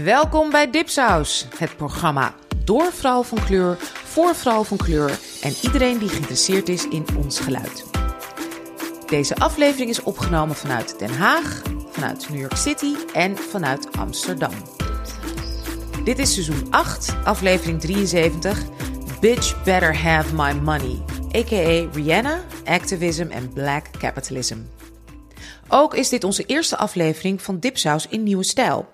Welkom bij Dipsaus, het programma door vrouw van kleur, voor vrouw van kleur en iedereen die geïnteresseerd is in ons geluid. Deze aflevering is opgenomen vanuit Den Haag, vanuit New York City en vanuit Amsterdam. Dit is seizoen 8, aflevering 73. Bitch Better Have My Money, a.k.a. Rihanna, Activism en Black Capitalism. Ook is dit onze eerste aflevering van Dipsaus in nieuwe stijl.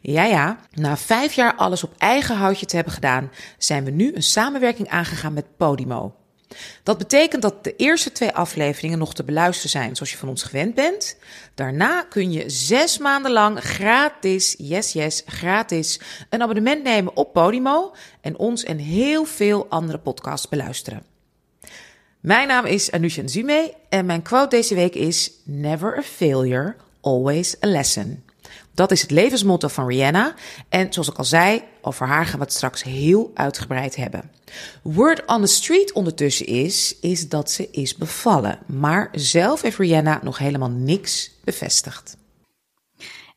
Ja, ja, na vijf jaar alles op eigen houtje te hebben gedaan, zijn we nu een samenwerking aangegaan met Podimo. Dat betekent dat de eerste twee afleveringen nog te beluisteren zijn zoals je van ons gewend bent. Daarna kun je zes maanden lang gratis, yes yes, gratis, een abonnement nemen op Podimo en ons en heel veel andere podcasts beluisteren. Mijn naam is Anusha Nzume en mijn quote deze week is Never a failure, always a lesson. Dat is het levensmotto van Rihanna. En zoals ik al zei, over haar gaan we het straks heel uitgebreid hebben. Word on the street ondertussen is, is dat ze is bevallen. Maar zelf heeft Rihanna nog helemaal niks bevestigd.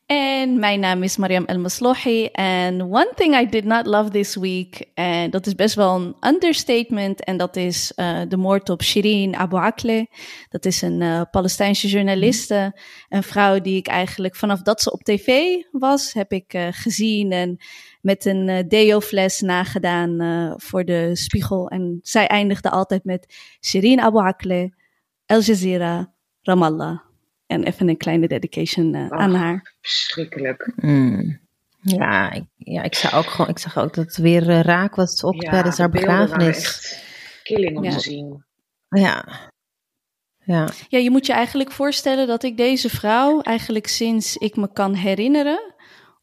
En mijn naam is Mariam El Maslohi. En one thing I did not love this week, en dat is best wel een understatement, en dat is uh, de moord op Shirin Abu Akleh. Dat is een uh, Palestijnse journaliste, een vrouw die ik eigenlijk vanaf dat ze op tv was, heb ik uh, gezien en met een deo-fles nagedaan voor de spiegel. En zij eindigde altijd met Shirin Abu Akleh, Al Jazeera, Ramallah. En even een kleine dedication uh, aan haar. Verschrikkelijk. Mm. Ja, ik, ja, ik zag ook gewoon, ik zag ook dat het weer uh, raak was op ja, tijdens haar begrafenis. Killing om ja. te zien. Ja. Ja. ja, je moet je eigenlijk voorstellen dat ik deze vrouw eigenlijk sinds ik me kan herinneren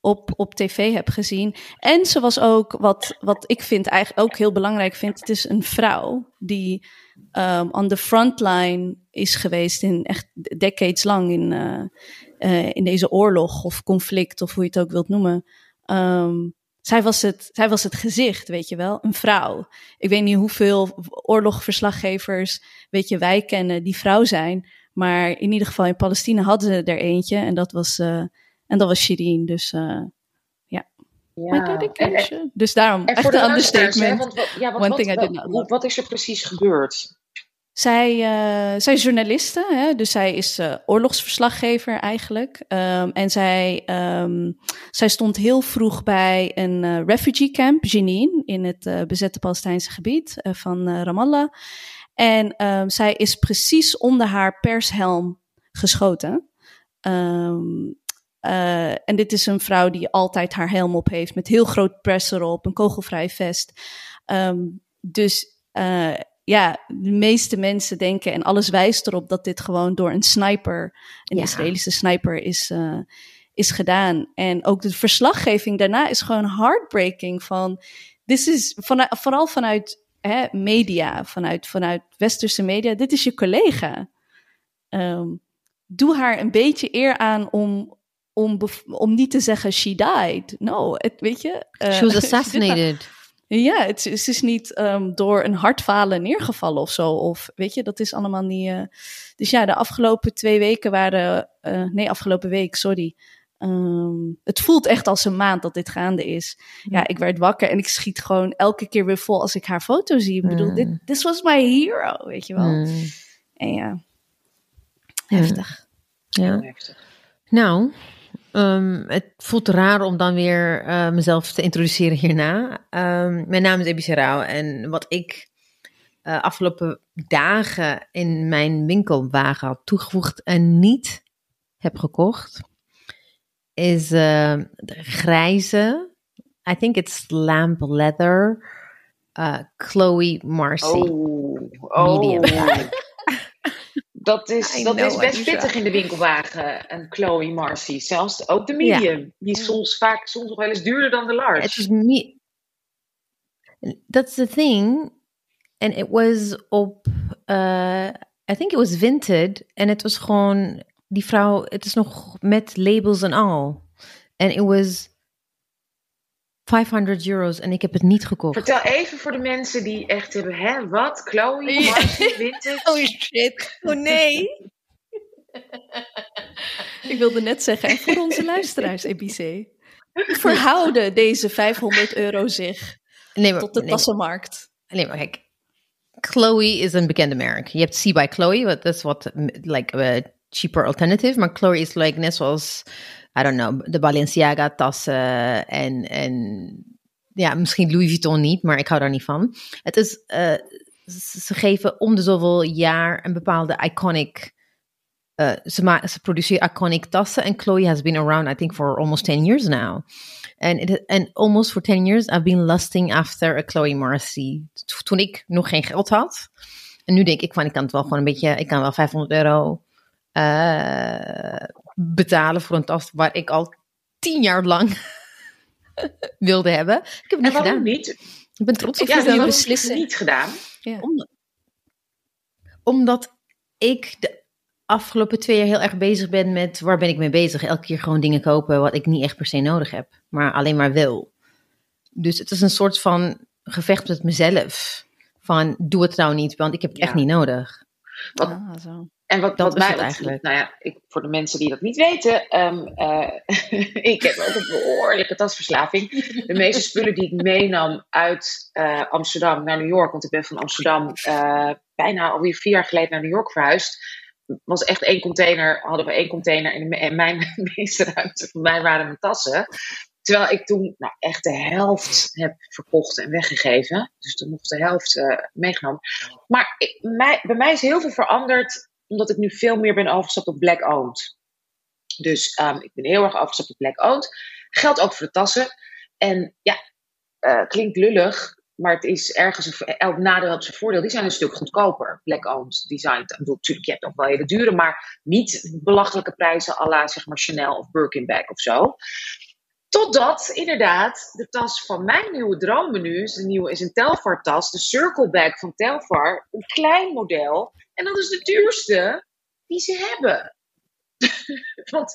op, op tv heb gezien. En ze was ook, wat, wat ik vind eigenlijk ook heel belangrijk vind, het is een vrouw die um, on the frontline is geweest in echt decades lang in, uh, in deze oorlog of conflict of hoe je het ook wilt noemen. Um, zij was, het, zij was het gezicht, weet je wel, een vrouw. Ik weet niet hoeveel oorlogverslaggevers, weet je, wij kennen die vrouw zijn. Maar in ieder geval in Palestina hadden ze er eentje en dat was, uh, en dat was Shirin. Dus ja, dedication. En, dus daarom, echt een understatement. Wat, ja, wat, One thing I did not love. Wat is er precies gebeurd? Zij, uh, zij is journaliste, hè? dus zij is uh, oorlogsverslaggever eigenlijk. Um, en zij, um, zij stond heel vroeg bij een uh, refugee camp, Jenin, in het bezette Palestijnse gebied van Ramallah. En um, zij is precies onder haar pershelm geschoten. Um, uh, en dit is een vrouw die altijd haar helm op heeft, met heel groot press erop, een kogelvrij vest. Um, dus uh, ja, de meeste mensen denken, en alles wijst erop dat dit gewoon door een sniper, een ja. Israëlische sniper, is, uh, is gedaan. En ook de verslaggeving daarna is gewoon heartbreaking van, this is van, vooral vanuit hè, media, vanuit, vanuit westerse media, dit is je collega. Um, doe haar een beetje eer aan om, om, om niet te zeggen she died. No, het, weet je. Uh, She was assassinated. ja, het, het, is niet um, door een hartfalen neergevallen of zo. Of weet je, dat is allemaal niet. Uh, dus ja, de afgelopen twee weken waren. Uh, nee, afgelopen week, sorry. Um, het voelt echt als een maand dat dit gaande is. Ja, ja, ik werd wakker en ik schiet gewoon elke keer weer vol als ik haar foto zie. Ik mm. bedoel, dit this was my hero, weet je wel. Mm. En ja, heftig. Ja. ja. heftig. Nou, Um, het voelt raar om dan weer uh, mezelf te introduceren hierna. Um, mijn naam is Ebi Serrao en wat ik uh, afgelopen dagen in mijn winkelwagen had toegevoegd en niet heb gekocht, is uh, de grijze, I think it's lamp leather, Chloe Marcy. Oh, oh. medium. Dat is, dat is best pittig in de winkelwagen, een Chloe Marcy. Zelfs ook de medium. Ja. Die is soms vaak soms nog wel eens duurder dan de large. Het is me That's the thing. And it was op, uh, I think it was Vinted. En het was gewoon, die vrouw, het is nog met labels en al. En it was 500 euro's en ik heb het niet gekocht. Vertel even voor de mensen die echt hebben, hè, wat? Chloe, Marcy, Vintage? Oh shit, oh nee. ik wilde net zeggen, en voor onze luisteraars, EBC. verhouden deze 500 euro zich nee, maar, tot de nee, tassenmarkt? Nee, maar kijk. Chloe is een bekende merk. Je hebt See by Chloe, dat is wat like a cheaper alternative. Maar Chloe is like net zoals, I don't know, de Balenciaga tassen en, en ja, misschien Louis Vuitton niet, maar ik hou daar niet van. Het is, uh, ze geven om de zoveel jaar een bepaalde iconic uh, ze, produceren iconic tassen en Chloe has been around I think for almost 10 years now. It, and almost for 10 years I've been lusting after a Chloe Marcy. Toen ik nog geen geld had. En nu denk ik van ik kan het wel gewoon een beetje, ik kan wel 500 euro betalen voor een tas waar ik al 10 jaar lang wilde hebben. Ik heb het niet en waarom gedaan. niet? Ik ben trots op Ja, je het niet gedaan? Ja. Om- omdat ik de afgelopen twee jaar heel erg bezig ben met waar ben ik mee bezig. Elke keer gewoon dingen kopen wat ik niet echt per se nodig heb, maar alleen maar wil. Dus het is een soort van gevecht met mezelf. Van doe het nou niet, want ik heb het echt niet nodig. Wat- Ah, zo. En wat, Dat wat is mij eigenlijk. Nou ja, ik, voor de mensen die dat niet weten, ehm, eh, ik heb ook een behoorlijke tasverslaving. De meeste spullen die ik meenam uit eh, Amsterdam naar New York, want ik ben van Amsterdam eh, bijna alweer vier jaar geleden naar New York verhuisd. Was echt één container, hadden we één container en, mijn meeste ruimte van mij waren mijn tassen. Terwijl ik toen nou, echt de helft heb verkocht en weggegeven. Dus toen nog de helft meegenomen. Maar ik, mij, bij mij is heel veel veranderd omdat ik nu veel meer ben overgestapt op black owned. Dus ehm, ik ben heel erg overgestapt op black owned. Geldt ook voor de tassen. En ja, eh, klinkt lullig, maar het is ergens een, elk nadeel heeft zijn voordeel. Die zijn een stuk goedkoper, black owned design. Ik bedoel, natuurlijk, je hebt ook wel hele dure, maar niet belachelijke prijzen à la zeg maar Chanel of Birkin of zo. Totdat inderdaad de tas van mijn nieuwe droommenu, een nieuwe is een Telfar tas, de Circle Bag van Telfar, een klein model. En dat is de duurste die ze hebben. Want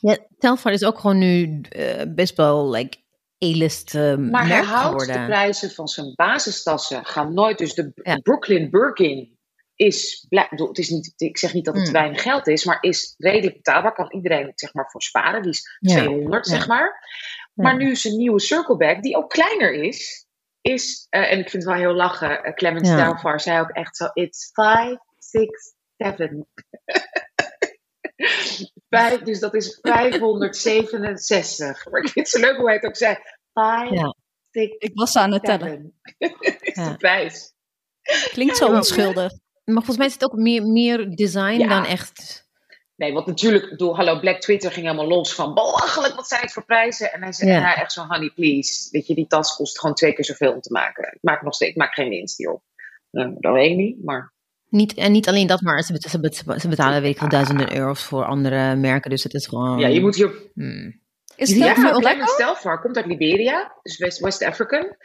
Ja, Telfar is ook gewoon nu eh, best wel like A-list eh, Maar hij houdt geworden. de prijzen van zijn basistassen gaan nooit. Dus de Ja. Brooklyn Birkin is, het is niet, ik zeg niet dat het Hmm. weinig geld is, maar is redelijk betaalbaar. Kan iedereen zeg maar voor sparen. Die is Ja. 200 Ja. zeg maar. Maar nu zijn nieuwe Circle Bag, die ook kleiner is, is eh, en ik vind het wel heel lachen. Uh, Clemens Ja. Delvar zei ook echt zo: It's 5, 6, 7. Vijf, dus dat is 567. Maar ik vind het zo leuk hoe hij het ook zei. 5, Ja. 6, Ik was aan het tellen. 7. is Ja. de prijs. Klinkt zo onschuldig. Maar volgens mij is het ook meer, meer design Ja. dan echt. Nee, want natuurlijk, ik bedoel, hallo, Black Twitter ging helemaal los van belachelijk, wat zijn het voor prijzen? En hij zei, Ja. echt zo, honey, please. Weet je, die tas kost gewoon twee keer zoveel om te maken. Ik maak nog steeds, ik maak geen winst hierop. Uh, dat weet ik niet, maar Niet, en niet alleen dat, maar ze, bet- ze, bet- ze betalen weet ik veel, duizenden euro's voor andere merken. Dus het is gewoon. ja, je moet hier Hmm. Is het ja ook Clemens Telfar komt uit Liberia, dus West, West African.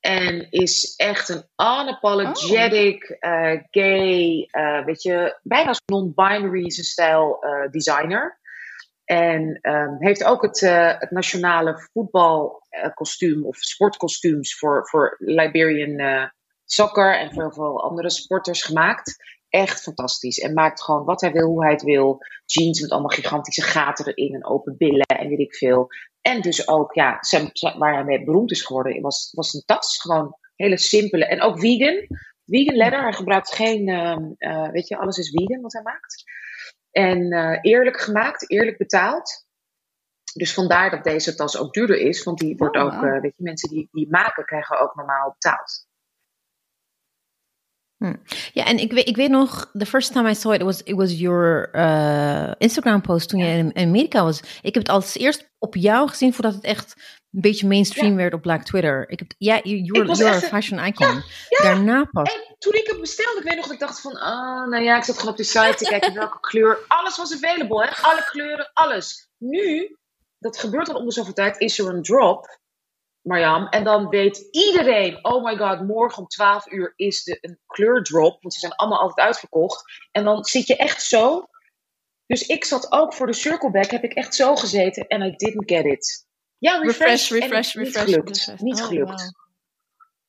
En is echt een unapologetic, eh, gay, eh, weet je, bijna non-binary stijl eh, designer. En ehm, heeft ook het, het nationale voetbalkostuum of sportkostuums voor, voor Liberian soccer en voor heel veel andere sporters gemaakt. Echt fantastisch. En maakt gewoon wat hij wil, hoe hij het wil. Jeans met allemaal gigantische gaten erin en open billen en weet ik veel. En dus ook, ja, zijn, waar hij mee beroemd is geworden, was, was een tas. Gewoon hele simpele. En ook vegan. Vegan leather. Hij gebruikt geen, ehm, eh, weet je, alles is vegan wat hij maakt. En eh, eerlijk gemaakt, eerlijk betaald. Dus vandaar dat deze tas ook duurder is. Want die wordt Oh, ook, eh, weet je, mensen die die maken krijgen ook normaal betaald. Ja, en ik weet, ik weet nog, the first time I saw it, was, it was your uh, Instagram post toen je in, in Amerika was. Ik heb het als eerst op jou gezien voordat het echt een beetje mainstream Ja. werd op Black Twitter. Ik heb, ja, you're, a fashion icon. ja. Daarna pas. En toen ik het bestelde, ik weet nog dat ik dacht van, ah, nou ja, ik zat gewoon op de site te kijken welke kleur. Alles was available, hè? Alle kleuren, alles. Nu, dat gebeurt al om de zoveel tijd, is er een drop, Marjam. En dan weet iedereen, oh my god, morgen om 12 uur is de, een kleurdrop. Want ze zijn allemaal altijd uitverkocht. En dan zit je echt zo. Dus ik zat ook voor de circleback, heb ik echt zo gezeten. En I didn't get it. Ja, refresh, Refresh, refresh. Niet gelukt. refresh. Niet Oh, gelukt.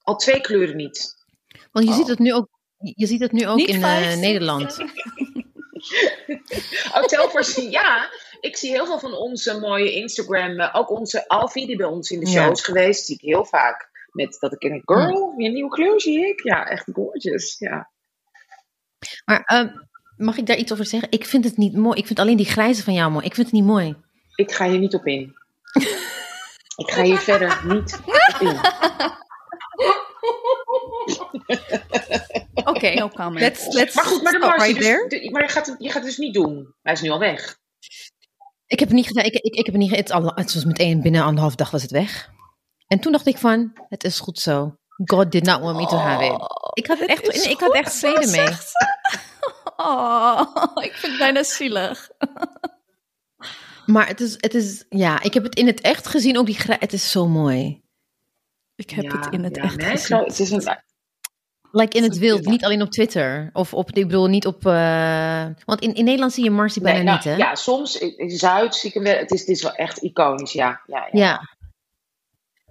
Al twee kleuren niet. Want je Oh. ziet het nu ook, je ziet het nu ook Niet in zes, Nederland. Hotelvoorzien, ja. Ik zie heel veel van onze mooie Instagram, eh, ook onze Alfie, die bij ons in de Ja. show is geweest, zie ik heel vaak. Met dat ik een girl, je nieuwe kleur zie ik. Ja, echt gorgeous. Ja. Maar ehm, mag ik daar iets over zeggen? Ik vind het niet mooi. Ik vind alleen die grijze van jou mooi. Ik vind het niet mooi. Ik ga hier niet op in. ik ga hier verder niet op in. Oké, No let's, let's Maar goed, maar, de stop Mars, right dus, there. de- maar je, gaat het, je gaat het dus niet doen. Hij is nu al weg. Ik heb het niet gedaan. Ik, ik, ik heb het niet het, al- het was meteen binnen anderhalf dag was het weg. En toen dacht ik van, het is goed zo. God did not want me to have it. Ik had echt, is ik had echt vrede mee. zegt ze. Oh, ik vind het bijna zielig. Maar het is, het is, ja, ik heb het in het echt gezien. Ook die het is zo mooi. Ik heb Ja, het in het ja, echt nee, gezien. geloof- het is een, Like in het wild, niet alleen op Twitter. Of op, ik bedoel, niet op... eh, want in, in Nederland zie je Marcy bijna nee, nou, niet, hè? Ja, soms in in Zuid zie ik hem wel. Het is, het is wel echt iconisch, ja. ja, ja. Ja.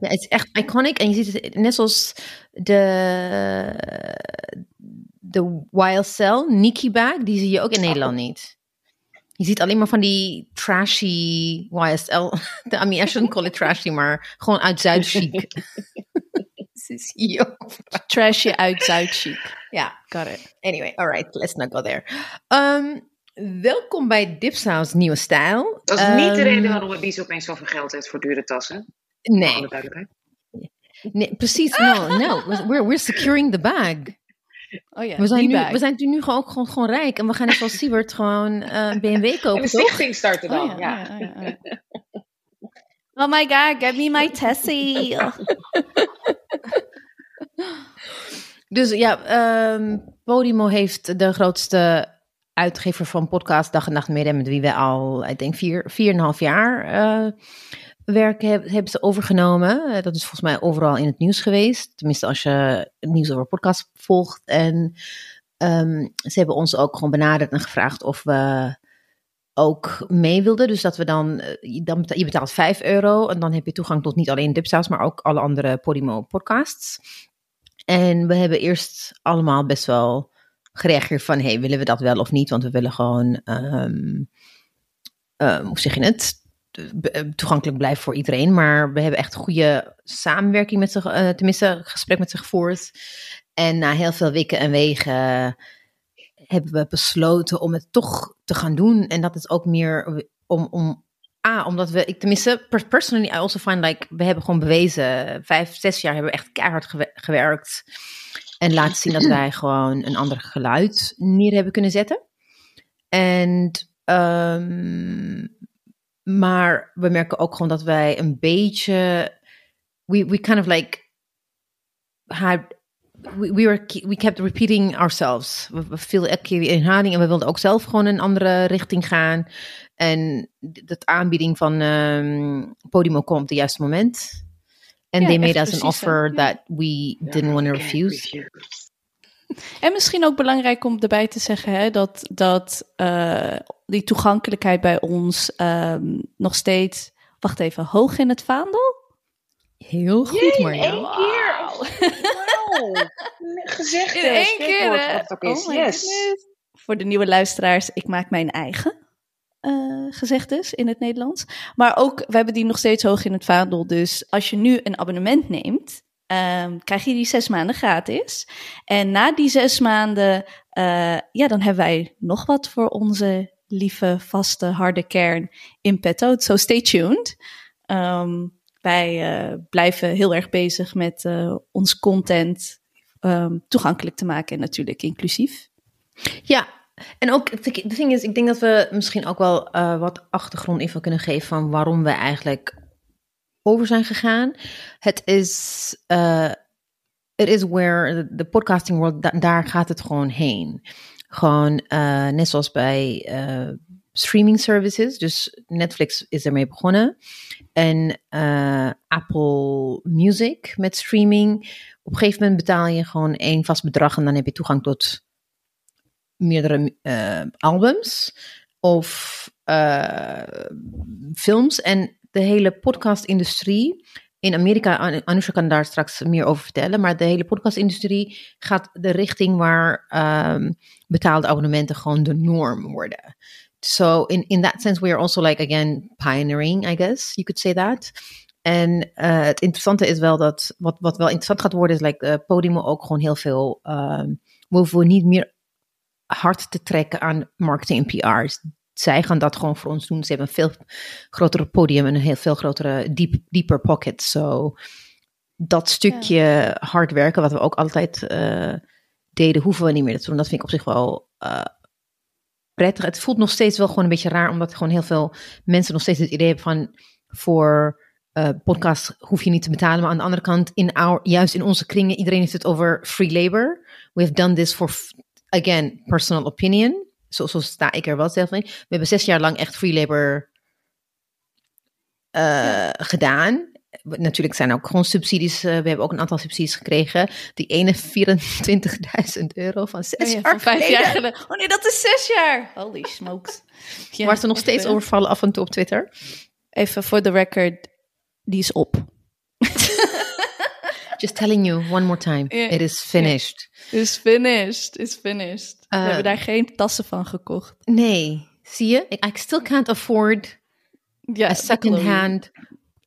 Ja, het is echt iconic. En je ziet het net zoals de, de YSL Nikki bag, die zie je ook in Nederland niet. Je ziet alleen maar van die trashy YSL. I mean, I shouldn't call it trashy, maar gewoon uit Zuid chic. ook. Trashy uit Zuid-chic. Ja, Got it. anyway, alright, let's not go there. Um, welkom bij Dipsaus Nieuwe Stijl. Dat is niet de reden waarom het Bies opeens zoveel geld heeft voor dure tassen. Nee, Voor de duidelijkheid. nee precies. No, no. We're, we're securing the bag. Oh ja, We zijn, nu, bag. we zijn nu gewoon, ook gewoon, gewoon rijk. En we gaan net zoals Siebert gewoon eh, een BMW En kopen, toch? stichting starten dan, Oh ja. ja, ja, ja, oh ja. Oh my god, get me my Tessie. Dus ja, ehm, Podimo heeft de grootste uitgever van podcast Dag en Nacht Midden, met wie we al, ik denk, vier, vier en een half jaar eh, werken, heb- hebben ze overgenomen. Eh, dat is volgens mij overal in het nieuws geweest. Tenminste, als je het nieuws over podcast volgt. En ehm, ze hebben ons ook gewoon benaderd en gevraagd of we ook mee wilden. Dus dat we dan, eh, dan je betaalt 5 euro en dan heb je toegang tot niet alleen Dipsaus, maar ook alle andere Podimo podcasts. En we hebben eerst allemaal best wel gereageerd van, hey, willen we dat wel of niet? Want we willen gewoon, ehm, ehm, hoe zeg je het? Eh, Toegankelijk blijven voor iedereen. Maar we hebben echt goede samenwerking met ze, eh, tenminste gesprek met ze gevoerd. En na heel veel wikken en wegen hebben we besloten om het toch te gaan doen. En dat is ook meer om, om Ah, omdat we, ik tenminste, per- personally, I also find like, we hebben gewoon bewezen, vijf, zes jaar hebben we echt keihard gewe- gewerkt. En laten zien dat wij gewoon een ander geluid neer hebben kunnen zetten. En, ehm, maar we merken ook gewoon dat wij een beetje, we, we kind of like, had, we, we, were, we kept repeating ourselves. We, we viel elke keer weer inhaling en we wilden ook zelf gewoon een andere richting gaan. En de aanbieding van ehm Podimo kwam op het juiste moment. En they made us an offer that we didn't want to refuse. En misschien ook belangrijk om erbij te zeggen hè, dat, dat eh, die toegankelijkheid bij ons ehm, nog steeds, wacht even, hoog in het vaandel? Heel goed, Jee, in Marja. één keer. Wauw. Gezegd. In eh, één keer, hè? wat het ook is. Oh my yes. goodness. Voor de nieuwe luisteraars, ik maak mijn eigen eh gezegdes in het Nederlands. Maar ook, we hebben die nog steeds hoog in het vaandel. Dus als je nu een abonnement neemt, ehm, krijg je die zes maanden gratis. En na die zes maanden, eh, ja, dan hebben wij nog wat voor onze lieve, vaste, harde kern in petto. So stay tuned. Ehm, wij eh, blijven heel erg bezig met ons content ehm, toegankelijk te maken en natuurlijk inclusief. Ja, en ook, de ding is, ik denk dat we misschien ook wel eh, wat achtergrondinfo kunnen geven van waarom we eigenlijk over zijn gegaan. Het is, eh it is where the podcasting world, da- daar gaat het gewoon heen. Gewoon eh, net zoals bij streaming services. Dus Netflix is ermee begonnen. En Apple Music met streaming. Op een gegeven moment betaal je gewoon één vast bedrag en dan heb je toegang tot meerdere eh, albums of eh, films. En de hele podcastindustrie in Amerika, An- Anusha kan daar straks meer over vertellen, maar de hele podcastindustrie gaat de richting waar ehm, betaalde abonnementen gewoon de norm worden. so in in that sense, we are also like again pioneering, I guess you could say that. En uh, het interessante is wel dat wat, wat wel interessant gaat worden, is like uh, Podimo ook gewoon heel veel. Um, we hoeven niet meer hard te trekken aan marketing en PR's. Zij gaan dat gewoon voor ons doen. Ze hebben een veel grotere podium en een heel veel grotere, diep, dieper pocket. So dat stukje ja. hard werken, wat we ook altijd uh, deden, hoeven we niet meer te doen. Dat vind ik op zich wel uh, prettig. Het voelt nog steeds wel gewoon een beetje raar, omdat gewoon heel veel mensen nog steeds het idee hebben van voor uh, podcast hoef je niet te betalen. Maar aan de andere kant, in our, juist in onze kringen, iedereen heeft het over free labor. We have done this for, again, personal opinion. Zo, zo sta ik er wel zelf in. We hebben zes jaar lang echt free labor uh, ja. gedaan. Natuurlijk zijn er ook gewoon subsidies. Uh, we hebben ook een aantal subsidies gekregen. Die ene 24.000 euro van zes oh ja, jaar van vijf geleden. jaar geleden. Oh nee, dat is zes jaar. Holy smokes. Ja, Waar ze nog steeds overvallen af en toe op Twitter. Even voor de record, die is op. Just telling you one more time. It is finished. Is finished, is finished. We Uh, hebben daar geen tassen van gekocht. Nee, zie je? I still can't afford a second-hand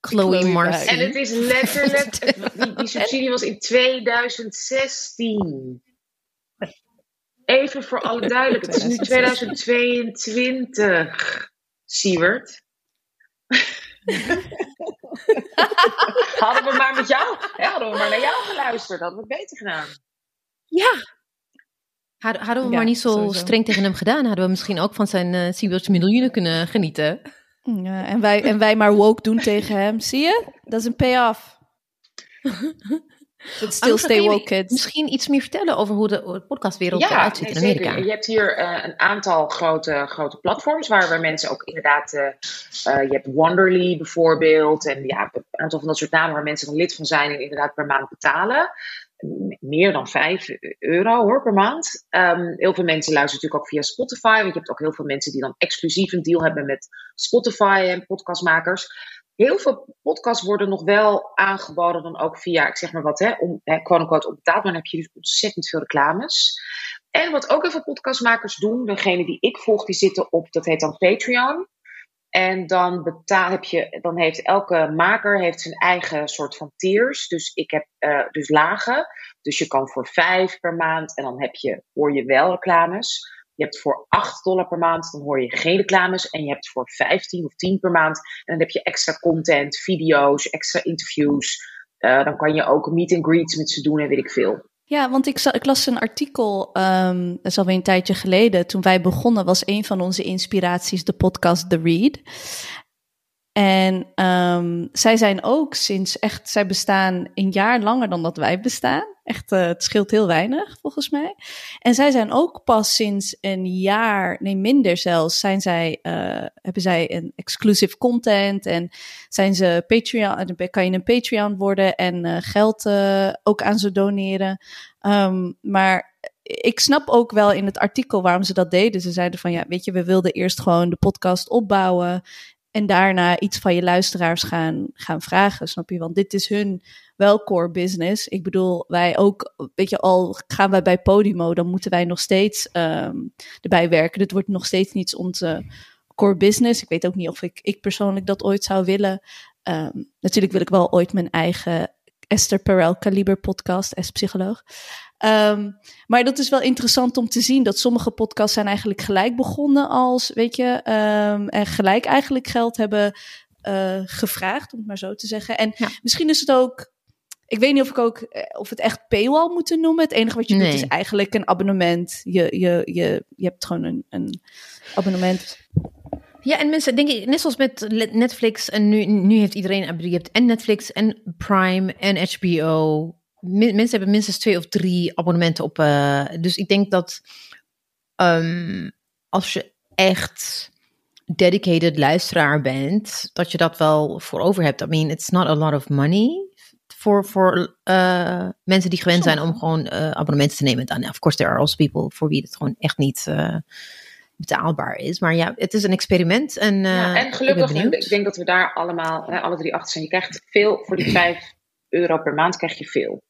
Chloe, Chloe. En het is letterlijk, die, die subsidie was in 2016. Even voor alle duidelijkheid, het is nu 2022. Siewert. hadden we maar met jou, ja, hadden we maar naar jou geluisterd, hadden we het beter gedaan. Ja. Hadden, hadden we Ja, maar niet zo sowieso. streng tegen hem gedaan, hadden we misschien ook van zijn uh, Siebeltje miljoenen kunnen genieten. Ja, en, wij, en wij maar woke doen tegen hem. Zie je? Dat is een payoff. Still stay woke, kids. Misschien iets meer vertellen over hoe de, podcastwereld eruit ziet nee, in zeker. Amerika. Je hebt hier eh, een aantal grote, grote platforms waar, waar mensen ook inderdaad. eh, eh, je hebt Wonderly bijvoorbeeld. En ja, een aantal van dat soort namen waar mensen dan lid van zijn en inderdaad per maand betalen. Meer dan 5 euro hoor per maand. Ehm, heel veel mensen luisteren natuurlijk ook via Spotify. Want je hebt ook heel veel mensen die dan exclusief een deal hebben met Spotify en podcastmakers. Heel veel podcasts worden nog wel aangeboden dan ook via, ik zeg maar wat, hè, om, hè, quote unquote. Maar dan heb je dus ontzettend veel reclames. En wat ook heel veel podcastmakers doen, degene die ik volg, die zitten op, dat heet dan Patreon. En dan, betaal, heb je, dan heeft elke maker heeft zijn eigen soort van tiers. Dus ik heb eh, dus lagen. Dus je kan voor 5 per maand en dan heb je, hoor je wel reclames. Je hebt voor 8 dollar per maand, dan hoor je geen reclames. En je hebt voor 15 of 10 per maand. En dan heb je extra content, video's, extra interviews. Eh, dan kan je ook meet and greets met ze doen en weet ik veel. Ja, want ik, ik las een artikel, ehm, dat is alweer een tijdje geleden. Toen wij begonnen was een van onze inspiraties de podcast The Read. En ehm, zij zijn ook sinds echt, zij bestaan een jaar langer dan dat wij bestaan. Echt, eh, het scheelt heel weinig volgens mij. En zij zijn ook pas sinds een jaar, nee minder zelfs, zijn zij, eh, hebben zij een exclusive content en zijn ze Patreon, kan je een Patreon worden en eh, geld ook aan ze doneren. Ehm, maar ik snap ook wel in het artikel waarom ze dat deden. Ze zeiden van ja, weet je, we wilden eerst gewoon de podcast opbouwen en daarna iets van je luisteraars gaan, gaan vragen, snap je? Want dit is hun wel core business. Ik bedoel, wij ook, weet je, al gaan wij bij Podimo, dan moeten wij nog steeds ehm, erbij werken. Dit wordt nog steeds niet onze core business. Ik weet ook niet of ik, ik persoonlijk dat ooit zou willen. Ehm, natuurlijk wil ik wel ooit mijn eigen Esther Perel Kaliber podcast, als Ehm, maar dat is wel interessant om te zien dat sommige podcasts zijn eigenlijk gelijk begonnen als, weet je, ehm, en gelijk eigenlijk geld hebben eh, gevraagd, om het maar zo te zeggen. En Ja. misschien is het ook, ik weet niet of ik ook, eh, of het echt paywall moeten noemen. Het enige wat je Nee. doet is eigenlijk een abonnement. Je, je, je, je hebt gewoon een, een abonnement. Ja, en mensen, denk ik, net zoals met Netflix, en nu, nu heeft iedereen, je hebt en Netflix en Prime en HBO. Men- mensen hebben minstens twee of drie abonnementen op. eh, dus ik denk dat ehm, als je echt dedicated luisteraar bent, dat je dat wel voor over hebt. I mean, it's not a lot of money voor voor eh, mensen die gewend zijn om gewoon eh, abonnementen te nemen. Dan, of course, there are also people voor wie het gewoon echt niet eh, betaalbaar is. Maar ja, het is een experiment. En, Ja, en ik gelukkig, benieuwd. ik denk dat we daar allemaal, alle drie achter zijn. Je krijgt veel, voor die 5 euro per maand krijg je veel.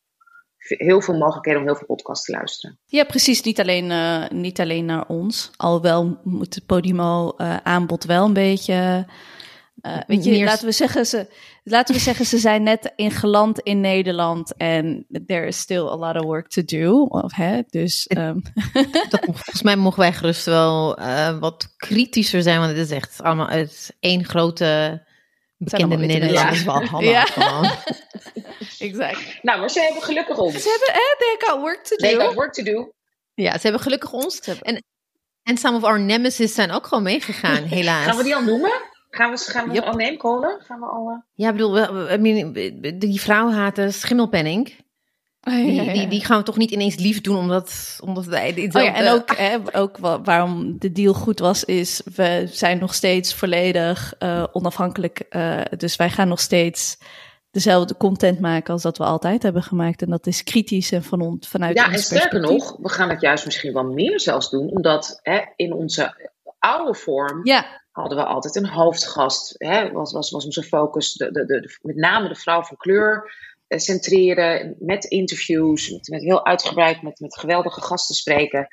Heel veel mogelijkheden om heel veel podcasts te luisteren. Ja, precies. Niet alleen, uh, niet alleen naar ons. Alhoewel moet het Podimo uh, aanbod wel een beetje... Uh, weet je, Meer... laten we, zeggen, ze, laten we zeggen, ze zijn net ingeland in Nederland en there is still a lot of work to do. Of, hè, dus, um... dat, volgens mij mogen wij gerust wel wat kritischer zijn, want het is echt allemaal uit één grote bekende Nederlanders ja. ja. exact. Nou, maar ze hebben gelukkig ons. Ze hebben, eh, they got work to do. They got work to do. Ja, ze hebben gelukkig ons. En, en some of our nemesis zijn ook gewoon meegegaan, helaas. Gaan we die al noemen? Gaan we, gaan we yep. al nemen? Gaan we al... Uh... Ja, ik bedoel, I mean, die vrouw haten Schimmelpenning. Oh, ja, ja, ja. Die, die, gaan we toch niet ineens lief doen omdat, omdat wij oh, ja, En ook, hè, ook waarom de deal goed was, is we zijn nog steeds volledig uh, onafhankelijk. Uh, dus wij gaan nog steeds dezelfde content maken als dat we altijd hebben gemaakt. En dat is kritisch en van on, vanuit Ja, en sterker nog, we gaan het juist misschien wel meer zelfs doen. Omdat hè, in onze oude vorm ja. hadden we altijd een hoofdgast. Hè, was, was, was onze focus de, de, de, met name de vrouw van kleur eh, centreren. Met interviews, met, met heel uitgebreid met, met geweldige gasten spreken.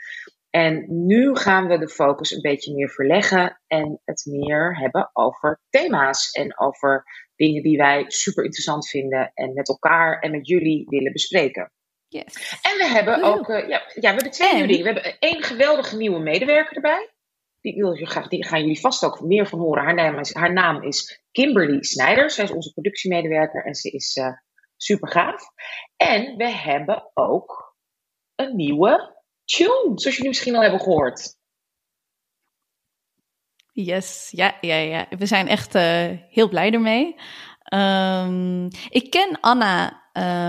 En nu gaan we de focus een beetje meer verleggen en het meer hebben over thema's en over dingen die wij super interessant vinden en met elkaar en met jullie willen bespreken. Yes. En we hebben ook, uh, ja, ja, we hebben twee nieuwe dingen. We hebben één geweldige nieuwe medewerker erbij. Die, wil je graag, die gaan jullie vast ook meer van horen. Haar naam is, haar naam is Kimberly Snijders. Zij is onze productiemedewerker en ze is uh, super gaaf. En we hebben ook een nieuwe tune, zoals jullie misschien al hebben gehoord. Yes, ja, ja, ja. We zijn echt uh, heel blij ermee. Um, ik ken Anna,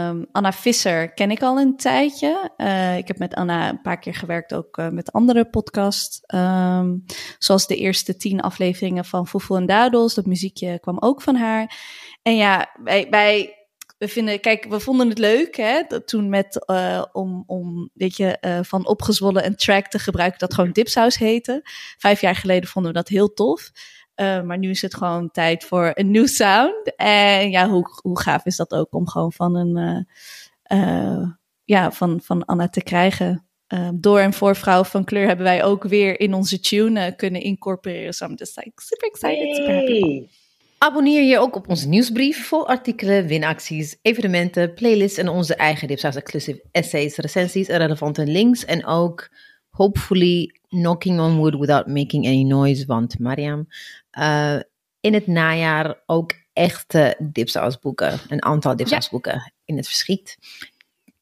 um, Anna Visser, ken ik al een tijdje. Uh, ik heb met Anna een paar keer gewerkt, ook uh, met andere podcasts. Um, zoals de eerste tien afleveringen van Foefel en Dadels. Dat muziekje kwam ook van haar. En ja, wij, wij we vinden, kijk, we vonden het leuk, hè, dat toen met, uh, om, om, weet je, uh, van opgezwollen een track te gebruiken dat gewoon dipsaus heette. Vijf jaar geleden vonden we dat heel tof. Uh, maar nu is het gewoon tijd voor een nieuw sound. En ja, hoe, hoe gaaf is dat ook om gewoon van een, ja, van, van Anna te krijgen. door en voor vrouw van kleur hebben wij ook weer in onze tune kunnen incorporeren. So I'm just like super excited, super happy. Abonneer je ook op onze nieuwsbrief voor artikelen, winacties, evenementen, playlists en onze eigen Dipsaus exclusive essays, recensies en relevante links. En ook, hopefully, knocking on wood without making any noise, want Mariam, uh, in het najaar ook echte Dipsaus boeken, een aantal Dipsaus boeken in het verschiet.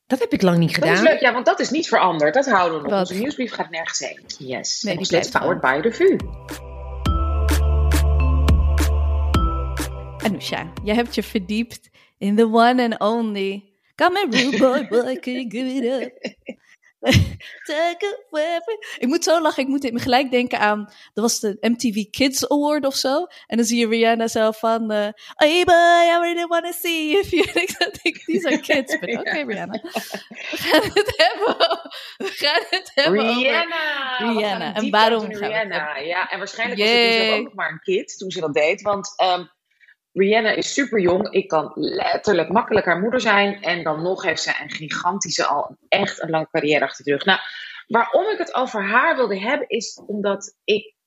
Dat heb ik lang niet gedaan. Dat is leuk, ja, want dat is niet veranderd. Dat houden we nog. Onze nieuwsbrief gaat nergens heen. Yes. Nee, die blijft powered by the VU. Anusha, jij hebt je verdiept in the one and only. Come and rude boy, boy, can you give it up? ik moet zo lachen, ik moet me gelijk denken aan, dat was de MTV Kids Award of zo. En dan zie je Rihanna zo van, uh, hey boy, I really want to see if you... ik denk, these are kids, oké okay, Rihanna. We gaan het hebben, we gaan het hebben Rihanna. over Rihanna. En waarom Rihanna, ja. En waarschijnlijk was het dus ook nog maar een kid toen ze dat deed, want... Um, Rihanna is super jong. Ik kan letterlijk makkelijk haar moeder zijn. En dan nog heeft ze een gigantische, al echt een lange carrière achter de rug. Nou, waarom ik het over haar wilde hebben, is omdat ik.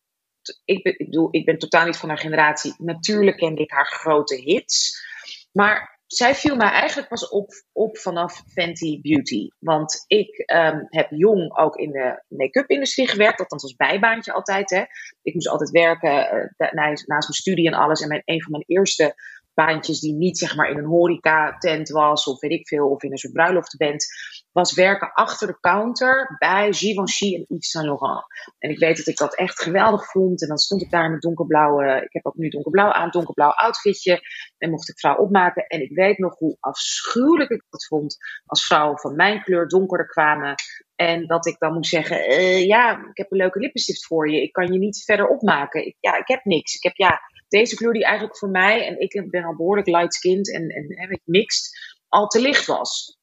Ik, ik, bedoel, ik ben totaal niet van haar generatie. Natuurlijk kende ik haar grote hits. Maar zij viel mij eigenlijk pas op, op vanaf Fenty Beauty. Want ik um, heb jong ook in de make-up industrie gewerkt. Althans als bijbaantje altijd. Hè. Ik moest altijd werken uh, naast, mijn studie en alles. En mijn, een van mijn eerste baantjes die niet zeg maar in een horeca tent was. Of weet ik veel. Of in een soort bruiloftenband was werken achter de counter bij Givenchy en Yves Saint Laurent. En ik weet dat ik dat echt geweldig vond. En dan stond ik daar met donkerblauwe, ik heb ook nu donkerblauw aan, donkerblauw outfitje. En mocht ik vrouw opmaken. En ik weet nog hoe afschuwelijk ik het vond als vrouwen van mijn kleur donkerder kwamen. En dat ik dan moest zeggen, uh, ja, ik heb een leuke lippenstift voor je. Ik kan je niet verder opmaken. Ik, ja, ik heb niks. Ik heb ja, deze kleur die eigenlijk voor mij, en ik ben al behoorlijk light-skinned en, en, en mixed, al te licht was.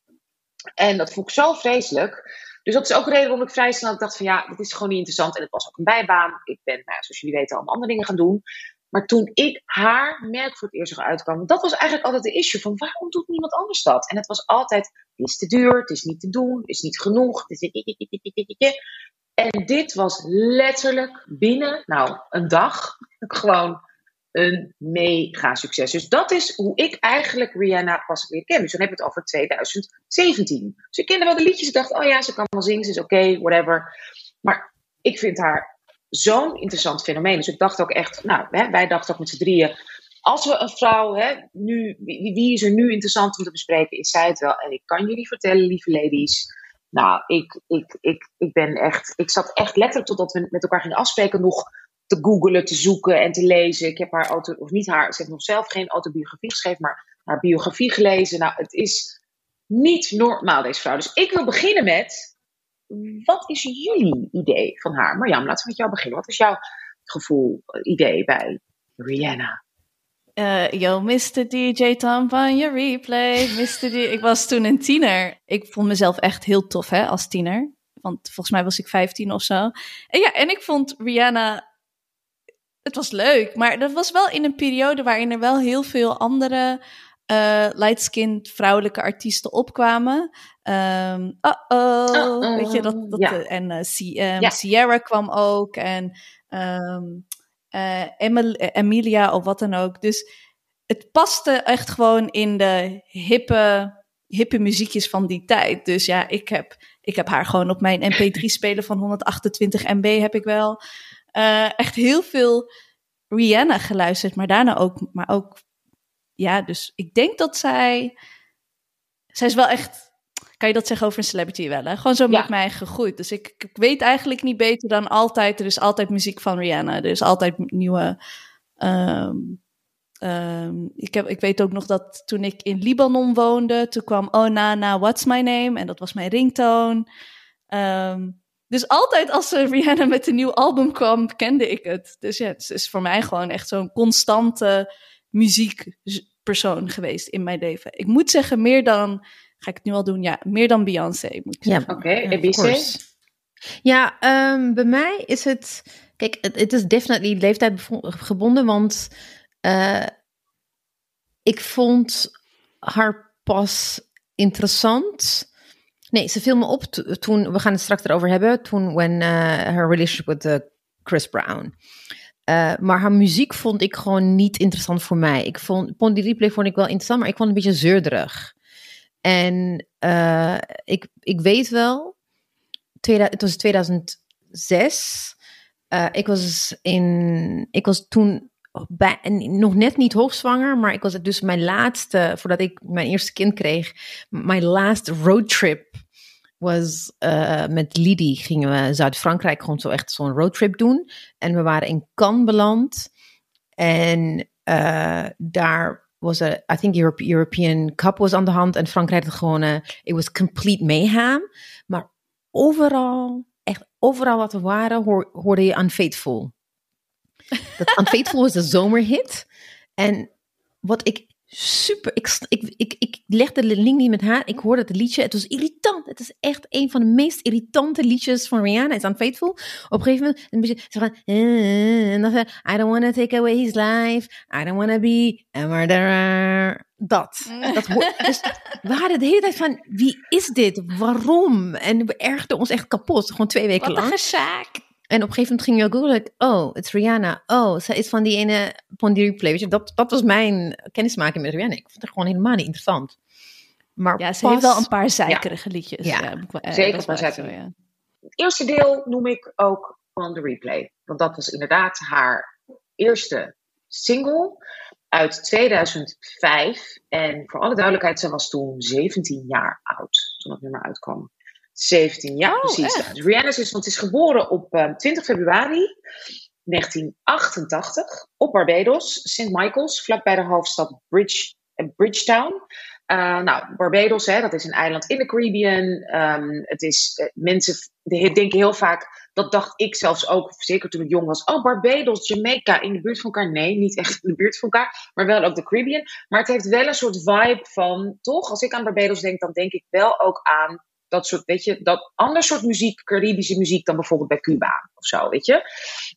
En dat vond ik zo vreselijk. Dus dat is ook een reden waarom ik vrij snel dacht van ja, dit is gewoon niet interessant. En het was ook een bijbaan. Ik ben, nou, zoals jullie weten, allemaal andere dingen gaan doen. Maar toen ik haar merk voor het eerst zag uitkomen, dat was eigenlijk altijd de issue van waarom doet niemand anders dat? En het was altijd, het is te duur, het is niet te doen, het is niet genoeg. Het is... En dit was letterlijk binnen, nou, een dag, gewoon een mega succes. Dus dat is hoe ik eigenlijk Rihanna pas weer ken. Dus dan heb ik het over 2017. Dus ik kende wel de liedjes. Ik dacht, oh ja, ze kan wel zingen, ze is oké, whatever. Maar ik vind haar zo'n interessant fenomeen. Dus ik dacht ook echt, nou, hè, wij dachten ook met z'n drieën. Als we een vrouw, hè, nu, wie, is er nu interessant om te bespreken, is zij het wel. En ik kan jullie vertellen, lieve ladies. Nou, ik, ik, ik, ik ben echt, ik zat echt letterlijk totdat we met elkaar gingen afspreken nog te googelen, te zoeken en te lezen. Ik heb haar auto, of niet haar, ze heeft nog zelf geen autobiografie geschreven, maar haar biografie gelezen. Nou, het is niet normaal, deze vrouw. Dus ik wil beginnen met, wat is jullie idee van haar? Marjam, laten we met jou beginnen. Wat is jouw gevoel, idee bij Rihanna? Uh, yo, Mr. DJ Tom van je replay. Mr. D ik was toen een tiener. Ik vond mezelf echt heel tof hè, als tiener. Want volgens mij was ik 15 of zo. En ja, en ik vond Rihanna het was leuk, maar dat was wel in een periode waarin er wel heel veel andere uh, light-skinned vrouwelijke artiesten opkwamen. Um, uh-oh, weet je, dat, dat ja. en uh, Sierra kwam ook en um, Emilia of wat dan ook. Dus het paste echt gewoon in de hippe, hippe muziekjes van die tijd. Dus ja, ik heb, ik heb haar gewoon op mijn mp3-speler van 128 MB heb ik wel uh, echt heel veel Rihanna geluisterd, maar daarna ook, maar ook, ja, dus ik denk dat zij, zij is wel echt, kan je dat zeggen over een celebrity wel, hè? Gewoon zo met mij gegroeid. Dus ik, ik, weet eigenlijk niet beter dan altijd, er is altijd muziek van Rihanna, er is altijd nieuwe, um, um, ik, heb, ik weet ook nog dat toen ik in Libanon woonde, toen kwam Oh Nana, What's My Name? En dat was mijn ringtone. Um, dus altijd als Rihanna met een nieuw album kwam, kende ik het. Dus ja, het is voor mij gewoon echt zo'n constante muziekpersoon geweest in mijn leven. Ik moet zeggen, meer dan, ga ik het nu al doen, ja, meer dan Beyoncé. Moet ja, oké. Okay. Ja, um, bij mij is het, kijk, het, het is definitely leeftijd gebonden, want uh, ik vond haar pas interessant Nee, ze viel me op toen, we gaan het straks erover hebben, toen when uh, her relationship with uh, Chris Brown. Uh, maar haar muziek vond ik gewoon niet interessant voor mij. Ik vond, Pondy Replay vond ik wel interessant, maar ik vond een beetje zeurderig. En ik, ik weet wel, tweede, het was 2006. Uh, ik was in, ik was toen nog net niet hoogzwanger, maar ik was dus mijn laatste, voordat ik mijn eerste kind kreeg, mijn last roadtrip was uh, met Lidie gingen we Zuid-Frankrijk gewoon zo echt zo'n roadtrip doen. En we waren in Cannes beland. En uh, daar was een, I think Europe, European Cup was aan de hand. En Frankrijk had gewoon, it was complete mayhem. Maar overal, echt overal wat we waren, hoor, hoorde je Unfaithful. Dat Unfaithful was de zomerhit. En wat ik super. Ik, ik, ik, ik legde de link niet met haar. Ik hoorde het liedje. Het was irritant. Het is echt een van de meest irritante liedjes van Rihanna. Is Unfaithful. Op een gegeven moment een beetje zo van. Eh, en dan I don't want to take away his life. I don't want to be a murderer. Dat. dat dus we hadden de hele tijd van, wie is dit? Waarom? En we ergden ons echt kapot. Gewoon twee weken lang. Wat een en op een gegeven moment ging je googlen, oh, het is Rihanna. Oh, zij is van die ene, die replay. Weet je, dat, dat was mijn kennismaking met Rihanna. Ik vond het gewoon helemaal niet interessant. Maar ja, ze heeft wel een paar zeikerige liedjes. Ja, ja zeker een paar zeikerige. Ja. Het eerste deel noem ik ook van de replay. Want dat was inderdaad haar eerste single uit 2005. En voor alle duidelijkheid, ze was toen 17 jaar oud toen dat nummer uitkwam. 17, ja, oh, precies. Echt? Dus Rihanna is, want is geboren op um, ehm, 20 februari 1988 op Barbados, St. Michael's, vlakbij de hoofdstad Bridge, uh, Bridgetown. Uh, nou, Barbados, hè, dat is een eiland in de Caribbean. Um, het is, uh, mensen denken heel vaak, dat dacht ik zelfs ook, zeker toen ik jong was. Oh, Barbados, Jamaica, in de buurt van elkaar. Nee, niet echt in de buurt van elkaar, maar wel ook de Caribbean. Maar het heeft wel een soort vibe van, toch? Als ik aan Barbados denk, dan denk ik wel ook aan Dat soort, weet je, dat ander soort muziek, Caribische muziek dan bijvoorbeeld bij Cuba of zo, weet je.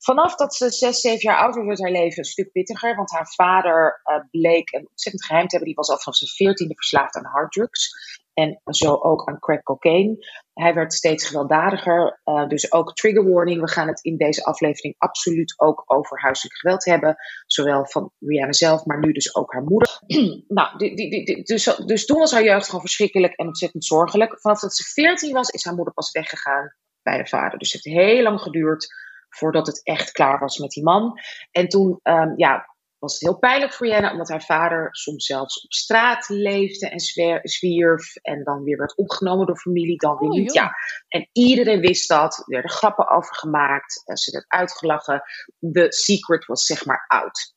Vanaf dat ze zes, zeven jaar oud werd, haar leven een stuk pittiger. Want haar vader uh, bleek een ontzettend geheim te hebben. Die was al vanaf zijn veertiende verslaafd aan harddrugs. En zo ook aan crack cocaine. Hij werd steeds gewelddadiger. Uh, dus ook trigger warning. We gaan het in deze aflevering absoluut ook over huiselijk geweld hebben. Zowel van Rihanna zelf, maar nu dus ook haar moeder. nou, die, die, dus, dus toen was haar jeugd gewoon verschrikkelijk en ontzettend zorgelijk. Vanaf dat ze 14 was, is haar moeder pas weggegaan bij de vader. Dus het heeft heel lang geduurd voordat het echt klaar was met die man. En toen, um, ja, was het heel pijnlijk voor Jenna, omdat haar vader soms zelfs op straat leefde en zwierf. En dan weer werd opgenomen door familie, dan weer oh, niet. Ja. En iedereen wist dat. Er werden grappen over gemaakt. Ze werd uitgelachen. The secret was zeg maar out.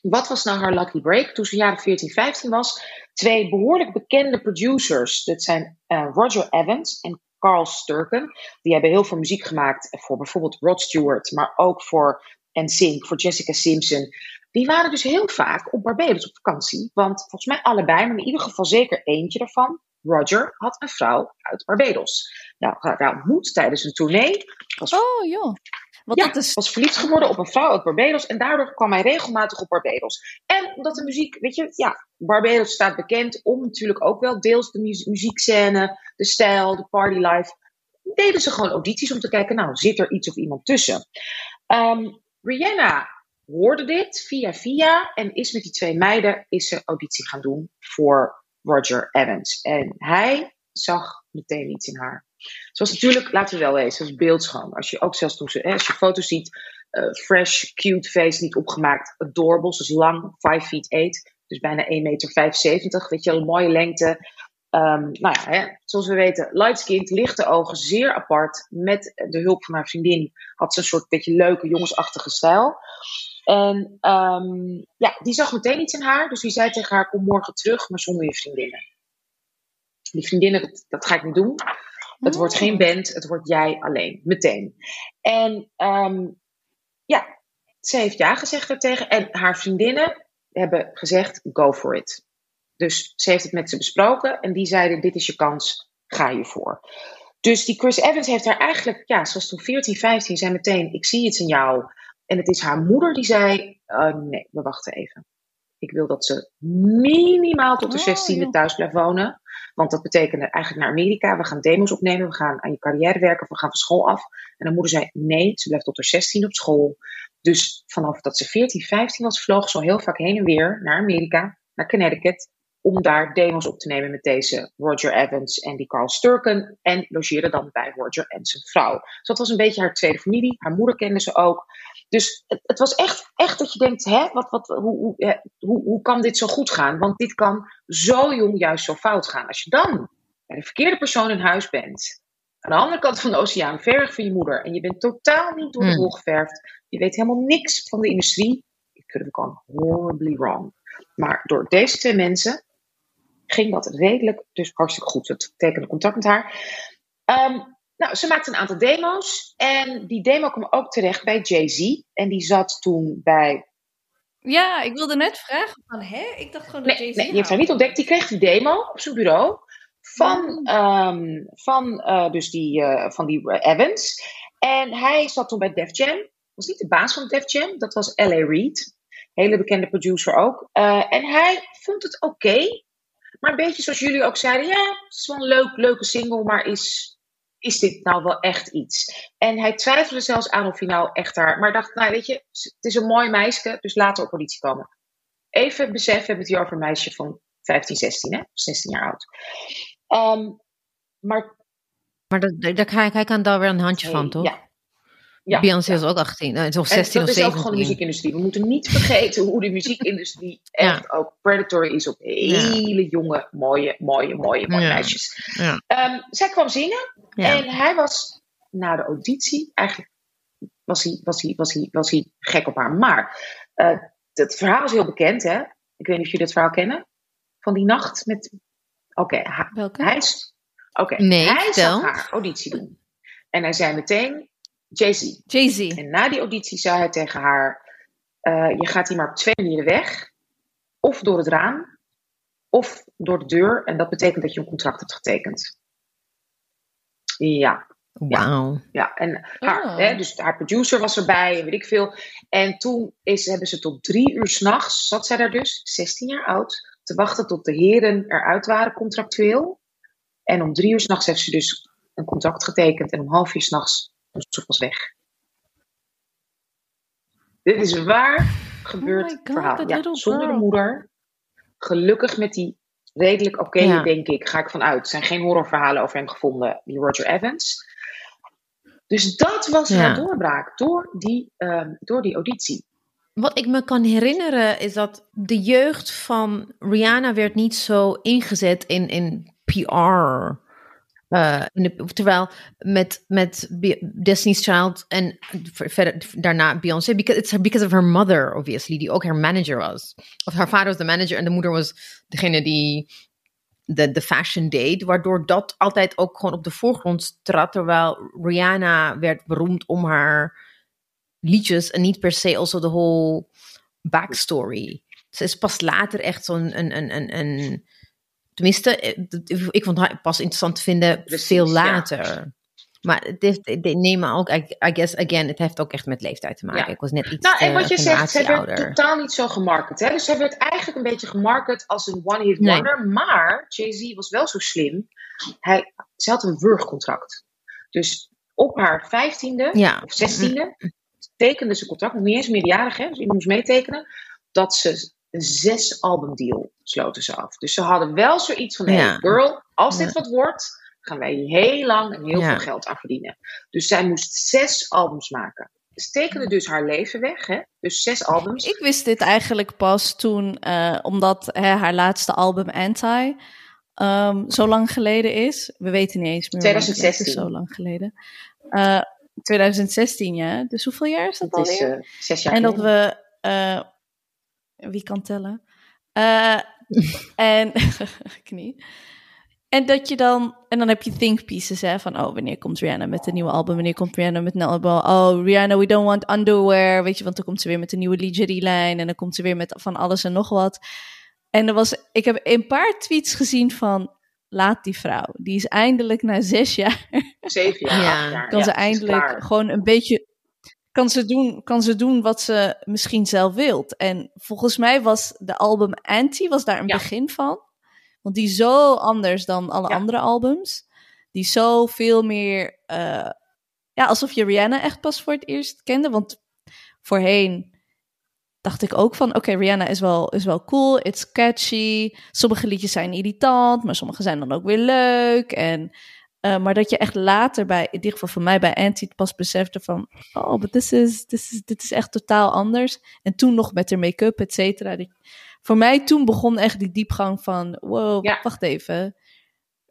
Wat was nou haar lucky break? Toen ze jaren 14, 15 was, twee behoorlijk bekende producers. Dat zijn uh, Roger Evans en Carl Sturken. Die hebben heel veel muziek gemaakt voor bijvoorbeeld Rod Stewart, maar ook voor NSYNC, voor Jessica Simpson. Die waren dus heel vaak op Barbados op vakantie. Want volgens mij allebei, maar in ieder geval zeker eentje daarvan, Roger, had een vrouw uit Barbados. Nou, haar ontmoet tijdens een tournee. Was, oh joh. Want ja, dat is... was verliefd geworden op een vrouw uit Barbados. En daardoor kwam hij regelmatig op Barbados. En omdat de muziek, weet je, ja, Barbados staat bekend om natuurlijk ook wel deels de mu muziekscène, de stijl, de partylife. Deden ze gewoon audities om te kijken, nou, zit er iets of iemand tussen? Um, Rihanna hoorde dit via via en is met die twee meiden is ze auditie gaan doen voor Roger Evans. En hij zag meteen iets in haar. Ze was natuurlijk, laten we wel wezen, ze was beeldschoon. Als je ook zelfs toen ze, als je foto's ziet, uh, fresh, cute face, niet opgemaakt, adorable. Ze lang, 5 feet 8, dus bijna 1 meter 75. Weet je, een mooie lengte. Um, nou ja, hè, zoals we weten, light skin, lichte ogen, zeer apart. Met de hulp van haar vriendin had ze een soort beetje leuke, jongensachtige stijl. En um, ja, die zag meteen iets in haar. Dus die zei tegen haar: Kom morgen terug, maar zonder je vriendinnen. Die vriendinnen, dat, dat ga ik niet doen. Het wordt geen band, het wordt jij alleen. Meteen. En um, ja, ze heeft ja gezegd daartegen. En haar vriendinnen hebben gezegd: Go for it. Dus ze heeft het met ze besproken. En die zeiden: Dit is je kans, ga je voor. Dus die Chris Evans heeft haar eigenlijk, ja, zoals toen 14, 15, zei meteen: Ik zie iets in jou. En het is haar moeder die zei: uh, Nee, we wachten even. Ik wil dat ze minimaal tot de 16e thuis blijft wonen. Want dat betekende eigenlijk naar Amerika. We gaan demos opnemen. We gaan aan je carrière werken. We gaan van school af. En de moeder zei: Nee, ze blijft tot de 16 op school. Dus vanaf dat ze 14, 15 was, vloog ze al heel vaak heen en weer naar Amerika, naar Connecticut om daar demos op te nemen met deze Roger Evans en die Carl Sturken. En logeerde dan bij Roger en zijn vrouw. Dus dat was een beetje haar tweede familie. Haar moeder kende ze ook. Dus het, het was echt, echt dat je denkt, hè, wat, wat, hoe, hoe, hoe, hoe kan dit zo goed gaan? Want dit kan zo jong juist zo fout gaan. Als je dan bij de verkeerde persoon in huis bent. Aan de andere kant van de oceaan, ver van je moeder. En je bent totaal niet door de wol hmm. geverfd. Je weet helemaal niks van de industrie. It could have gone horribly wrong. Maar door deze twee mensen ging dat redelijk, dus hartstikke goed. Het tekende contact met haar. Um, nou, ze maakte een aantal demo's. En die demo kwam ook terecht bij Jay-Z. En die zat toen bij. Ja, ik wilde net vragen van, hè? Ik dacht gewoon dat Jay-Z... Nee, je hebt haar niet ontdekt. Die kreeg die demo op zijn bureau. Van, um, van, uh, dus die, uh, van die Evans. En hij zat toen bij Def Jam. Was niet de baas van Def Jam. Dat was L.A. Reid. Hele bekende producer ook. Uh, en hij vond het oké. Maar een beetje zoals jullie ook zeiden, ja, het is wel een leuk, leuke single, maar is, is dit nou wel echt iets? En hij twijfelde zelfs aan of hij nou echt daar, maar dacht, nou weet je, het is een mooi meisje, dus laten we op politie komen. Even beseffen, we hebben het hier over een meisje van 15, 16, hè? 16 jaar oud. Um, maar maar dat, hij, hij kan daar weer een handje van, toch? Ja, ja, Beyoncé is ook 18, uh, 16 of 17. Dat is ook gewoon de muziekindustrie. We moeten niet vergeten hoe de muziekindustrie echt ook predatory is op hele jonge, mooie, mooie, mooie, mooie meisjes. Um, zij kwam zingen en hij was na de auditie eigenlijk was hij, was hij, was hij, was hij gek op haar. Maar uh, het verhaal is heel bekend, hè? Ik weet niet of jullie het verhaal kennen. Van die nacht met. Oké, okay, hij is. Oké, nee, hij zag haar auditie doen. En hij zei meteen: Jay-Z. Jay-Z. En na die auditie zei hij tegen haar: uh, Je gaat hier maar op twee manieren weg. Of door het raam, of door de deur. En dat betekent dat je een contract hebt getekend. Ja, Wauw. ja. En haar, Oh. hè, dus haar producer was erbij en weet ik veel. En toen is, hebben ze tot drie uur s'nachts, zat zij daar dus, 16 jaar oud, te wachten tot de heren eruit waren contractueel. En om drie uur s'nachts heeft ze dus een contract getekend en om half uur s'nachts pas weg. Dit is waar gebeurd Oh God, verhaal. Ja, zonder de moeder. Gelukkig met die redelijk oké, Ja. denk ik, ga ik vanuit. Er zijn geen horrorverhalen over hem gevonden, die Roger Evans. Dus dat was Ja. haar doorbraak door die, ehm, door die auditie. Wat ik me kan herinneren is dat de jeugd van Rihanna werd niet zo ingezet in, in PR. Eh, terwijl met, met Destiny's Child en ver- verder daarna Beyoncé, because, it's because of her mother, obviously, die ook haar manager was. Of haar vader was de manager en de moeder was degene die de, de fashion deed, waardoor dat altijd ook gewoon op de voorgrond trad, terwijl Rihanna werd beroemd om haar liedjes en niet per se also de whole backstory. Ze is pas later echt zo'n een, een, een, een tenminste, eh, ik vond haar pas interessant te vinden Precies, veel ja. later. Maar het heeft, ik neem ook, I, I guess again, het heeft ook echt met leeftijd te maken. Ja. Ik was net iets Nou, en wat je zegt, ze ouder. totaal niet zo gemarket. Hè? Dus ze werd eigenlijk een beetje gemarket als een one-hit Nee. wonder. Maar Jay-Z was wel zo slim. Hij, ze had een wurgcontract. Dus op haar vijftiende Ja. of zestiende tekende ze contract. Nog niet eens meerjarig, hè? dus iemand moest meetekenen. Dat ze een zes albumdeal sloten ze af. Dus ze hadden wel zoiets van, Ja. hey girl, als Ja. dit wat wordt, gaan wij heel lang en heel Ja. veel geld aan verdienen. Dus zij moest zes albums maken. Ze tekende dus haar leven weg, hè? Dus zes albums. Ik wist dit eigenlijk pas toen, eh, omdat hè, haar laatste album Anti ehm, zo lang geleden is. We weten niet eens meer. hoe lang het is, 2016. Het is zo lang geleden. Eh, 2016, ja. Dus hoeveel jaar is dat Het is alweer? eh, zes jaar en dat geleden. we, eh, wie kan tellen? Eh, en knie. En dat je dan, en dan heb je think pieces hè, van, oh, wanneer komt Rihanna met een nieuwe album? Wanneer komt Rihanna met een album? Oh, Rihanna, we don't want underwear, weet je, want dan komt ze weer met een nieuwe lingerie-lijn en dan komt ze weer met van alles en nog wat. En er was, ik heb een paar tweets gezien van, laat die vrouw, die is eindelijk na zes jaar Zeven jaar, Ja. kan ja, ze eindelijk gewoon een beetje. Kan ze, doen, kan ze doen wat ze misschien zelf wilt. En volgens mij was de album Anti was daar een Ja. begin van. Want die is zo anders dan alle Ja. andere albums. Die is zo veel meer. eh, ja, alsof je Rihanna echt pas voor het eerst kende. Want voorheen dacht ik ook van... Oké, Rihanna is wel, is wel cool. It's catchy. Sommige liedjes zijn irritant. Maar sommige zijn dan ook weer leuk. En uh, maar dat je echt later bij, in ieder geval voor mij bij Anti, pas besefte van, oh, but this is, this is, dit is echt totaal anders. En toen nog met de make-up, et cetera. Die- Voor mij toen begon echt die diepgang van, wow, Ja. wacht even.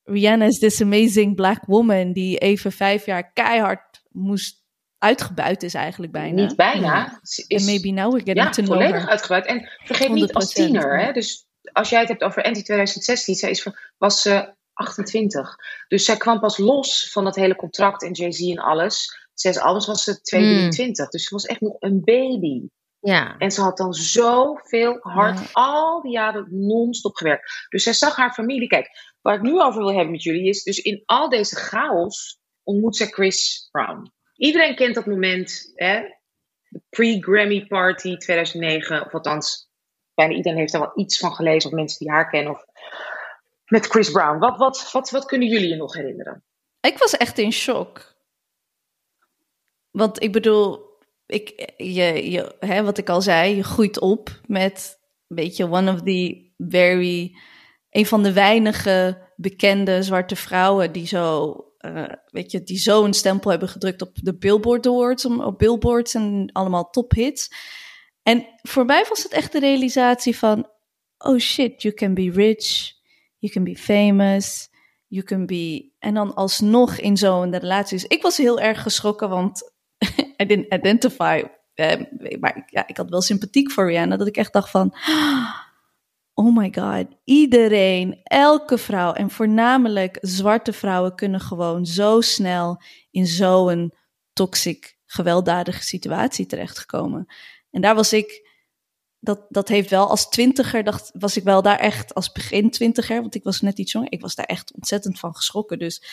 Rihanna is this amazing black woman die even vijf jaar keihard moest uitgebuit is eigenlijk bijna. Niet bijna. Is, maybe now we're getting ja, to know volledig her. uitgebreid. En vergeet niet als 100%, tiener, hè? Dus als jij het hebt over Anti 2016, zij is was ze 28. Dus zij kwam pas los van dat hele contract en Jay-Z en alles. Zes albums was ze 22. Dus ze was echt nog een baby. Ja. En ze had dan zoveel hard Ja. al die jaren non-stop gewerkt. Dus zij zag haar familie. Kijk, waar ik nu over wil hebben met jullie is... dus in al deze chaos ontmoet zij Chris Brown. Iedereen kent dat moment, hè? De pre-Grammy Party 2009. Of althans, bijna iedereen heeft daar wel iets van gelezen... of mensen die haar kennen. Of met Chris Brown. Wat, wat, wat, wat kunnen jullie je nog herinneren? Ik was echt in shock. Want ik bedoel, ik, je, je, hè, wat ik al zei, je groeit op met, weet je, one of the very, een van de weinige bekende zwarte vrouwen die zo, eh, weet je, die zo een stempel hebben gedrukt op de Billboard Awards, op billboards en allemaal tophits. En voor mij was het echt de realisatie van, oh shit, you can be rich, you can be famous, you can be... En dan alsnog in zo'n relatie. Dus ik was heel erg geschrokken, want I didn't identify. eh, maar ja, ik had wel sympathiek voor Rihanna, dat ik echt dacht van... Oh my god, iedereen, elke vrouw en voornamelijk zwarte vrouwen kunnen gewoon zo snel in zo'n toxic, gewelddadige situatie terechtkomen. En daar was ik, dat, dat heeft wel als twintiger, dacht, was ik wel daar echt als begin twintiger, want ik was net iets jonger, ik was daar echt ontzettend van geschrokken. Dus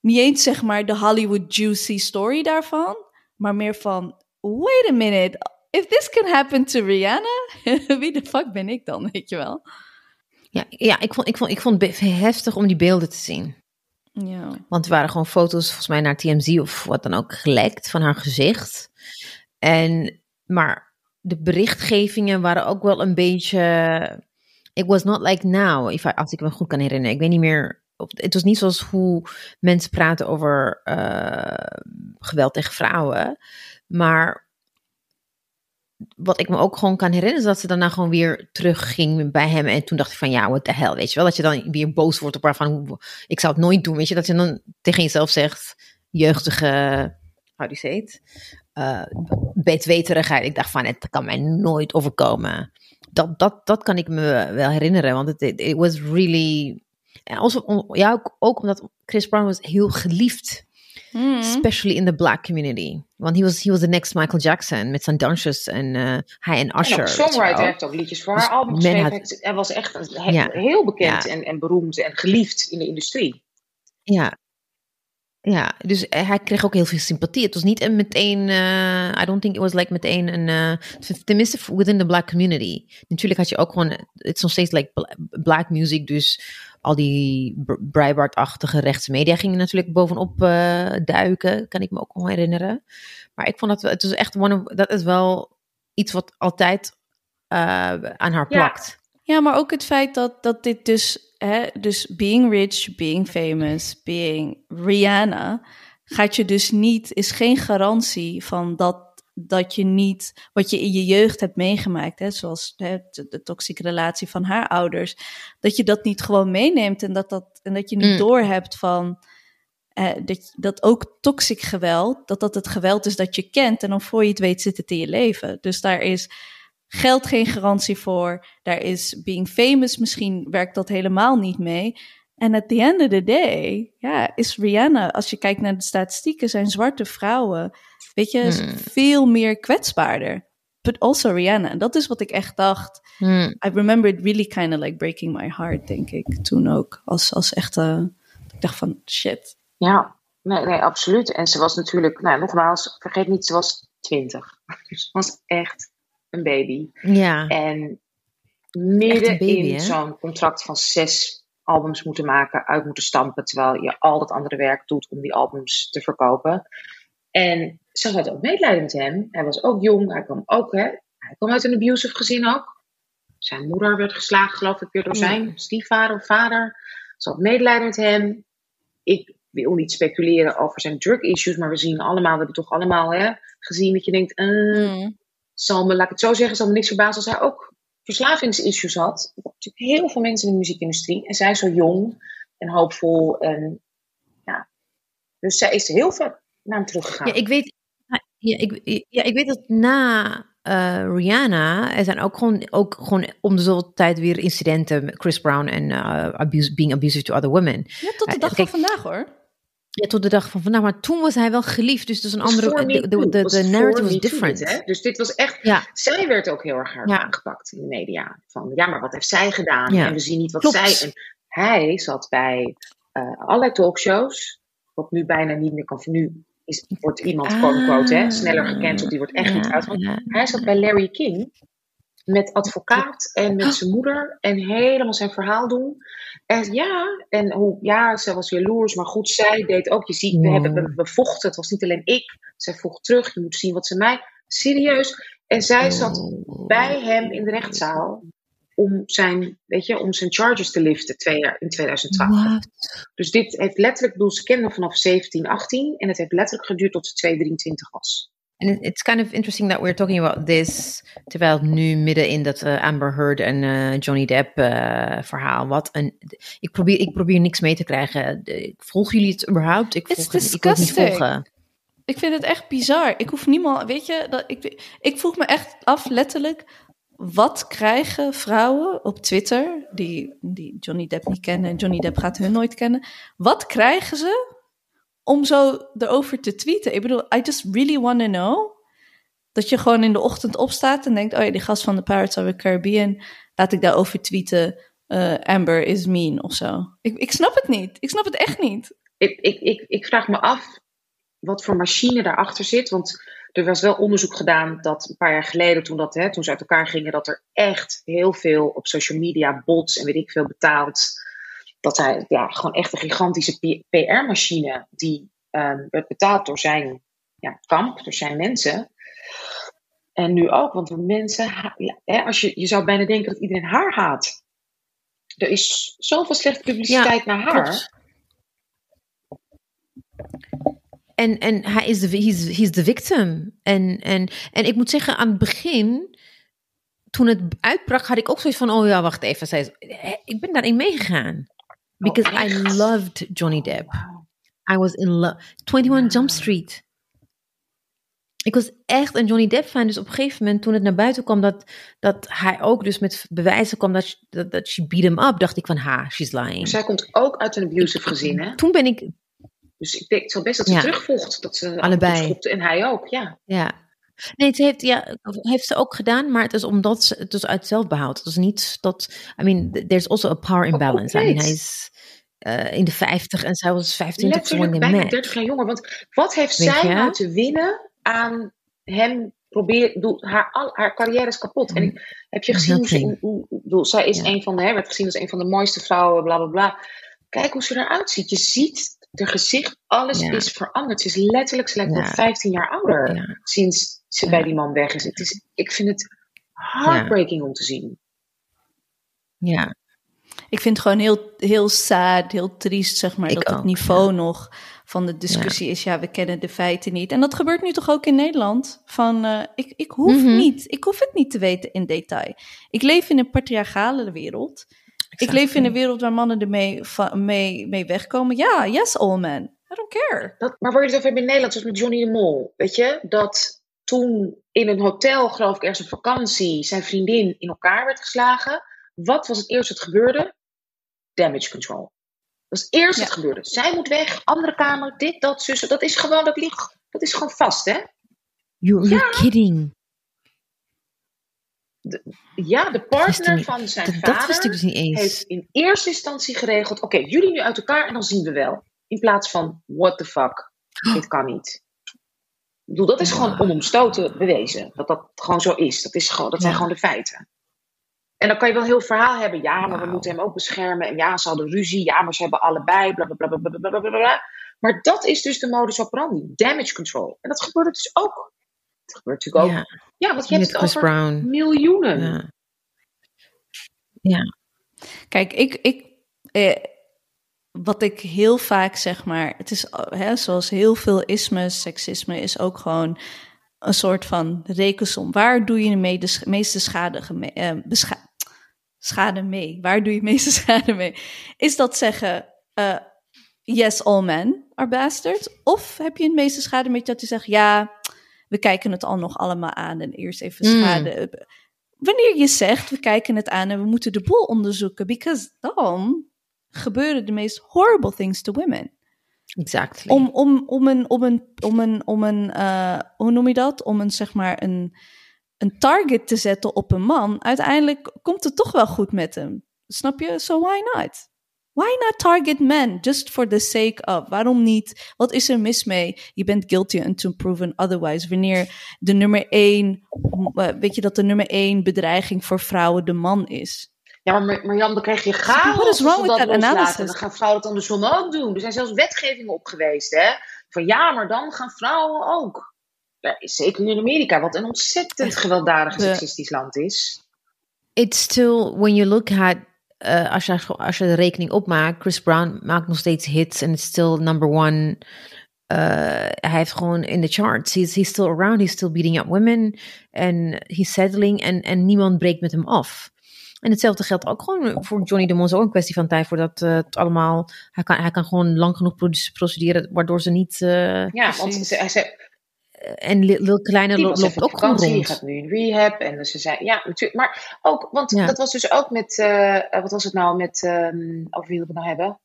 niet eens zeg maar de Hollywood juicy story daarvan, maar meer van, wait a minute, if this can happen to Rihanna, wie de fuck ben ik dan, weet je wel? Ja, ja ik, vond, ik, vond, ik vond het heftig om die beelden te zien. Ja. Want er waren gewoon foto's, volgens mij naar TMZ of wat dan ook, gelekt van haar gezicht. En, maar de berichtgevingen waren ook wel een beetje. It was not like now, if I, als ik me goed kan herinneren. Ik weet niet meer. Het was niet zoals hoe mensen praten over uh, geweld tegen vrouwen. Maar wat ik me ook gewoon kan herinneren, is dat ze daarna gewoon weer terugging bij hem. En toen dacht ik van, ja, what the hell, weet je wel. Dat je dan weer boos wordt op haar van, ik zou het nooit doen, weet je. Dat je dan tegen jezelf zegt, jeugdige, how do you? Uh, bedweterigheid. Ik dacht van, het kan mij nooit overkomen. Dat, dat, dat kan ik me wel herinneren, want het it, it was really... En also, ja, ook, ook omdat Chris Brown was heel geliefd Mm. Especially in the black community. Want he was, he was the next Michael Jackson met zijn dansjes en uh, hij en Usher. En songwriter heeft ook liedjes voor haar album geschreven. Hij was echt he heel bekend en, en beroemd en geliefd in de industrie. Ja, ja, dus hij kreeg ook heel veel sympathie. Het was niet meteen, uh, I don't think it was like meteen een, uh, tenminste within the black community. Natuurlijk had je ook gewoon, het is nog steeds like black music, dus al die Breitbart-achtige rechtse media gingen natuurlijk bovenop uh, duiken, kan ik me ook nog herinneren. Maar ik vond dat het was echt one of, dat is wel iets wat altijd aan haar plakt. Ja. maar ook het feit dat, dat dit dus hè, dus being rich, being famous, being Rihanna, gaat je dus niet, is geen garantie van dat, dat je niet, wat je in je jeugd hebt meegemaakt, hè, zoals hè, de, de toxische relatie van haar ouders, dat je dat niet gewoon meeneemt en dat, dat, en dat je niet mm. doorhebt van, eh, dat, dat ook toxic geweld, dat dat het geweld is dat je kent en dan voor je het weet zit het in je leven. Dus daar is geldt geen garantie voor. Daar is being famous, misschien werkt dat helemaal niet mee. En at the end of the day, ja, is Rihanna, als je kijkt naar de statistieken, zijn zwarte vrouwen, weet je, hmm. veel meer kwetsbaarder. But also Rihanna. En dat is wat ik echt dacht. Hmm. I remember it really kind of like breaking my heart, denk ik, toen ook. Als, als echte, ik dacht van, shit. Ja, nee, nee, absoluut. En ze was natuurlijk, nou nogmaals, vergeet niet, ze was twintig. Dus ze was echt een baby. Ja. En midden in zo'n contract van zes albums moeten maken, uit moeten stampen, terwijl je al dat andere werk doet om die albums te verkopen. En ze had ook medelijden met hem. Hij was ook jong, hij kwam ook, hè, hij kwam uit een abusive gezin ook. Zijn moeder werd geslagen, geloof ik, weer door zijn stiefvader of vader. Ze had medelijden met hem. Ik wil niet speculeren over zijn drug issues, maar we zien allemaal, we hebben toch allemaal hè, gezien dat je denkt, uh, zal me, laat ik het zo zeggen, zal me niks verbazen als hij ook verslavingsissues had. Er natuurlijk heel veel mensen in de muziekindustrie. En zij is zo jong en hoopvol. En, ja. Dus zij is heel ver naar hem teruggegaan. Ja, ik weet, ja, ik, ja, ik weet dat na uh, Rihanna, er zijn ook gewoon, ook gewoon om de zoveel tijd weer incidenten met Chris Brown en uh, abuse, being abusive to other women. Ja, tot de dag uh, van vandaag hoor. Ja, tot de dag van vandaag. Maar toen was hij wel geliefd. Dus dat is een andere. De, de, de, de narrative was different. Dus dit was echt. Ja. Zij werd ook heel erg hard ja. aangepakt in de media. Van ja, maar wat heeft zij gedaan? Ja. En we zien niet wat Klopt. zij. En hij zat bij uh, allerlei talkshows. Wat nu bijna niet meer kan. Nu is, wordt iemand, ah, quote, hè, sneller gecanceld. Die wordt echt niet uitgevoerd. Hij zat bij Larry King met advocaat en met zijn moeder en helemaal zijn verhaal doen. En ja, en hoe, ja, ze was jaloers, maar goed, zij deed ook. Je ziet, we, hebben, we, we vochten, het was niet alleen ik. Zij vocht terug, je moet zien wat ze mij. Serieus. En zij zat bij hem in de rechtszaal om zijn, weet je, om zijn charges te liften twee jaar, in 2012. What? Dus dit heeft letterlijk, bedoel, ze kenden vanaf 17, 18 en het heeft letterlijk geduurd tot ze 2, 23 was. En it's kind of interesting that we're talking about this, terwijl nu midden in dat uh, Amber Heard en uh, Johnny Depp uh, verhaal. Wat een, ik probeer, ik probeer niks mee te krijgen. Volgen jullie het überhaupt? Ik, volg het, ik het niet volgen. Ik vind het echt bizar. Ik hoef niemand, weet je, dat, ik, ik vroeg me echt af, letterlijk, wat krijgen vrouwen op Twitter, die, die Johnny Depp niet kennen en Johnny Depp gaat hun nooit kennen, wat krijgen ze om zo erover te tweeten. Ik bedoel, I just really want to know. Dat je gewoon in de ochtend opstaat en denkt: oh ja, die gast van de Pirates of the Caribbean, laat ik daarover tweeten. Uh, Amber is mean of zo. Ik, ik snap het niet. Ik snap het echt niet. ik, ik, ik, ik vraag me af wat voor machine daarachter zit. Want er was wel onderzoek gedaan dat een paar jaar geleden, toen, dat, hè, toen ze uit elkaar gingen, dat er echt heel veel op social media bots en weet ik veel betaald. Dat hij ja, gewoon echt een gigantische PR-machine die um, werd betaald door zijn ja, kamp, door zijn mensen. En nu ook, want mensen, hè, als je, je zou bijna denken dat iedereen haar haat. Er is zoveel slechte publiciteit naar haar. En, en hij is de, he's, he's the victim. En, en, en ik moet zeggen, aan het begin, toen het uitbrak, had ik ook zoiets van: oh ja, wacht even. Zij, ik ben daarin meegegaan. Because oh, I loved Johnny Depp. I was in love. 21 Jump Street. Ik was echt een Johnny Depp fan. Dus op een gegeven moment, toen het naar buiten kwam dat, dat hij ook dus met bewijzen kwam dat, dat, dat she beat him up, dacht ik van, ha, she's lying. Zij komt ook uit een abusive gezin, hè? Toen ben ik... Dus ik denk, het zal best dat ze ja. Dat ze Allebei. En hij ook, ja. Ja. Nee, het heeft, ja, heeft ze ook gedaan, maar het is omdat ze het dus uit zelfbehoud. Het is niet dat, I mean, there's also a power imbalance. Oh, I mean, hij is uh, in de 50 en zij was 15 Letterlijk bijna 30 jaar jonger. Want wat heeft Weet zij nou te winnen aan hem probeer, haar, al, haar carrière is kapot. En ik, heb je gezien hoe ze, hoe, zij is een van de, hè, werd gezien als een van de mooiste vrouwen, bla bla bla. Kijk hoe ze eruit ziet. Je ziet de gezicht, alles is veranderd. Ze is letterlijk, ze lijkt wel 15 jaar ouder sinds ze bij die man weg is. Het is. Ik vind het heartbreaking om te zien. Ja. Ik vind het gewoon heel, heel sad, heel triest, zeg maar, dat het niveau nog van de discussie is, ja, we kennen de feiten niet. En dat gebeurt nu toch ook in Nederland? Van, uh, ik, ik hoef mhm. niet, ik hoef het niet te weten in detail. Ik leef in een patriarchale wereld. Ik leef in een wereld waar mannen ermee mee, mee wegkomen. Ja, yes, all men. I don't care. Dat, maar waar je het over hebt in Nederland, zoals met Johnny de Mol, weet je, dat toen in een hotel, geloof ik, ergens op vakantie, zijn vriendin in elkaar werd geslagen. Wat was het eerste dat gebeurde? Damage control. Dat is eerst het gebeurde. Zij moet weg, andere kamer, dit, dat, zussen. Dat is gewoon, dat ligt, dat is gewoon vast, hè? You're, kidding. ja, de partner van zijn vader dat wist ik dus niet eens. heeft in eerste instantie geregeld: oké, jullie nu uit elkaar en dan zien we wel. In plaats van: what the fuck, dit kan niet. Ik bedoel, dat is gewoon onomstoten bewezen. Dat dat gewoon zo is. Dat, is gewoon, dat zijn gewoon de feiten. En dan kan je wel heel verhaal hebben. Ja, maar we moeten hem ook beschermen. En ja, ze hadden ruzie. Ja, maar ze hebben allebei. Bla, bla, bla. Maar dat is dus de modus operandi. Damage control. En dat gebeurt dus ook. Dat gebeurt natuurlijk ook. Ja, want je hebt het over miljoenen. Ja. ja. Kijk, ik... ik eh, wat ik heel vaak zeg maar... Het is hè, zoals heel veel ismes, seksisme... is ook gewoon een soort van rekensom. Waar doe je de meeste schade, eh, schade mee? Waar doe je de meeste schade mee? Is dat zeggen, uh, yes, all men are bastards? Of heb je het meeste schade mee dat je zegt, ja, we kijken het al nog allemaal aan en eerst even hmm. schade. Wanneer je zegt, we kijken het aan en we moeten de boel onderzoeken, because dan gebeuren de meest horrible things to women. Exactly. Om, om, om een, om een, om een, om een uh, hoe noem je dat? Om een, zeg maar, een, een target te zetten op een man. Uiteindelijk komt het toch wel goed met hem. Snap je? So why not? Why not target men just for the sake of? Waarom niet? Wat is er mis mee? Je bent guilty until proven otherwise. Wanneer de nummer één, eh, weet je dat de nummer één bedreiging voor vrouwen de man is? Ja, maar Marjan, dan krijg je chaos. What is wrong with that analysis? Dan gaan vrouwen dat andersom ook doen. Er zijn zelfs wetgevingen op geweest, hè? Van ja, maar dan gaan vrouwen ook. Ja, zeker in Amerika, wat een ontzettend gewelddadig seksistisch land is. It's still, when you look at, uh, als, je, als je de rekening opmaakt, Chris Brown maakt nog steeds hits en is still number one. Uh, hij heeft gewoon in de charts. He's, he's still around, he's still beating up women. En he's settling en, en niemand breekt met hem af. En hetzelfde geldt ook gewoon voor Johnny de Mons. Ook een kwestie van tijd voordat uh, het allemaal. Hij kan, hij kan gewoon lang genoeg procederen, waardoor ze niet. Uh, ja, want ze, ze, en Lil Kleine loopt ook gewoon rond. Die gaat nu in rehab. En ze zei, ja, natuurlijk. Maar ook, want dat was dus ook met, uh, wat was het nou, met, um, over wie we het nou hebben?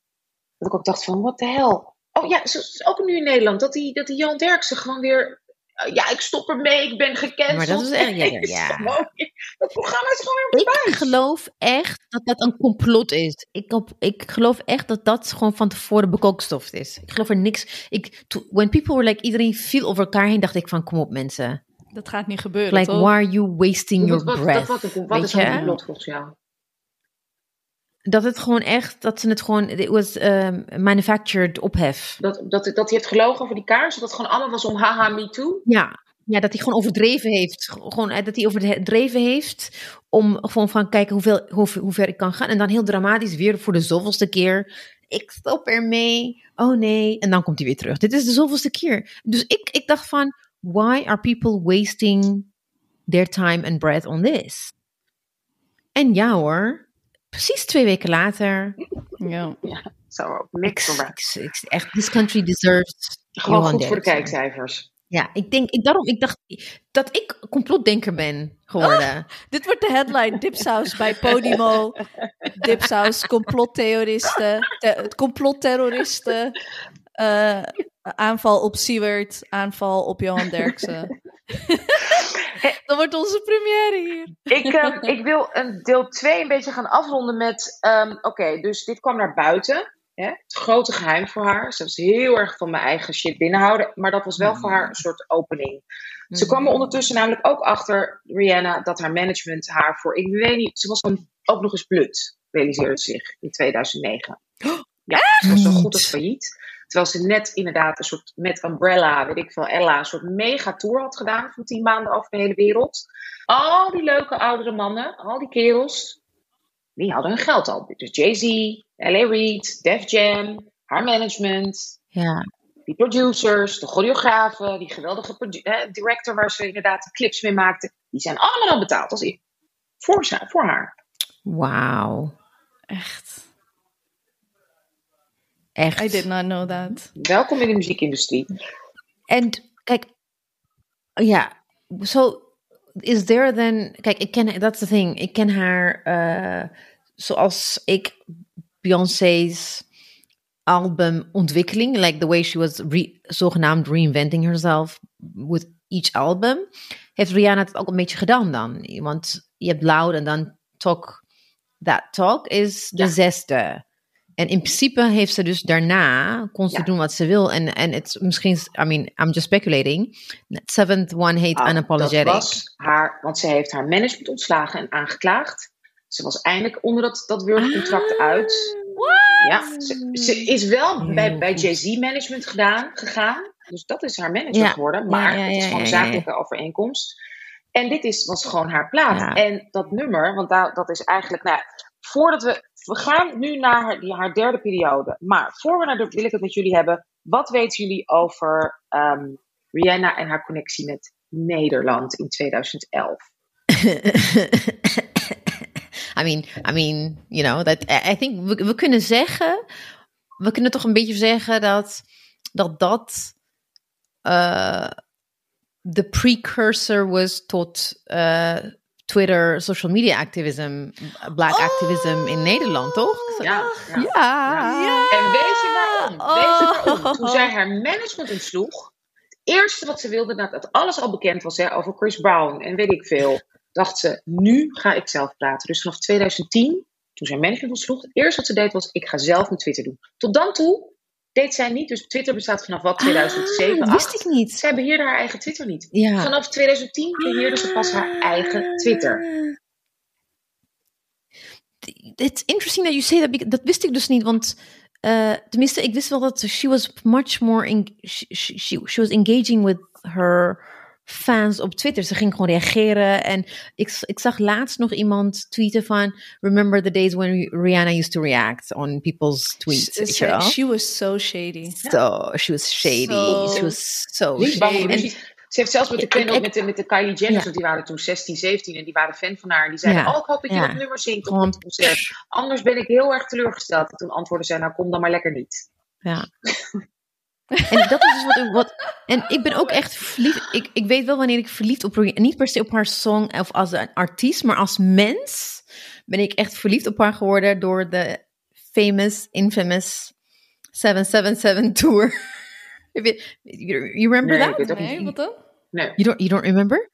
Dat ik ook dacht van, wat de hel. Oh ja, ook nu in Nederland, dat die, dat die Jan Derksen gewoon weer ja, ik stop ermee, ik ben gecanceld. Maar dat is echt- ja, ja, Dat programma is gewoon weer Ik geloof echt dat dat een complot is. Ik, op, ik geloof echt dat dat gewoon van tevoren bekookstoft is. Ik geloof er niks. Ik, to- when people were like, iedereen viel over elkaar heen, dacht ik van, kom op mensen. Dat gaat niet gebeuren, Like, toch? why are you wasting your Wat, breath? wat, wat, wat is een complot volgens jou? Dat het gewoon echt, dat ze het gewoon, it was um, manufactured ophef. Dat, dat, dat hij heeft gelogen over die kaars? Dat het gewoon allemaal was om haha, me too? Ja, ja, dat hij gewoon overdreven heeft. Gewoon eh, dat hij overdreven heeft om gewoon van kijken hoeveel, hoe, hoe ver ik kan gaan. En dan heel dramatisch weer voor de zoveelste keer. Ik stop ermee. Oh nee. En dan komt hij weer terug. Dit is de zoveelste keer. Dus ik, ik dacht van, why are people wasting their time and breath on this? En ja hoor, precies twee weken later. Ja. Zo, ik, ik- echt, this country deserves Gewoon Johan goed voor de kijkcijfers. Ja, ik denk, ik, daarom, ik dacht dat ik complotdenker ben geworden. Dit wordt de headline Dipsaus bij Podimo. Dipsaus, complottheoristen, te- complotterroristen. eh, aanval op Siewert, aanval op Johan Derksen. Dat wordt onze première hier. Ik, ehm, ik wil een deel 2 een beetje gaan afronden met... ehm, Oké, dus dit kwam naar buiten. Hè? Het grote geheim voor haar. Ze was heel erg van mijn eigen shit binnenhouden. Maar dat was wel voor haar een soort opening. Ze kwam er ondertussen namelijk ook achter, Rihanna, dat haar management haar voor... Ik weet niet, ze was dan ook nog eens blut, realiseerde zich in 2009. Ja, ze was zo goed als failliet. Terwijl ze net inderdaad een soort met Umbrella, weet ik veel, Ella, een soort mega tour had gedaan van tien maanden over de hele wereld. Al die leuke oudere mannen, al die kerels, die hadden hun geld al. Dus Jay-Z, L.A. Reid, Def Jam, haar management, Ja, die producers, de choreografen, die geweldige eh, director waar ze inderdaad de clips mee maakten, die zijn allemaal al betaald als ik. Voor, voor haar. wauw. Echt. Echt. I did not know that. Welkom in de muziekindustrie. En kijk, ja, zo is there then. Kijk, ik ken, that's the thing. Ik ken haar eh, zoals ik Beyoncé's albumontwikkeling, like the way she was re, zogenaamd reinventing herself with each album, heeft Rihanna het ook een beetje gedaan dan. Want je hebt Loud en dan Talk. That Talk is de Ja. zesde. En in principe heeft ze dus daarna, kon ze Ja. doen wat ze wil. En, en het misschien, I mean, I'm just speculating. Seventh one heet Ah, Unapologetic. Dat was haar, want ze heeft haar management ontslagen en aangeklaagd. Ze was eindelijk onder dat, dat Ah, uit. Ja, ze, ze is wel bij, bij. Jay-Z management gedaan, gegaan. Dus dat is haar manager Ja, geworden. Maar ja, het is gewoon een zakelijke overeenkomst. En dit is, was gewoon haar plaat. En dat nummer, want daar, dat is eigenlijk... Nou, voordat we... We gaan nu naar haar, haar derde periode. Maar voor we naar de... Wil ik het met jullie hebben. Wat weten jullie over ehm, Rihanna en haar connectie met Nederland in 2011? I mean, I mean, you know, that I I think we, we kunnen zeggen, we kunnen toch een beetje zeggen dat dat dat eh, de precursor was tot eh, Twitter, social media activism, black activism in Nederland, toch? Ja, ja. Ja. En weet je waarom? Weet je waarom? Oh. Toen zij haar management ontsloeg, het eerste wat ze wilde, nadat alles al bekend was hè, over Chris Brown en weet ik veel, dacht ze, nu ga ik zelf praten. Dus vanaf 2010, toen zij management ontsloeg, het eerste wat ze deed was, ik ga zelf mijn Twitter doen. Tot dan toe deed zij niet, dus Twitter bestaat vanaf wat, 2007, Ah, dat wist 2008. ik niet. Zij beheerde haar eigen Twitter niet. Ja. Vanaf 2010 beheerde ze pas haar eigen Twitter. It's interesting that you say that. Dat wist ik dus niet, want eh, tenminste, ik wist wel dat she was much more, in, she, she was engaging with her fans op Twitter. Ze ging gewoon reageren en ik, ik zag laatst nog iemand tweeten van remember the days when Rihanna used to react on people's tweets. She, she was so shady. So she was shady. So she was so shady. Ze heeft zelfs met de, Ik- Kendall- ik- met de, met de Kylie Jenner, Ja. want die waren toen 16, 17 en die waren fan van haar. En die zeiden, Ja. oh, ik hoop dat je Ja. dat nummer zingt op het concert. Anders ben ik heel erg teleurgesteld. En toen antwoordde zij, nou kom dan maar lekker niet. Ja. En dat is dus wat, ik- wat. En ik ben ook echt verliefd. Ik, ik weet wel wanneer ik verliefd op Rihanna. Niet per se op haar song of als een artiest, maar als mens ben ik echt verliefd op haar geworden door de famous, infamous 777 tour. You you remember Nee, that? Nee, wat dan? Nee. You don't, you don't remember?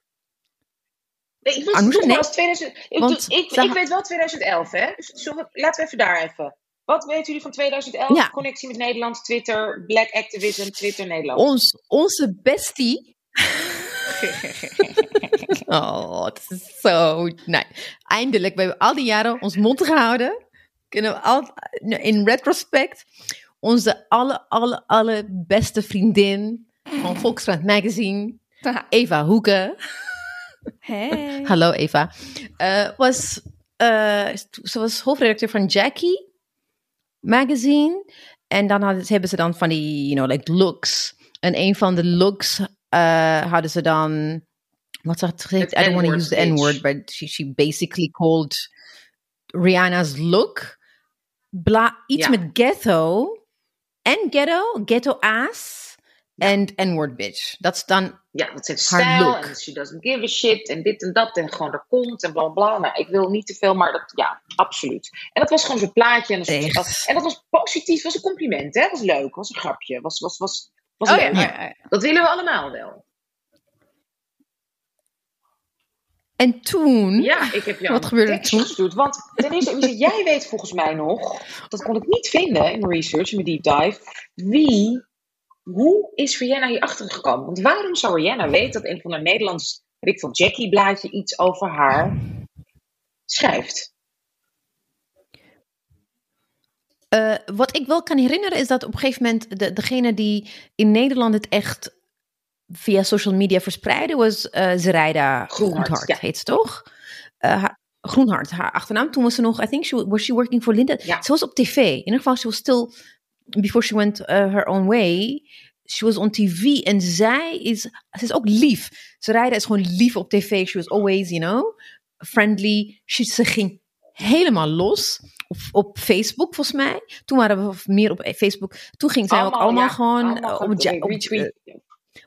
Nee, ik was nee. 2000. Ik, Want doe- ik, ze- ik weet wel 2011, hè? Dus zullen we- laten we even daar even. Wat weten jullie van 2011? Ja. Connectie met Nederland, Twitter, Black Activism, Twitter Nederland. Ons, onze bestie. oh, het is zo nice. Eindelijk, we hebben al die jaren ons mond gehouden. Kunnen we al, in retrospect, onze alle, alle, alle beste vriendin van Volkskrant Magazine, Eva Hoeken. Hey. Hallo Eva. Eh, was, eh, ze was hoofdredacteur van Jackie magazine. En dan hadden, hebben ze dan van die, you know, like looks. En een van de looks eh, hadden ze dan, wat zegt ze? I don't want to use the. N-word, but she, she basically called Rihanna's look bla, iets met ghetto en ghetto, ghetto ass en N-word bitch. Dat is dan Ja, dat zijn Haar stijl look. en she doesn't give a shit en dit en dat en gewoon er komt en bla bla. Nou, ik wil niet te veel, maar dat, ja, absoluut. En dat was gewoon zo'n plaatje en dat, Echt? was, en dat was positief, was een compliment, hè? Was leuk, was een grapje, was, was, was, was Oh leuk. ja, ja, ja. Dat willen we allemaal wel. En toen, Ja, ik heb jou Wat gebeurde er toen? gestuurd. Want ten eerste, jij weet volgens mij nog, dat kon ik niet vinden in mijn research, in mijn deep dive, wie, hoe is Rihanna hier achter gekomen? Want waarom zou Rihanna weten dat een van haar Nederlands, ik veel, Jackie blaadje iets over haar schrijft? eh, wat ik wel kan herinneren is dat op een gegeven moment de, degene die in Nederland het echt via social media verspreidde was eh Zerijda Groenhart, Groenhart, ja. heet ze toch? Eh, haar- Groenhart, haar achternaam. Toen was ze nog, I think she was she working for Linda. Ja. Ze was op tv. In ieder geval, she was still before she went uh, her own way. She was on TV en zij is, ze is ook lief. Zerijda is gewoon lief op tv. She was always, you know, friendly. She, ze ging helemaal los op, op Facebook volgens mij. Toen waren we meer op Facebook. Toen ging zij ook allemaal ja, gewoon allemaal eh, van op, Ja- de op, retweet.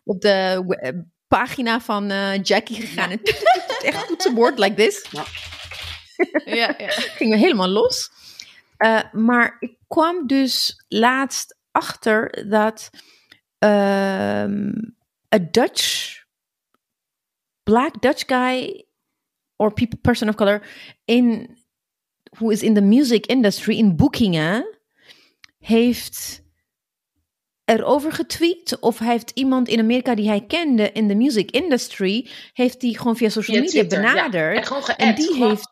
op de eh, pagina van eh, Jackie gegaan. En echt toetsenbord like this. Ja, ja. Gingen we helemaal los. Eh, maar ik kwam dus laatst achter dat ehm a Dutch, black Dutch guy or people, person of color in who is in the music industry in boekingen heeft erover getweet of hij heeft iemand in Amerika die hij kende in de music industry heeft die gewoon via social Via media Twitter, ja. benaderd En gewoon en die heeft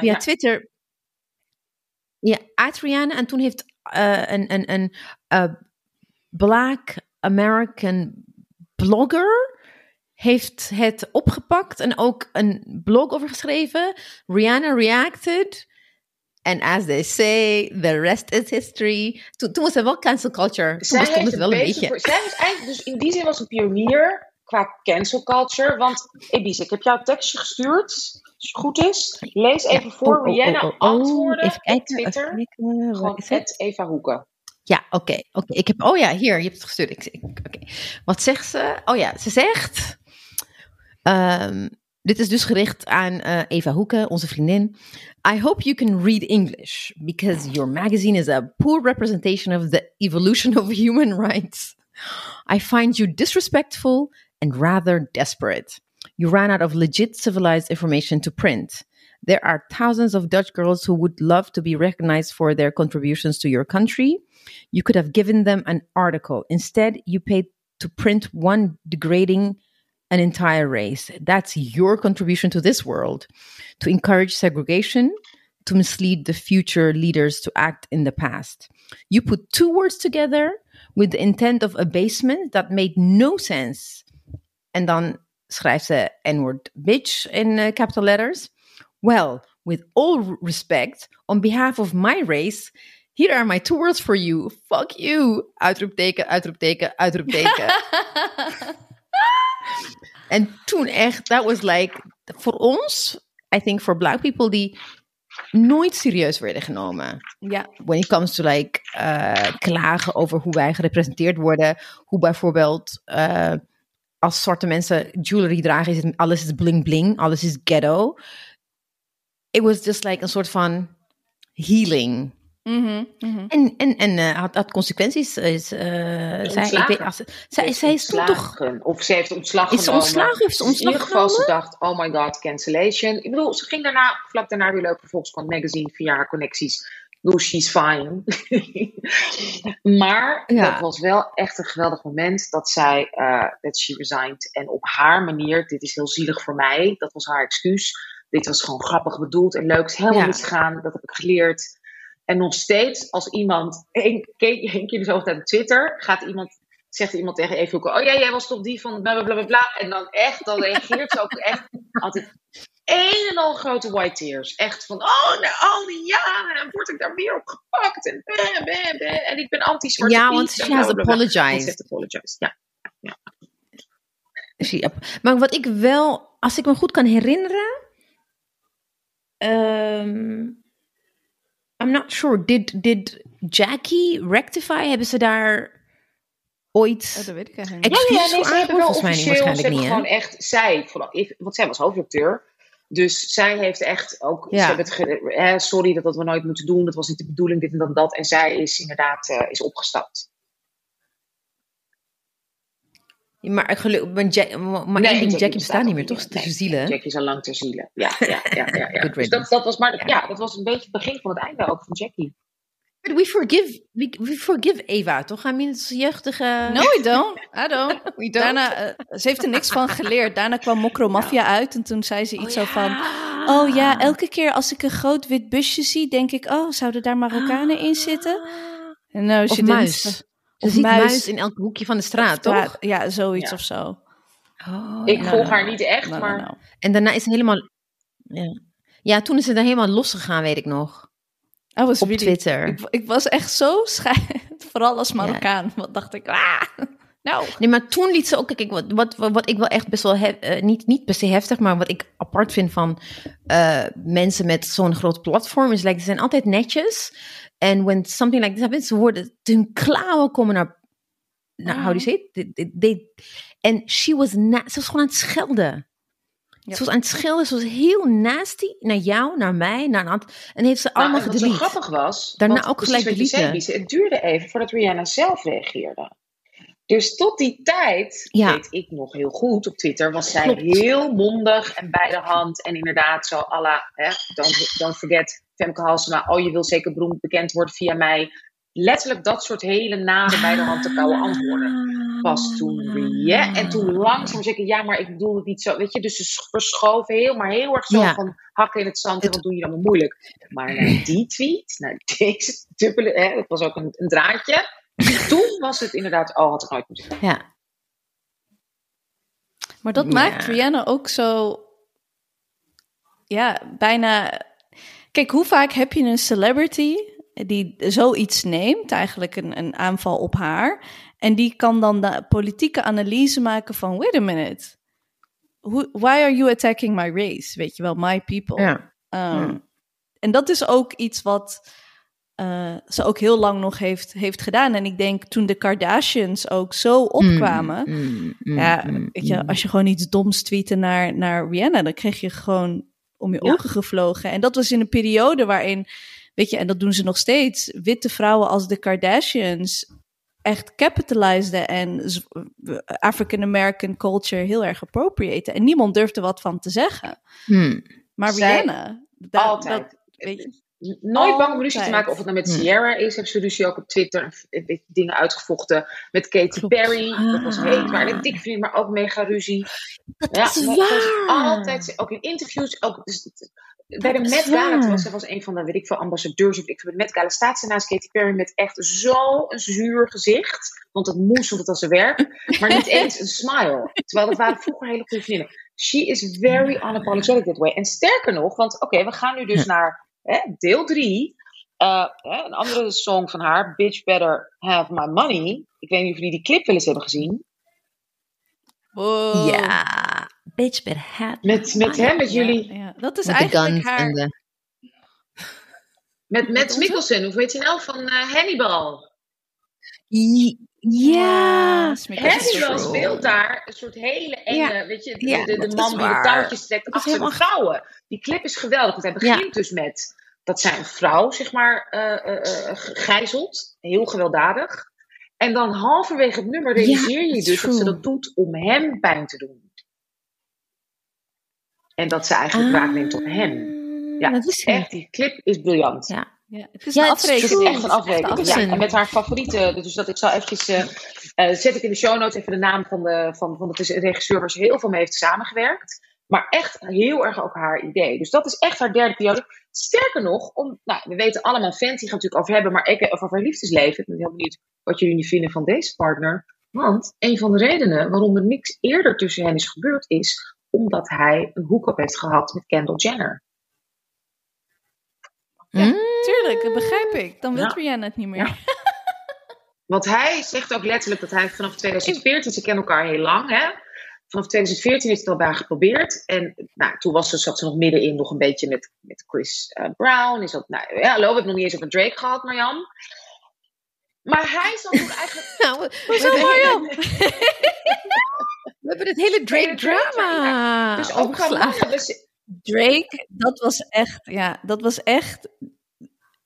via. Twitter ja uit Rihanna en toen heeft eh, een een een eh, black American blogger heeft het opgepakt en ook een blog over geschreven. Rihanna reacted. And as they say, the rest is history. Toen, toen was er wel cancel culture. Toen Zij het wel een beetje beetje. voor- zij was eigenlijk dus in die zin was een pionier qua cancel culture. Want Ebis, ik heb jou een tekstje gestuurd. Als het goed is. Lees even voor Oh, Rihanna oh, oh, oh. antwoorden Even kijken, op Twitter. even Gewoon het? Eva Hoeken. Ja, oké. oké. Ik heb. Oh ja, hier, je hebt het gestuurd. Ik. Wat zegt ze? Oh ja, ze zegt. ehm, dit is dus gericht aan eh, Eva Hoeken, onze vriendin. I hope you can read English because your magazine is a poor representation of the evolution of human rights. I find you disrespectful and rather desperate. You ran out of legit civilized information to print. There are thousands of Dutch girls who would love to be recognized for their contributions to your country. You could have given them an article. Instead, you paid to print one degrading an entire race. That's your contribution to this world. To encourage segregation, to mislead the future leaders to act in the past. You put two words together with the intent of abasement that made no sense. En dan schrijft ze N-word bitch in uh, capital letters. Well, with all respect, on behalf of my race, here are my two words for you. Fuck you. Uitroepteken, uitroepteken, uitroepteken. en toen echt, that was like, voor ons, I think for black people die nooit serieus werden genomen. Ja, When it comes to like eh, klagen over hoe wij gerepresenteerd worden. Hoe bijvoorbeeld eh, als zwarte mensen jewelry dragen, is het, alles is bling bling, alles is ghetto. It was just like een soort van healing. Mhm, mhm. En, en, en eh, had, had consequenties. Is, eh, zij, ik weet, als, zij, Heeft zij is toen toch... ontslagen. Of ze heeft ontslag Is ze genomen. ontslagen? Heeft ze ontslag In ieder geval, ze genomen? dacht, oh my god, cancellation. Ik bedoel, ze ging daarna, vlak daarna weer lopen Volkskrant Magazine via haar connecties. Bedoel, she's fine. maar Ja. dat was wel echt een geweldig moment dat zij, dat she resigned. En op haar manier, dit is heel zielig voor mij, dat was haar excuus. Dit was gewoon grappig bedoeld en leuk. Het is helemaal Ja. misgegaan, dat heb ik geleerd. En nog steeds, als iemand, één keer, tijd op Twitter, gaat iemand, zegt iemand tegen Hoeken, oh ja, jij was toch die van bla bla bla bla, bla. En dan echt, dan reageert ze ook echt altijd een en al grote white tears. Echt van, oh, na al die jaren word ik daar weer op gepakt. En, bam, bam, bam. en ik ben anti-zwarte Ja, Piet want bla, has ze apologized. heeft apologized, ja. She- Maar wat ik wel, als ik me goed kan herinneren. ehm, I'm not sure. Did, did Jackie Rectify, hebben ze daar ooit. Oh, dat weet ik eigenlijk Ja, ja, nee, ze hebben wel Volgens mij niet, officieel, ze waarschijnlijk hebben niet, gewoon echt, zij, vooral, want zij was hoofdredacteur. Dus zij heeft echt ook, Ja. ze hebben het ge- eh, sorry dat dat we nooit moeten doen, dat was niet de bedoeling, dit en dat, en dat. En zij is inderdaad eh, is opgestapt. Maar, maar, Ja- maar Nee, één ding, Jackie Jackie bestaat niet meer, toch? meer. Te Nee, zielen. Jackie is al lang ter ziele. Ja, ja, ja, ja. dus dat, dat was maar, ja, dat was een beetje het begin van het einde ook van Jackie. We forgive, we, we forgive Eva, toch? I mean, het is een jeugdige... No, we don't. I don't. we don't. Daarna, eh, ze heeft er niks van geleerd. Daarna kwam Mokro Mafia uit en toen zei ze iets zo van... Oh ja, elke keer als ik een groot wit busje zie, denk ik... Oh, zouden daar Marokkanen in zitten? En no, Of she didn't. muis. Ze Of ziet muis. muis. in elk hoekje van de straat, toch? Ja, zoiets Ja. of zo. Oh, Ik ja. volg haar niet echt, maar no. En daarna is ze helemaal... Ja. ja, toen is ze daar helemaal losgegaan, weet ik nog. I was Op really- Twitter. Ik, ik was echt zo schijt, vooral als Marokkaan. Wat dacht ik, ah, nou. Nee, maar toen liet ze ook... Kijk, wat, wat, wat, wat ik wel echt best wel... hef- eh, niet, niet per se heftig, maar wat ik apart vind van eh, mensen met zo'n groot platform... is like, ze zijn altijd netjes. En when something like this happens, ze worden... hun klauwen komen naar... naar how do you say it? They- En she was... Na, ze was gewoon aan het schelden. Ja. Ze was aan het schelden. Ze was heel nasty naar jou, naar mij, naar een. En heeft ze Nou, allemaal en wat zo grappig was, Daarna ook gelijk het duurde even voordat Rihanna zelf reageerde. Dus tot die tijd, Ja. weet ik nog heel goed, op Twitter was zij Klopt. heel mondig en bij de hand. En inderdaad zo à la, hè, don't, don't forget Femke Halsema, oh je wil zeker beroemd bekend worden via mij. Letterlijk dat soort hele nare bij de hand te koude antwoorden. Pas toen Rihanna, en toen langzaam zeggen, ja maar ik bedoel het niet zo, weet je. Dus ze verschoven heel, maar heel erg zo Ja. van hakken in het zand en wat doe je allemaal moeilijk. Maar naar die tweet, naar deze dubbele, hè, dat was ook een, een draadje. Toen was het inderdaad, oh, had ik nooit moeten doen. Ja. Maar dat Ja. maakt Rihanna ook zo. Ja, bijna. Kijk, hoe vaak heb je een celebrity die zoiets neemt, eigenlijk een, een aanval op haar, en die kan dan de politieke analyse maken van: wait a minute, who, why are you attacking my race? Weet je wel, my people. Ja. Um, Ja. En dat is ook iets wat eh, ze ook heel lang nog heeft, heeft gedaan. En ik denk toen de Kardashians ook zo opkwamen. Mm, mm, Ja, mm, weet je, als je gewoon iets doms tweette naar, naar Rihanna, dan kreeg je gewoon om je Ja. ogen gevlogen. En dat was in een periode waarin, weet je, en dat doen ze nog steeds, witte vrouwen als de Kardashians echt capitalizeden en African American culture heel erg appropriaten. En niemand durfde wat van te zeggen. Mm. Maar Zij- Rihanna, da- Altijd. dat- weet je, Nooit bang om ruzie te maken. Of het nou met Hm. Sierra is, hebben ze ruzie ook op Twitter. Dingen uitgevochten. Met Katy Klopt. Perry. Dat was heet. Ah. Maar een dik vriend, maar ook mega ruzie. Dat Ja, is waar. altijd, ook in interviews. Ook, dus, bij de Met Gala, was, was een van de, weet ik veel, ambassadeurs. Of ik veel, de Met Gala staat ze naast Katy Perry met echt zo'n zuur gezicht. Want het moest, want het was zijn werk. Maar niet eens een smile. Terwijl dat waren vroeger hele goede vrienden. She is very unapologetic that way. En sterker nog, want oké, we gaan nu dus naar hè, deel drie. Eh, hè, een andere song van haar, Bitch Better Have My Money. Ik weet niet of jullie die clip wel eens hebben gezien. wow. Ja, bitch better have Met, met, hè, met Ja, jullie, ja. Dat is Met de eigenlijk guns haar... en de... met, met? Mikkelsen. Hoe heet hij nou? Van eh, Hannibal. I- Ja. Is Hannibal speelt daar een soort hele enge, weet je, de, Ja, de, man die de touwtjes trekt Dat is achter de vrouwen. Die clip is geweldig, want hij begint dus met dat zijn vrouw, zeg maar, uh, gijzelt. Heel gewelddadig. En dan halverwege het nummer realiseer je je dus dat ze dat doet om hem pijn te doen. En dat ze eigenlijk ah, neemt op hem. Ja, dat is echt, die clip is briljant. Ja. Ja, het is een afrekening. Het is echt een afrekening. Ja, en met haar favoriete, dus dat ik zal eventjes, uh, uh, zet ik in de show notes even de naam van de, van, van de regisseur waar ze heel veel mee heeft samengewerkt. Maar echt heel erg ook haar idee. Dus dat is echt haar derde periode. Sterker nog, om, nou, we weten allemaal, Fenty gaat natuurlijk over hebben, maar ik over haar liefdesleven. Ik ben heel benieuwd wat jullie nu vinden van deze partner. Want een van de redenen waarom er niks eerder tussen hen is gebeurd, is omdat hij een hoek-up heeft gehad met Kendall Jenner. Ja, mm. tuurlijk, dat begrijp ik. Dan wil ja. Rihanna het niet meer. Want hij zegt ook letterlijk dat hij vanaf 2014, ze kennen elkaar heel lang, hè? Vanaf 2014 heeft het al bij geprobeerd. En nou, toen was ze, zat ze nog middenin nog een beetje met, met Chris uh, Brown. Is dat, nou ja, hallo, we hebben nog niet eens over Drake gehad, Marjan. Maar hij zat toen eigenlijk... nou, we, Marjan? we hebben het hele Drake-drama Dus ook Drake, dat was echt, ja, dat was echt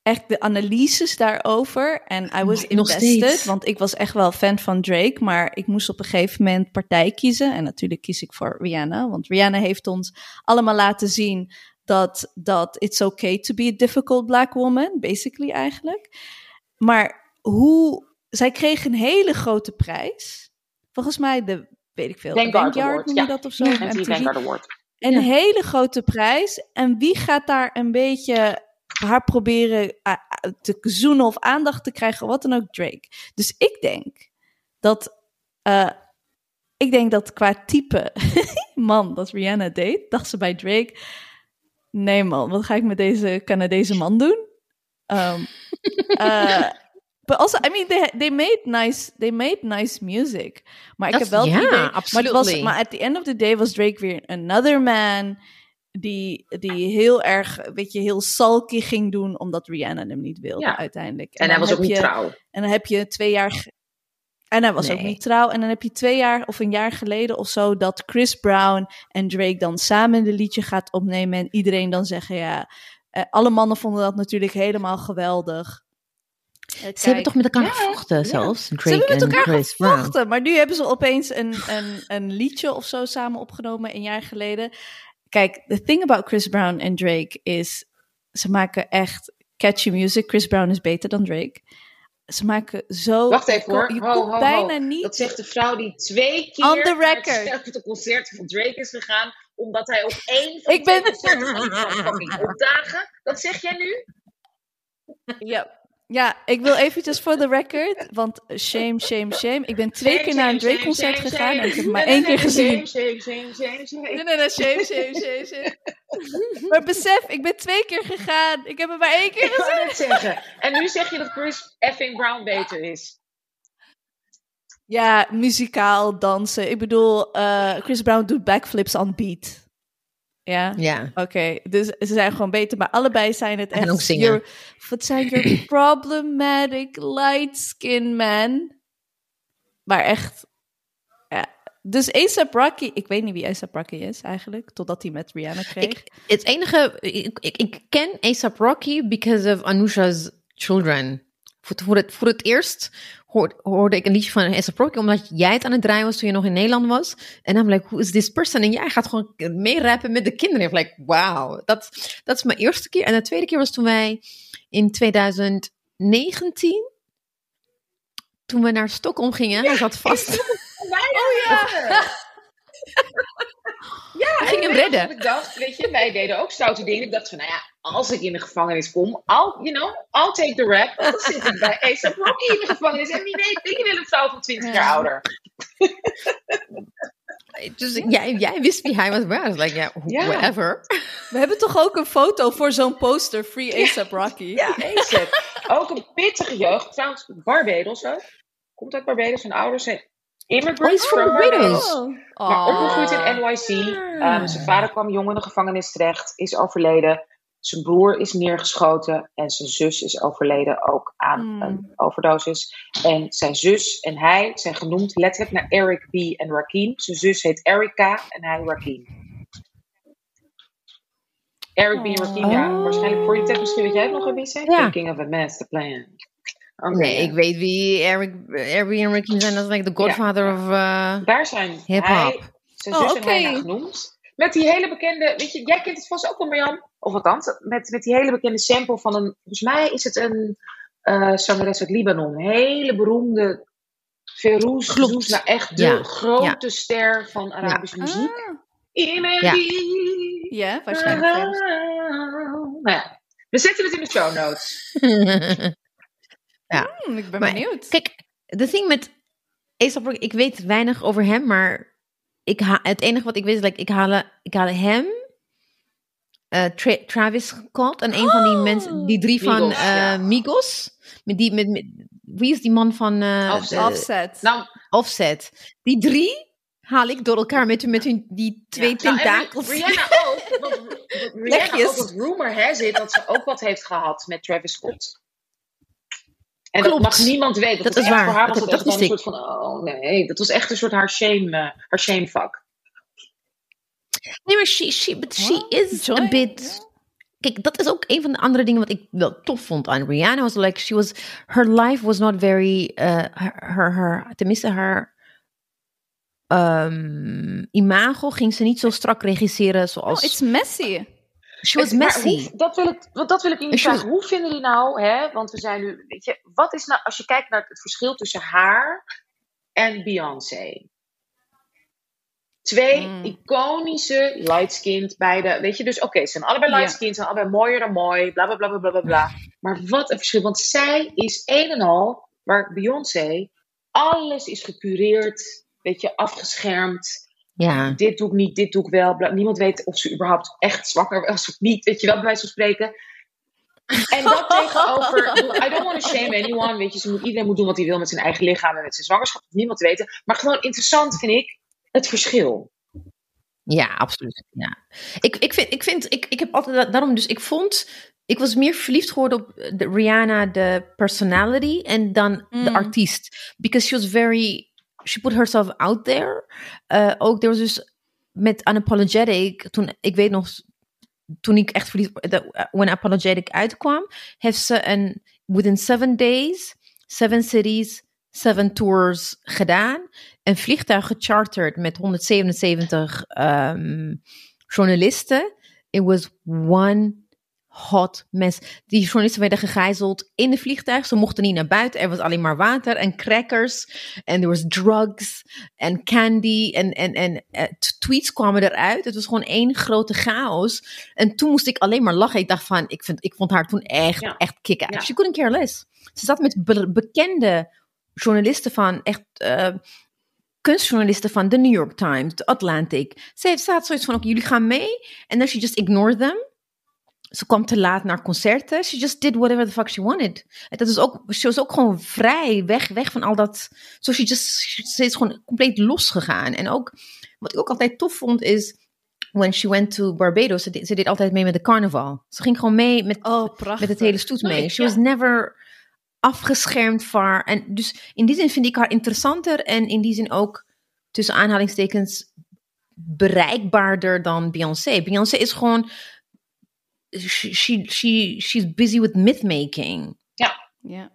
echt de analyses daarover. En I was invested, want ik was echt wel fan van Drake. Maar ik moest op een gegeven moment partij kiezen. En natuurlijk kies ik voor Rihanna. Want Rihanna heeft ons allemaal laten zien dat, dat it's okay to be a difficult black woman. Basically eigenlijk. Maar hoe... Zij kreeg een hele grote prijs. Volgens mij de, weet ik veel, Vanguard Award, noem je dat of zo? Ja, Vanguard Award. Een hele grote prijs. En wie gaat daar een beetje haar proberen te zoenen of aandacht te krijgen, wat dan ook, Drake. Dus ik denk dat, uh, ik denk dat qua type man dat Rihanna deed, dacht ze bij Drake, nee man, wat ga ik met deze Canadese man doen? Um, uh, but also, I mean, they, they made nice, they made nice music. Maar ik heb wel ja, idee, maar, was, maar at the end of the day was Drake weer another man die, die heel erg, weet je, heel sulky ging doen omdat Rihanna hem niet wilde uiteindelijk. En, hij was ook niet trouw. En dan heb je twee jaar. En hij was ook niet trouw. En dan heb je twee jaar of een jaar geleden of zo dat Chris Brown en Drake dan samen de liedje gaat opnemen. En iedereen dan zeggen, ja, eh, alle mannen vonden dat natuurlijk helemaal geweldig. Ze hebben toch met elkaar gevochten zelfs, Drake Ze hebben met elkaar Chris gevochten, Brown. maar nu hebben ze opeens een, een, een liedje of zo samen opgenomen een jaar geleden. Kijk, the thing about Chris Brown en Drake is, ze maken echt catchy music. Chris Brown is beter dan Drake. Ze maken zo. Wacht even hoor. Je ho, bijna niet. Dat zegt de vrouw die twee keer On the record. naar het concert van Drake is gegaan. Omdat hij op één van Ik ben... de opdagen. Dat zeg jij nu? Ja. Ja, ik wil eventjes voor de record, want shame, shame, shame. Ik ben twee keer naar een Drake-concert gegaan en ik heb maar één keer gezien. Shame, shame, shame, shame. Nee, nee, nee, shame, shame, shame, shame. Maar besef, ik ben twee keer gegaan. Ik heb hem maar één keer gezien. Ik zeggen. En nu zeg je dat Chris effing Brown beter is. Ja, muzikaal, dansen. Ik bedoel, uh, Chris Brown doet backflips on beat. Ja? Ja. Oké, dus ze zijn gewoon beter, maar allebei zijn het echt... En ook zingen. Wat zijn your problematic light skin man? Maar echt... Ja. Dus ASAP Rocky, ik weet niet wie ASAP Rocky is eigenlijk, totdat hij met Rihanna kreeg. Ik, het enige, ik, ik, ik ken ASAP Rocky because of Anusha's Children. Voor, voor, het, voor het eerst hoorde, ik een liedje van Rocky, omdat jij het aan het draaien was toen je nog in Nederland was. En dan like, who is this person? En jij gaat gewoon meerappen met de kinderen. Ik like, wauw, dat, dat is mijn eerste keer. En de tweede keer was toen wij in 2019, toen we naar Stockholm gingen. Hij zat vast. oh ja! Ja, we gingen hem redden. Ik dacht, weet je, wij deden ook stoute dingen. Ik dacht van, nou ja, als ik in de gevangenis kom, I'll, you know, I'll take the rap. Dan zit ik bij ASAP Rocky in de gevangenis. En wie weet, ik wil een vrouw van 20 jaar ouder. Dus jij, jij wist wie hij was. Maar like, yeah, whatever. We hebben toch ook een foto voor zo'n poster, Free ASAP Rocky. Ja, ASAP. Ook een pittige jeugd. Trouwens, Barbados ook. Komt uit Barbados. Zijn ouders zijn immigrants oh, from Barbados. Maar opgegroeid in NYC. Um, zijn vader kwam jong in de gevangenis terecht. Is overleden. Zijn broer is neergeschoten en zijn zus is overleden ook aan hmm. een overdosis. En zijn zus en hij zijn genoemd letterlijk naar Eric B. en Rakim. Zijn zus heet Erica en hij Rakim. Eric B. Oh. Rakim, ja. Oh. Waarschijnlijk voor je tekst misschien weet jij het nog een beetje. Ja. Thinking of a master Oké, Nee, ja. ik weet wie Eric, Eric en Ricky zijn. Dat is like the godfather of... uh, Daar zijn Hip-hop. hij, zijn zus Oh, en hij oké. naar genoemd. Met die hele bekende, weet je, jij kent het vast ook wel, Marjan. Of althans, met, met die hele bekende sample van een, volgens mij is het een eh zangeres uit Libanon. Een hele beroemde Ferouz Klopt. Zouzna, echt de Ja, grote ster van Arabische muziek. Ah, Ja. ja, waarschijnlijk. Nou ja, we zetten het in de show notes. Hmm, ik ben Maar- benieuwd. Kijk, de thing met A$AP Rocky, ik weet weinig over hem, maar ik ha het enige wat ik weet is, like, ik haal, ik haal hem, eh, Tra- Travis Scott en een van die mensen, die drie van Migos, eh, ja. Migos. Met die, met, met, wie is die man van eh, Offset. de- Offset. Nou, Offset? Die drie haal ik door elkaar met, met hun, die twee Ja, nou, en tentakels. Rihanna ook. Rihanna ook, want rumor has it dat ze ook wat heeft gehad met Travis Scott. En Klopt. dat mag niemand weten. Dat was is echt, waar. Voor haar Dat- was het dat een soort van, oh nee, dat was echt een soort haar shame, eh, haar shame vak. Nee, maar she, she, but she is joy, a bit... Kijk, dat is ook een van de andere dingen wat ik wel tof vond aan Rihanna. Was like, she was, her life was not very, uh, her, her, her- tenminste haar um, imago ging ze niet zo strak regisseren Oh, zoals, it's messy. She was messy. hoe- dat, wil ik, want dat wil ik jullie was- vragen. Hoe vinden jullie nou, hè, want we zijn nu, weet je, wat is nou, als je kijkt naar het verschil tussen haar en Beyoncé? Twee Mm. iconische lightskinned, beide, weet je, dus oké, ze zijn allebei Ja. lightskinned, ze zijn allebei mooier dan mooi, bla bla bla bla bla bla bla. Maar wat een verschil, want zij is een en al, waar Beyoncé, alles is gecureerd, weet je, afgeschermd ja, dit doe ik niet, dit doe ik wel. Niemand weet of ze überhaupt echt zwanger was of niet. Weet je wel, bij wijze van spreken. En dat tegenover, I don't want to shame anyone, weet je, ze moet, iedereen moet doen wat hij wil met zijn eigen lichaam en met zijn zwangerschap, niemand te weten. Maar gewoon interessant vind ik het verschil. ja, absoluut. Ja. Ik, ik, vind, ik, vind ik, ik heb altijd, da- daarom dus, ik vond, ik was meer verliefd geworden op de Rihanna, de personality, en dan de Mm. artiest. Because she was very, she put herself out there. Eh, ook, er was dus met Unapologetic, toen, ik weet nog, toen ik echt verliefd, de, when Apologetic uitkwam, heeft ze een, within seven days, seven cities, seven tours gedaan. Een vliegtuig gecharterd met 177 ehm, journalisten. It was one hot mess. Die journalisten werden gegijzeld in de vliegtuig. Ze mochten niet naar buiten. Er was alleen maar water en crackers. En er was drugs en candy. En, en, en eh, tweets kwamen eruit. Het was gewoon één grote chaos. En toen moest ik alleen maar lachen. Ik dacht van, ik, vind, ik vond haar toen echt, Ja. echt kick-ass. Ja. She couldn't care less. Ze zat met be- bekende journalisten van echt... eh, kunstjournalisten van The New York Times, The Atlantic. Ze heeft zoiets van, oké, jullie gaan mee. En then she just ignored them. Ze kwam te laat naar concerten. She just did whatever the fuck she wanted. En dat is ook, ze was ook gewoon vrij, weg, weg van al dat. So she just, ze is gewoon compleet losgegaan. En ook, wat ik ook altijd tof vond, is when she went to Barbados, ze deed, ze deed altijd mee met de carnaval. Ze ging gewoon mee met, Oh, met het hele stoet mee. She was never afgeschermd voor. En dus in die zin vind ik haar interessanter en in die zin ook tussen aanhalingstekens bereikbaarder dan Beyoncé. Beyoncé is gewoon. She, she, she, she's busy with mythmaking. Ja.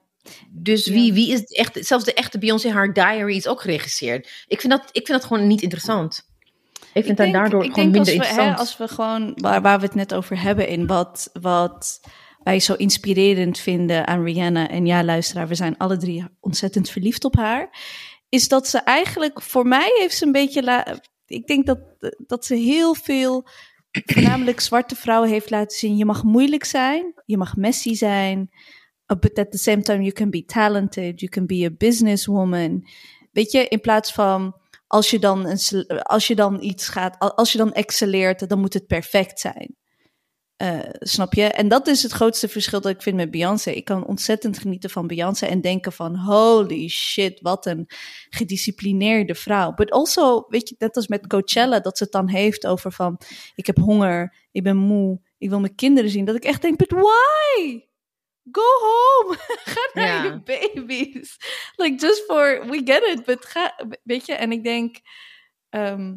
Dus Ja. wie, wie is echt, zelfs de echte Beyoncé, haar diary is ook geregisseerd. Ik vind dat, ik vind dat gewoon niet interessant. Ik vind dat daardoor ik gewoon denk minder als we, hè, interessant. als we gewoon, waar, waar we het net over hebben, in wat, wat wij zo inspirerend vinden aan Rihanna. En ja, luisteraar, we zijn alle drie ontzettend verliefd op haar. Is dat ze eigenlijk, voor mij heeft ze een beetje, la- ik denk dat, dat ze heel veel, voornamelijk zwarte vrouwen heeft laten zien. Je mag moeilijk zijn, je mag messy zijn. But at the same time, you can be talented, you can be a businesswoman. Weet je, in plaats van als je dan, een, als je dan iets gaat, al- als je dan excelleert, dan moet het perfect zijn. Eh, snap je? En dat is het grootste verschil dat ik vind met Beyoncé. Ik kan ontzettend genieten van Beyoncé en denken van holy shit, wat een gedisciplineerde vrouw. But also, weet je, net als met Coachella, dat ze het dan heeft over van ik heb honger, ik ben moe, ik wil mijn kinderen zien. Dat ik echt denk, but why? Go home. ga naar Ja. je babies. Like just for, we get it, but ga, weet je, en ik denk... ehm,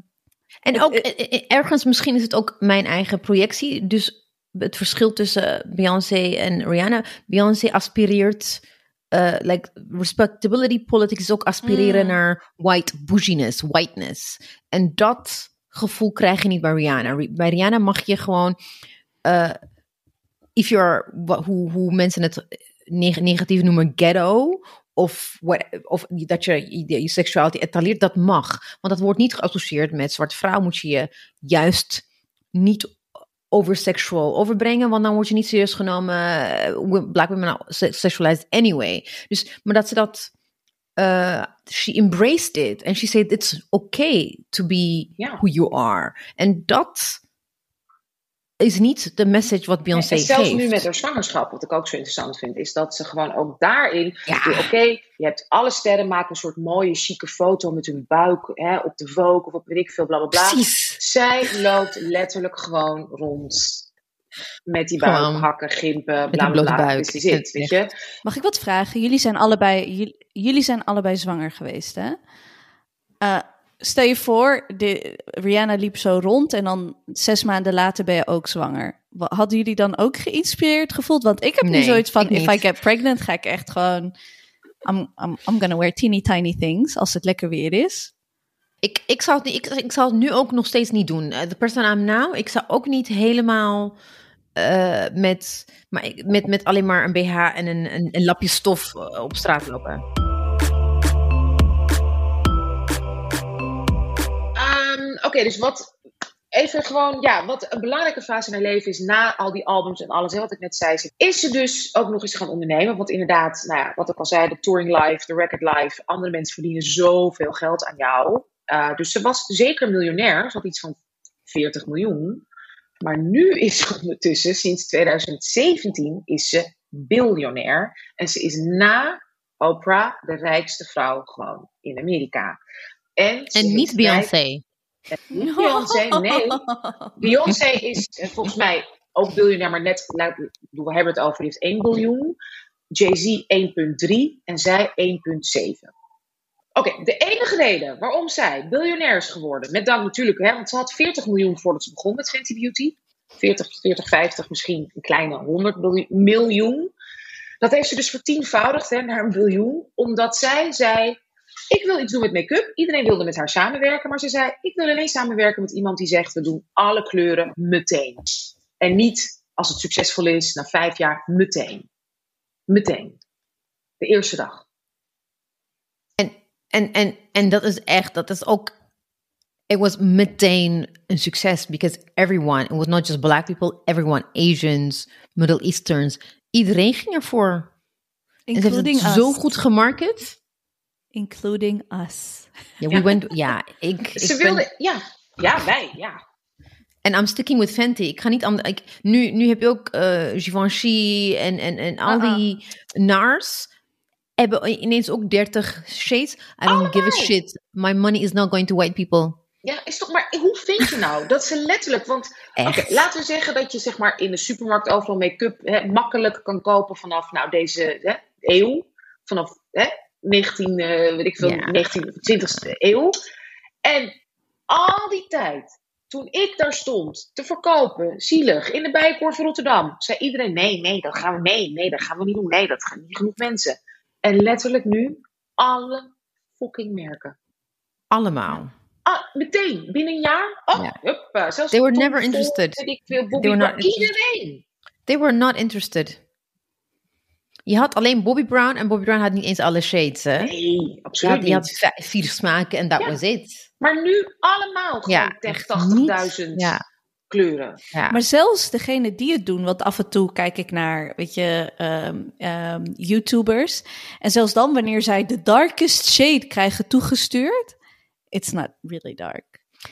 En ook eh, eh, ergens, misschien is het ook mijn eigen projectie. Dus het verschil tussen Beyoncé en Rihanna. Beyoncé aspireert, uh, like respectability politics is ook aspireren Mm. naar white bouginess, whiteness. En dat gevoel krijg je niet bij Rihanna. Ri- Bij Rihanna mag je gewoon, uh, if you're, hoe, hoe mensen het neg- negatief noemen, ghetto. Of, what, of dat je je, je seksualiteit etaleert, dat mag. Want dat wordt niet geassocieerd met zwarte vrouw. Moet je je juist niet oversexual overbrengen, want dan word je niet serieus genomen. Uh, Black women are se- sexualized anyway. Dus, maar dat ze dat, uh, she embraced it and she said it's okay to be who you are. En dat is niet de message wat Beyoncé en zelfs geeft. nu met haar zwangerschap, wat ik ook zo interessant vind, is dat ze gewoon ook daarin. Ja. Oké, je hebt alle sterren maken een soort mooie, chique foto met hun buik hè, op de Vogue of op weet ik veel, bla bla bla. Precies. Zij loopt letterlijk gewoon rond met die buikhakken, gimpen, bla bla bla. is it, weet je? Mag ik wat vragen? Jullie zijn allebei, jullie, jullie zijn allebei zwanger geweest, hè? Eh, stel je voor, de, Rihanna liep zo rond en dan zes maanden later ben je ook zwanger. Wa- Hadden jullie dan ook geïnspireerd gevoeld? Want ik heb nu zoiets van, if. I get pregnant, ga ik echt gewoon... I'm, I'm, I'm gonna wear teeny tiny things als het lekker weer is. Ik, ik, zou het, ik, ik zou het nu ook nog steeds niet doen. Eh, De person I'm now, ik zou ook niet helemaal eh, met, maar, met, met alleen maar een BH en een, een, een lapje stof eh, op straat lopen. Oké, dus wat. Even gewoon, ja, wat een belangrijke fase in haar leven is na al die albums en alles, hè, wat ik net zei, is ze dus ook nog eens gaan ondernemen. Want inderdaad, nou ja, wat ik al zei, de touring life, de record life, andere mensen verdienen zoveel geld aan jou. Uh, dus ze was zeker miljonair, ze had iets van 40 miljoen. Maar nu is ze ondertussen, sinds 2017, is ze biljonair. En ze is na Oprah de rijkste vrouw gewoon in Amerika. En, En niet Beyoncé. Niet Beyoncé, nee. Beyoncé is eh, volgens mij ook biljonair, maar net, bedoel, we hebben het over, die heeft 1 biljoen. Jay-Z 1,3 en zij 1,7. Oké, de enige reden waarom zij biljonair is geworden, met dank natuurlijk, hè, want ze had 40 miljoen voordat ze begon met Fenty Beauty. 40, 40, 50, misschien een kleine 100 biljoen- miljoen. Dat heeft ze dus vertienvoudigd hè, naar een biljoen, omdat zij zei: Ik wil iets doen met make-up. Iedereen wilde met haar samenwerken, maar ze zei: Ik wil alleen samenwerken met iemand die zegt: We doen alle kleuren meteen. En niet als het succesvol is, na vijf jaar, meteen. Meteen. De eerste dag. En, en, en, en dat is echt, dat is ook, it was meteen een succes, because everyone, it was not just black people, everyone, Asians, Middle Easterns, iedereen ging ervoor. En ze heeft Including het us. zo goed gemarket. Including us. Ja, we Ja. went, ja, ik, Ze ik ben- ja. Ja, wij, ja. En I'm sticking with Fenty. Ik ga niet aan. Ik, nu, nu heb je ook eh Givenchy en, en, en al Uh-uh. die NARS. Hebben ineens ook 30 shades. I don't give a shit. My money is not going to white people. Ja, is toch maar, hoe vind je nou dat ze letterlijk, want laten we zeggen dat je zeg maar in de supermarkt overal make-up hè, makkelijk kan kopen vanaf nou, deze hè, eeuw. Vanaf hè, 19, eh, weet ik veel, Ja. 19, 20e eeuw. En al die tijd, toen ik daar stond te verkopen, zielig, in de Bijenkorf van Rotterdam, zei iedereen: nee, nee, dat gaan we, nee, nee, dat gaan we niet doen. Nee, dat gaan niet genoeg mensen. En letterlijk nu, alle fucking merken. Allemaal. Ah, meteen, binnen een jaar? Oh, huppa, zelfs They were never interested. ik veel, Bobby were not Brown, interested. iedereen. They were not interested. Je had alleen Bobby Brown en Bobby Brown had niet eens alle shades. Hè? Nee, Je absoluut had, je had niet. vijf- vier smaken en dat Ja. was it. Maar nu allemaal gewoon Ja, tegen echt 80.000 niet. Ja. kleuren. Ja. Maar zelfs degene die het doen, want af en toe kijk ik naar, weet je, ehm, ehm, YouTubers. En zelfs dan, wanneer zij de darkest shade krijgen toegestuurd, it's not really dark.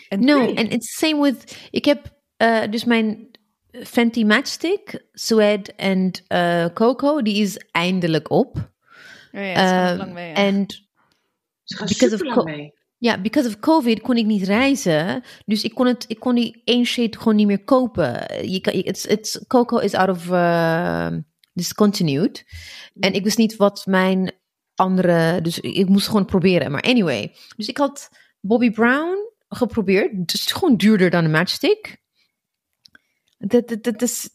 No, Nee. and it's same with. Ik heb uh, dus mijn Fenty Matchstick, Suede en uh, Coco, die is eindelijk op. Oh ja, Uh, lang mee, ja. En Ze gaan Because of super lang mee. ja, because of COVID kon ik niet reizen, dus ik kon het, ik kon die één shade gewoon niet meer kopen. Je kan, it's, it's Coco is out of uh, discontinued, en ik wist niet wat mijn andere, dus ik, ik moest gewoon proberen. Maar anyway, dus ik had Bobby Brown geprobeerd, dus gewoon duurder dan een Matchstick. Dat is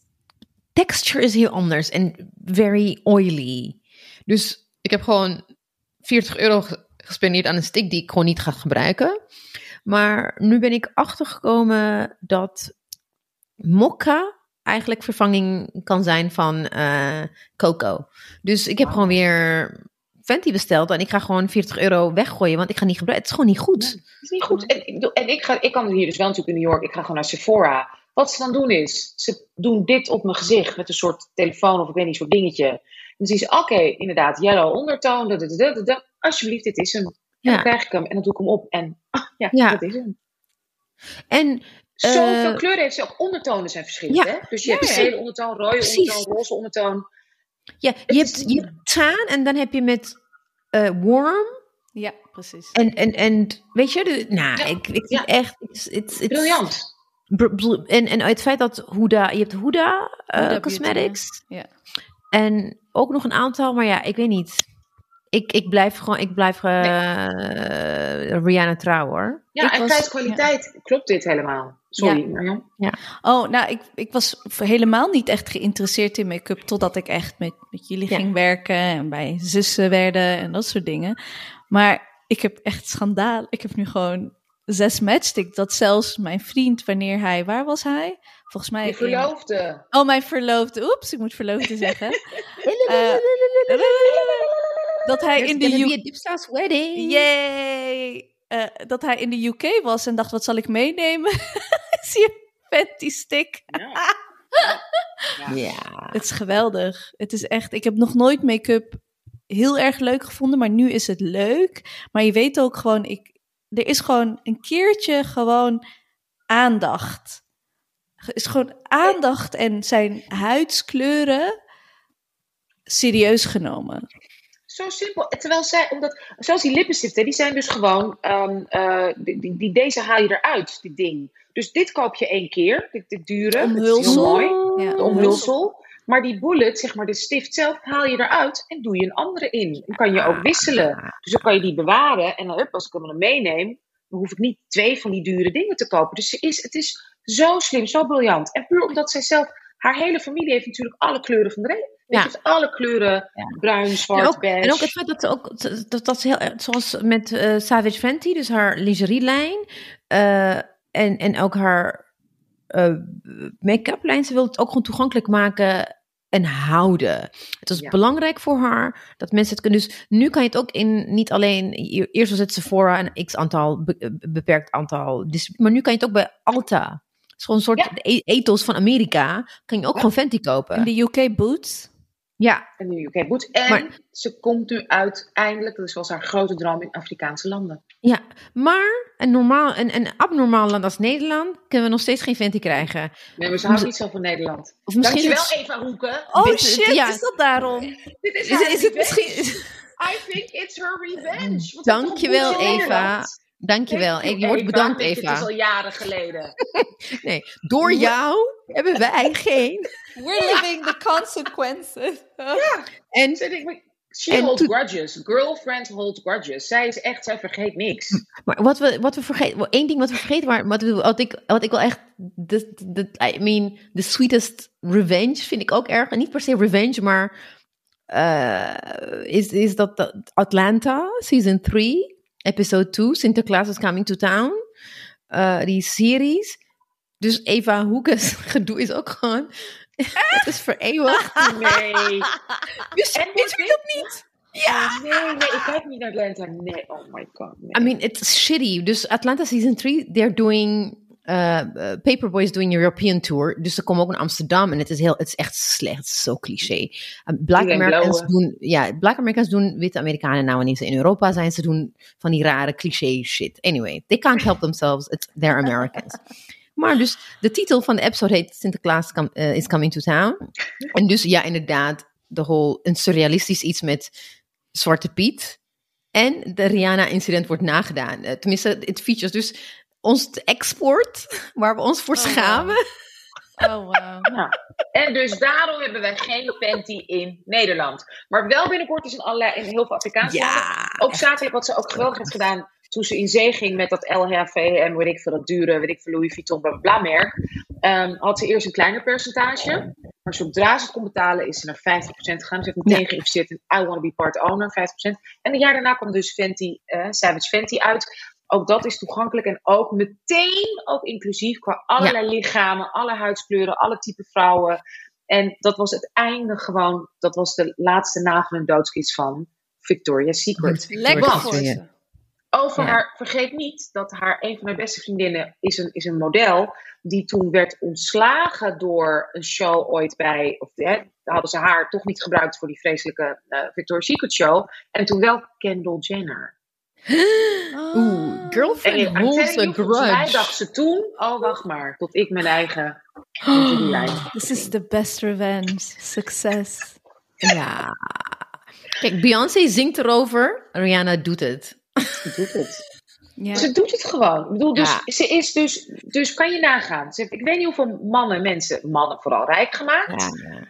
texture is heel anders en very oily. Dus ik heb gewoon 40 euro ge- gespendeerd aan een stick die ik gewoon niet ga gebruiken. Maar nu ben ik achtergekomen dat mokka eigenlijk vervanging kan zijn van eh coco. Dus ik heb gewoon weer Fenty besteld en ik ga gewoon 40 euro weggooien, want ik ga niet gebruiken. Het is gewoon niet goed. Dat is niet goed. En, en ik, ga, ik kan hier dus wel natuurlijk in New York. Ik ga gewoon naar Sephora. Wat ze dan doen is, ze doen dit op mijn gezicht met een soort telefoon of ik weet niet, soort dingetje. En dan zien ze, oké, inderdaad, yellow ondertoon. da, da, da, da, da. Alsjeblieft, dit is hem. En dan Ja. krijg ik hem en dan doe ik hem op. En ah, ja, Ja. dat is hem. En Zoveel Eh, kleuren heeft ze ook. Ondertonen zijn verschillend, ja. hè? Dus je Ja, hebt ja. gele ondertoon, rode Precies. ondertoon, roze ondertoon. ja, je hebt, je hebt en dan heb je met eh warm Ja, precies. en, en, en weet je, de, nou, Ja. ik, ik Ja. echt, it's, it's, it's, Briljant. En, en het feit dat Huda, je hebt Huda, eh, Huda Beauty, Cosmetics ja. en ook nog een aantal, maar ja, ik weet niet. Ik, ik blijf gewoon, ik blijf eh, Rihanna trouw hoor. Ja, Ik en was- prijs-kwaliteit klopt dit helemaal. Sorry, Ja. Marjan. Oh, nou, ik, ik was helemaal niet echt geïnteresseerd in make-up totdat ik echt met, met jullie Ja. ging werken en bij zussen werden en dat soort dingen. Maar ik heb echt schandaal. Ik heb nu gewoon zes matchsticks. Dat zelfs mijn vriend, wanneer hij, waar was hij? Volgens mij. Je in- verloofde. Oh, mijn verloofde. Oeps, ik moet verloofde zeggen. Eh, dat hij in de UK. wedding. Yay! Eh, dat hij in de UK was en dacht, wat zal ik meenemen? Zie je Fenty stick? Ja. Ja. Het is geweldig. Het is echt, ik heb nog nooit make-up heel erg leuk gevonden, maar nu is het leuk. Maar je weet ook gewoon, ik, er is gewoon een keertje gewoon aandacht. Is gewoon aandacht en zijn huidskleuren serieus genomen. Zo simpel. Terwijl zij, omdat, zelfs die lippenstiften, die zijn dus gewoon, ehm, eh, die, die, die- deze haal je eruit, dit ding. Dus dit koop je één keer, dit, dit dure, is heel mooi, Ja. de omhulsel. Maar die bullet, zeg maar de stift zelf, haal je eruit en doe je een andere in. Dan kan je ook wisselen. Dus dan kan je die bewaren en dan, hup, als ik hem dan meeneem, dan hoef ik niet twee van die dure dingen te kopen. Dus ze is, het is zo slim, zo briljant. En puur omdat zij zelf, haar hele familie heeft natuurlijk alle kleuren van de. Ja. Weet je, alle kleuren, bruin, zwart, En ook, beige. en ook het feit dat ze ook, dat, dat ze heel, zoals met eh, Savage Fenty, dus haar lingerielijn, eh en, en ook haar eh, make-up lijn, ze wil het ook gewoon toegankelijk maken en houden. Het was Ja. belangrijk voor haar dat mensen het kunnen. Dus nu kan je het ook in, niet alleen, eerst was het Sephora een x aantal, be- beperkt aantal, maar nu kan je het ook bij Alta. Het is gewoon een soort Ja. e- ethos van Amerika. Kan je ook Ja. gewoon Fenty kopen. In de UK Boots. Ja, En de UK Boots. En Maar- ze komt nu uiteindelijk, dat is wel haar grote droom, in Afrikaanse landen. Ja, maar een, normaal, een, een abnormaal land als Nederland kunnen we nog steeds geen Fenty krijgen. Nee, maar ze houdt niet zo van Nederland. Of misschien Dankjewel, het- Eva Hoeken. Oh Dit- shit, ja. is dat daarom? Dit is, Is, het misschien... I think it's her revenge. Dankjewel, Eva. Dankjewel. Thank you, Je wordt bedankt, Dit is Eva. al jaren geleden. Nee, door jou hebben wij geen. We're living the consequences. En, Ze denkt, She En holds grudges. Girlfriend holds grudges. Zij is echt, zij vergeet niks. maar wat we, wat we vergeten, één ding wat we vergeten waren, wat, wat, ik, wat ik wel echt, de, de, I mean, the sweetest revenge vind ik ook erg. En niet per se revenge, maar eh, is, is dat dat Atlanta, season 3, episode 2, Sinterklaas is coming to town. Eh, die series. Dus Eva Hoekes gedoe is ook gewoon, het is vereeuwigd. Nee. Dus, En je dat niet? Ja. Nee, nee, ik kijk niet naar Atlanta. Nee, oh my god. Nee. I mean, it's shitty. Dus Atlanta season 3, they're doing. Uh, Paperboy is doing European tour. Dus ze komen ook in Amsterdam. En het is, heel, het is echt slecht. Zo cliché. Um, black Americans doen. Ja, Black Americans doen witte Amerikanen nou wanneer ze in Europa zijn. Ze doen van die rare cliché shit. Anyway, they can't help themselves. It's, they're Americans. Maar dus de titel van de episode heet Sinterklaas uh, is coming to town. En dus ja, inderdaad, de whole, een surrealistisch iets met Zwarte Piet. En de Rihanna-incident wordt nagedaan. Eh, tenminste, het features dus ons export, waar we ons voor Oh, schamen. Oh, wow. Ja. En dus daarom hebben wij geen panty in Nederland. Maar wel binnenkort is in, allerlei, in heel veel Afrikaanse landen. Ja, Ook zakelijk, wat ze ook geweldig heeft gedaan. toen ze in zee ging met dat LHVM, weet ik veel, dat dure, weet ik veel, Louis Vuitton, bla bla merk, ehm, had ze eerst een kleiner percentage. Maar zodra ze het kon betalen, is ze naar 50% gegaan. Ze heeft meteen Ja. geïnvesteerd in I Want to Be Part Owner, 50%. En een jaar daarna kwam dus Fenty, eh, Savage Fenty uit. Ook dat is toegankelijk en ook meteen ook inclusief qua allerlei lichamen, alle huidskleuren, alle type vrouwen. En dat was het einde gewoon, dat was de laatste nagel en doodskist van Victoria's Secret. Lekker Want-. Over Ja. haar, vergeet niet dat haar, een van haar beste vriendinnen is een, is een model. Die toen werd ontslagen door een show ooit bij. Of hè, hadden ze haar toch niet gebruikt voor die vreselijke eh, Victoria's Secret show. En toen wel Kendall Jenner. Oeh, En girlfriend holds a volgens mij grudge. dacht ze toen. Oh, wacht maar. Tot ik mijn eigen. lijn. This is the best revenge. Succes. Ja. Kijk, Beyoncé zingt erover, Rihanna doet het. Ze doet het. Ja. Ze doet het gewoon. Ik bedoel, dus, Ja. ze is dus, dus kan je nagaan. Ze heeft, ik weet niet hoeveel mannen, mensen, mannen vooral rijk gemaakt. ge- eh,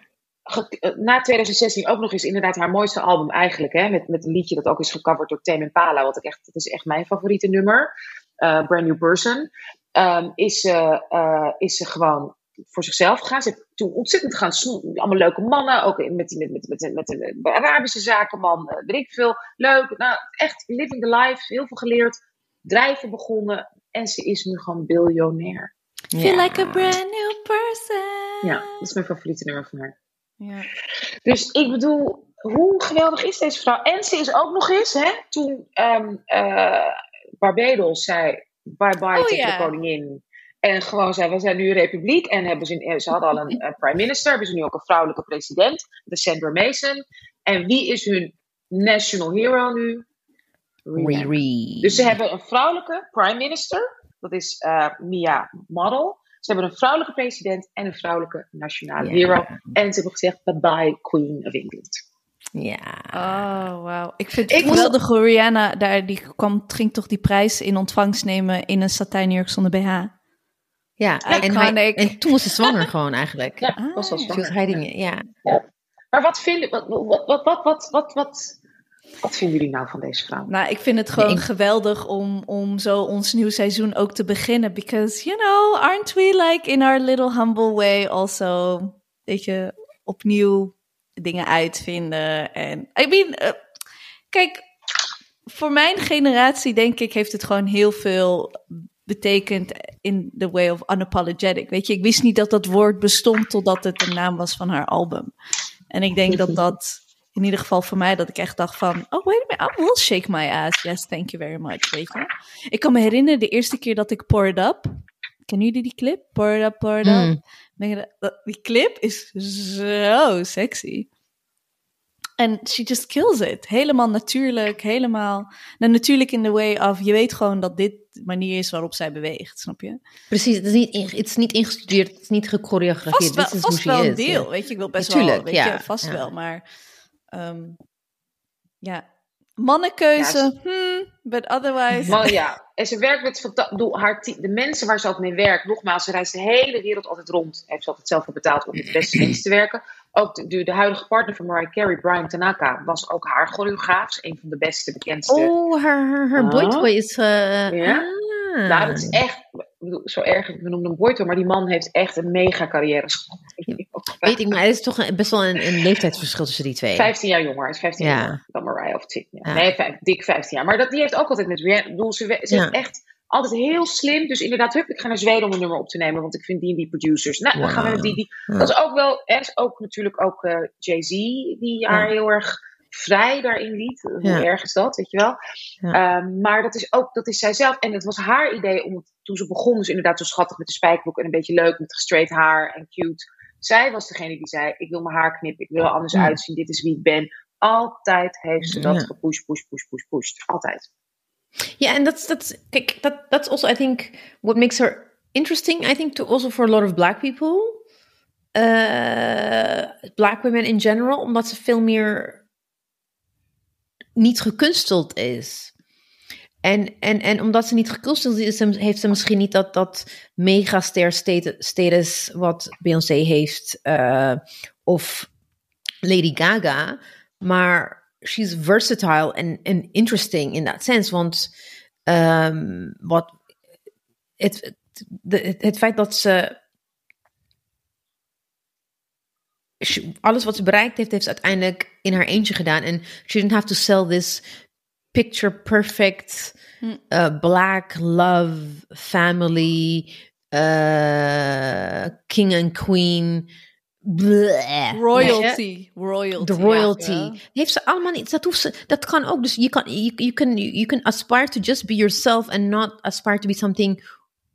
na 2016 ook nog eens inderdaad haar mooiste album eigenlijk. Hè, met, met een liedje dat ook is gecoverd door Tame Impala. Wat ik echt, dat is echt mijn favoriete nummer. eh, Brand New Person. Ehm, is, ze, eh, is ze gewoon voor zichzelf gegaan. Ze heeft toen ontzettend gaan sno- Allemaal leuke mannen. Ook met, die- met, met, met, een Arabische zakenman. eh, weet ik veel. Leuk. Nou, echt living the life. Heel veel geleerd. Drijven begonnen. En ze is nu gewoon biljonair. Feel like a brand new person. Ja, dat is mijn favoriete nummer van haar. Ja. Dus ik bedoel, hoe geweldig is deze vrouw? En ze is ook nog eens, hè, toen eh, Barbados zei bye-bye Oh, tegen ja. de koningin. En gewoon zei, we zijn nu een republiek. En hebben ze, ze hadden al een prime minister. Hebben ze nu ook een vrouwelijke president. De Sandra Mason. En wie is hun national hero nu? Riri. Dus ze hebben een vrouwelijke prime minister. Dat is eh, Mia Model. Ze hebben een vrouwelijke president en een vrouwelijke nationale hero. En ze hebben gezegd, bye-bye Queen of England. Ja. Oh, wauw. Ik vind Ik het moest- geweldig hoe Rihanna daar, die kwam, ging toch die prijs in ontvangst nemen in een satijnjurk zonder BH. Ja, en, hij, en toen was ze zwanger gewoon eigenlijk. Ja, was wel Ah. Was zwanger. hiding, ja. Maar wat vinden, wat, wat, wat, wat, wat, wat, wat, wat vinden jullie nou van deze vrouw? Nou, ik vind het gewoon ik- geweldig om, om zo ons nieuw seizoen ook te beginnen. Because, you know, aren't we like in our little humble way also, weet je, opnieuw dingen uitvinden. En, I mean, eh, kijk, voor mijn generatie denk ik heeft het gewoon heel veel betekend in the way of unapologetic. Weet je, ik wist niet dat dat woord bestond totdat het de naam was van haar album. En ik denk dat dat in ieder geval voor mij dat ik echt dacht van, oh wait a minute, I will shake my ass. Yes, thank you very much, weet je. Ik kan me herinneren de eerste keer dat ik Pour It Up, kennen jullie die clip? Pour It Up, Pour It Up. Mm. Die clip is zo sexy. En she just kills it. Helemaal natuurlijk, helemaal... Nou, natuurlijk in the way of, je weet gewoon dat dit de manier is waarop zij beweegt, snap je? Precies, het is niet, in- het is niet ingestudeerd, het is niet gechoreografeerd. Vast wel, Dit is vast wel een deel, weet je. Ik wil best Natuurlijk, wel, weet ja, je, vast ja. wel. Maar, ehm, ja. Mannenkeuze, Ja, hmm, but otherwise... Maar ja, en ze werkt met haar de mensen waar ze ook mee werkt. Nogmaals, ze reist de hele wereld altijd rond. Heeft ze altijd zelf voor betaald om met de beste mensen te werken. Ook de, de, de huidige partner van Mariah Carey, Brian Tanaka, was ook haar choreograaf. Is een van de beste, bekendste. Oh, haar, haar, haar Ah. boytoy is... eh Ja? ah. Nou, dat is echt, ik bedoel, zo erg, we noemen hem Boyto, maar die man heeft echt een mega carrière. Weet ik, maar er is toch een- best wel een, een leeftijdsverschil tussen die twee. 15 jaar jonger, is 15 Ja. jaar dan Mariah of 10. Ja. Ja. Nee, vijf- dik 15 jaar. Maar dat, die heeft ook altijd met Rihanna, bedoel, ze, ze Ja. echt altijd heel slim. Dus inderdaad, hup, ik ga naar Zweden om een nummer op te nemen, want ik vind die en die producers. Nou, dan gaan we met die, die. Dat is ook wel, er is ook natuurlijk ook eh, Jay-Z, die haar heel erg vrij daarin liet. Hoe Ja. erg is dat, weet je wel? Ja. Ehm, maar dat is ook, dat is zij zelf. En het was haar idee om, toen ze begon, dus inderdaad zo schattig met de spijkerbroek en een beetje leuk met gestraight haar en cute. Zij was degene die zei, ik wil mijn haar knippen, ik wil er anders Ja. uitzien, dit is wie ik ben. Altijd heeft ze dat Ja. gepush, push, push, push, push. Altijd. Yeah, and that's that's kijk, that that's also I think what makes her interesting. I think to also for a lot of black people, uh, black women in general, omdat ze veel meer niet gekunsteld is. En, en, en omdat ze niet gekunsteld is, heeft ze misschien niet dat, dat megaster statu- status wat Beyoncé heeft eh, of Lady Gaga. Maar she's versatile en and interesting in that sense. Want ehm, wat, het, het, feit dat ze alles wat ze bereikt heeft, heeft ze uiteindelijk in haar eentje gedaan. En she didn't have to sell this picture perfect Hm. uh, black love family uh, king and queen bleh. Royalty. Royalty. De royalty. Ja. Heeft ze allemaal niet. Dat, hoeft ze, dat kan ook. Dus je kan, you, you, can, you can aspire to just be yourself and not aspire to be something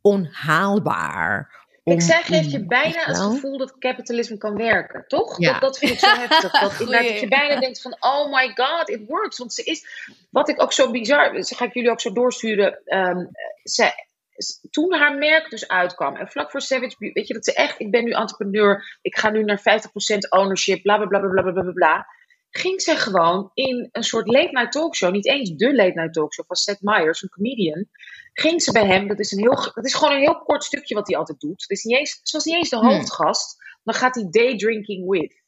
onhaalbaar. Ik zeg, geeft je bijna het gevoel dat kapitalisme kan werken, toch? Dat, dat vind ik zo heftig. Dat, dat je bijna denkt van, oh my god, it works. Want ze is, wat ik ook zo bizar, ze ga ik jullie ook zo doorsturen. Ehm, ze, toen haar merk dus uitkwam en vlak voor Savage Beauty, weet je dat ze echt, ik ben nu entrepreneur, ik ga nu naar 50% ownership, bla bla bla bla bla bla bla. Ging ze gewoon in een soort late night talkshow, niet eens de late night talkshow van Seth Meyers, een comedian, ging ze bij hem, dat is, een heel, dat is gewoon een heel kort stukje wat hij altijd doet. Het is niet eens, ze was niet eens de Hmm. hoofdgast, dan gaat hij day drinking with.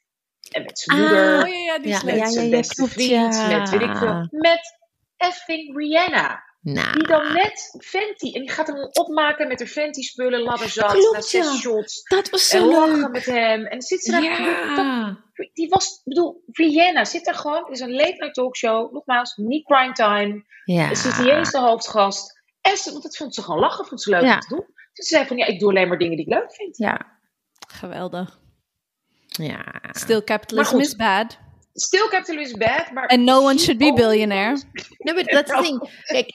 En met zijn Ah, moeder, Oh ja, ja, die Ja, met zijn beste vriend, met weet ik veel, met effing Rihanna. Nou, Die dan net Fenty, en die gaat hem opmaken met haar Fenty spullen, ladderzat, Klopt, na zes ja. shots. dat was En zo lachen leuk. met hem. En zit ze daar. Dat, die was, ik bedoel, Rihanna zit daar gewoon. Het is een late night talkshow. Nogmaals, niet prime time. Ja. Ze is niet eens de hoofdgast. En ze, want dat vond ze gewoon lachen, vond ze leuk Ja. om te doen. Dus ze zei van, ja, ik doe alleen maar dingen die ik leuk vind. Ja. Geweldig. Ja. Still capitalism is bad. Still capitalism is bad, maar... And no one should be billionaire. No, but that's the thing. Kijk,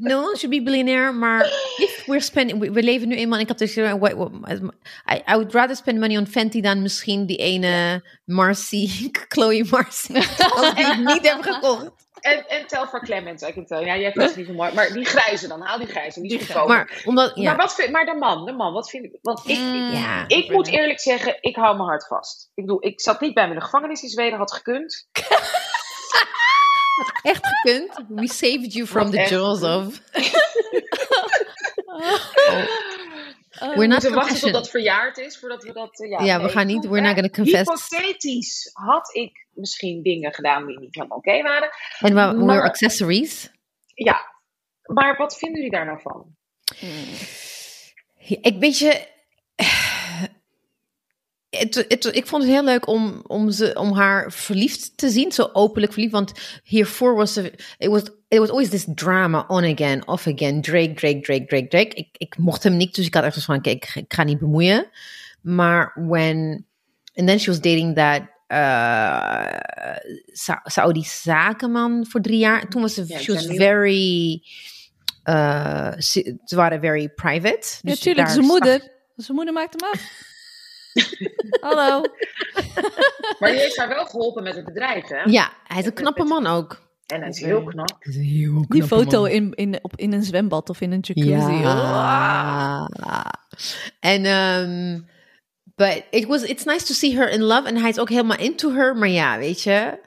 no one should be billionaire, maar if we're spending, we, we leven nu eenmaal, en ik heb what- what- I, I would rather spend money on Fenty dan misschien die ene Marcy, Chloe Marcy, als die ik niet heb gekocht. En, en Telfar Clemens, ik kan tell. Ja, jij vindt het niet zo mooi. Maar die grijze dan, haal die grijze. Die is Die. Maar, omdat, ja. Maar, wat vind, maar de man, de man, wat vind ik... Want ik, Mm. ja. ik moet eerlijk zeggen, ik hou mijn hart vast. Ik bedoel, ik zat niet bij me in de gevangenis in Zweden, had gekund. echt gekund. We saved you from Wat the jaws of. Oh, We're We not moeten wachten tot dat verjaard is, voordat we dat... eh, ja, Ja, we nee. gaan niet, we're not gonna confess. Hypothetisch had ik misschien dingen gedaan die niet helemaal oké waren. En we, Maar- accessories. Ja, maar wat vinden jullie daar nou van? Ik weet je. Het, het, ik vond het heel leuk om, om, ze, om haar verliefd te zien, zo openlijk verliefd. Want hiervoor was ze. It was, it was always this drama on again, off again. Drake, Drake, Drake, Drake, Drake. Ik, ik mocht hem niet, dus ik had echt van: kijk, ik, ik ga niet bemoeien. Maar when. And then she was dating that. Uh, Sa- Saudi zakenman voor drie jaar. Toen was ze. She was very. Uh, ze, ze waren very private. Ja, Dus zijn moeder. Zijn moeder maakt hem af. Hallo. Maar die heeft haar wel geholpen met het bedrijf, hè? Ja, hij is een knappe man ook. En hij is heel knap. Hij is een heel Die foto in, in, op, in een zwembad of in een jacuzzi. Ja. En, um, but it was, it's nice to see her in love. En hij is ook helemaal into her. Maar ja, weet je.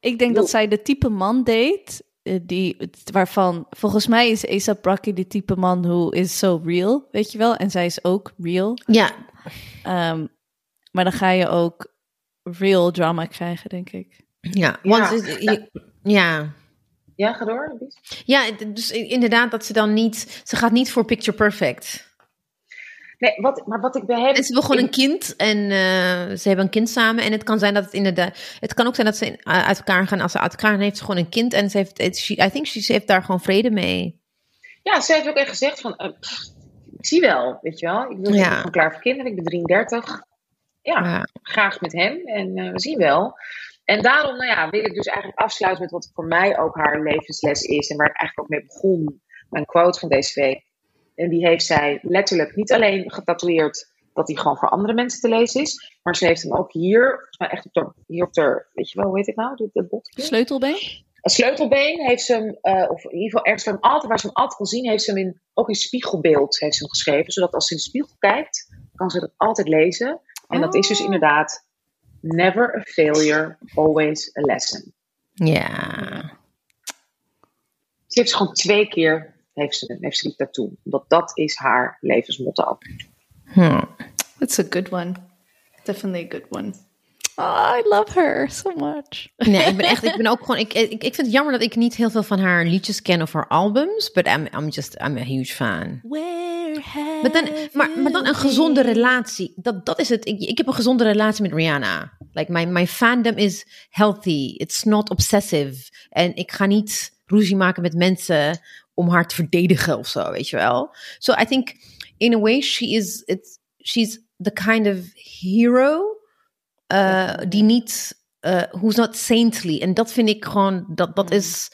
Ik denk dat zij de type man date. Eh, Die, waarvan, volgens mij is ASAP Rocky de type man who is so real, weet je wel? En zij is ook real. Ja, Ehm, maar dan ga je ook real drama krijgen, denk ik. ja. Want Ja. ja. Ja, ga door. Lies. Ja, dus inderdaad dat ze dan niet... Ze gaat niet voor picture perfect. Nee, wat, maar wat ik bij hem... En ze wil gewoon een kind en eh, ze hebben een kind samen. En het kan zijn dat het inderdaad. Het kan ook zijn dat ze in- uit elkaar gaan. Als ze uit elkaar gaan, heeft ze gewoon een kind. En ze heeft. het- she, I think she, ze heeft daar gewoon vrede mee. Ja, ze heeft ook echt gezegd van... eh, pff, ik zie wel, weet je wel. Ik wil Ja. ben gewoon klaar voor kinderen. Ik ben 33. Ja, Ja. graag met hem. En eh, we zien wel. En daarom nou ja, wil ik dus eigenlijk afsluiten met wat voor mij ook haar levensles is. En waar ik eigenlijk ook mee begon. Mijn quote van deze week. En die heeft zij letterlijk niet alleen getatoeëerd dat hij gewoon voor andere mensen te lezen is. Maar ze heeft hem ook hier, volgens mij echt op de, hier op de, weet je wel, hoe heet het nou? Botje? Sleutelbeen? Een sleutelbeen heeft ze hem, eh, of in ieder geval ergens waar, hem altijd, waar ze hem altijd kon zien, heeft ze hem in, ook in spiegelbeeld heeft ze hem geschreven. Zodat als ze in de spiegel kijkt, kan ze dat altijd lezen. En dat is dus Oh. inderdaad, never a failure, always a lesson. Ja. Ze heeft ze gewoon twee keer, heeft ze, heeft ze die tattoo. Want dat is haar levensmotto. Hm. That's a good one. Definitely a good one. Oh, I love her so much. Nee, ik ben echt, ik ben ook gewoon, ik, ik, ik vind het jammer dat ik niet heel veel van haar liedjes ken of haar albums, but I'm, I'm just, I'm a huge fan. Where Maar dan, maar, maar dan een gezonde relatie, dat, dat is het. Ik, ik heb een gezonde relatie met Rihanna. Like, my, my fandom is healthy, it's not obsessive. En ik ga niet ruzie maken met mensen om haar te verdedigen of zo, weet je wel. So I think, in a way, she is, it's, she's the kind of hero uh, die niet, uh, who's not saintly. En dat vind ik gewoon, dat, dat is,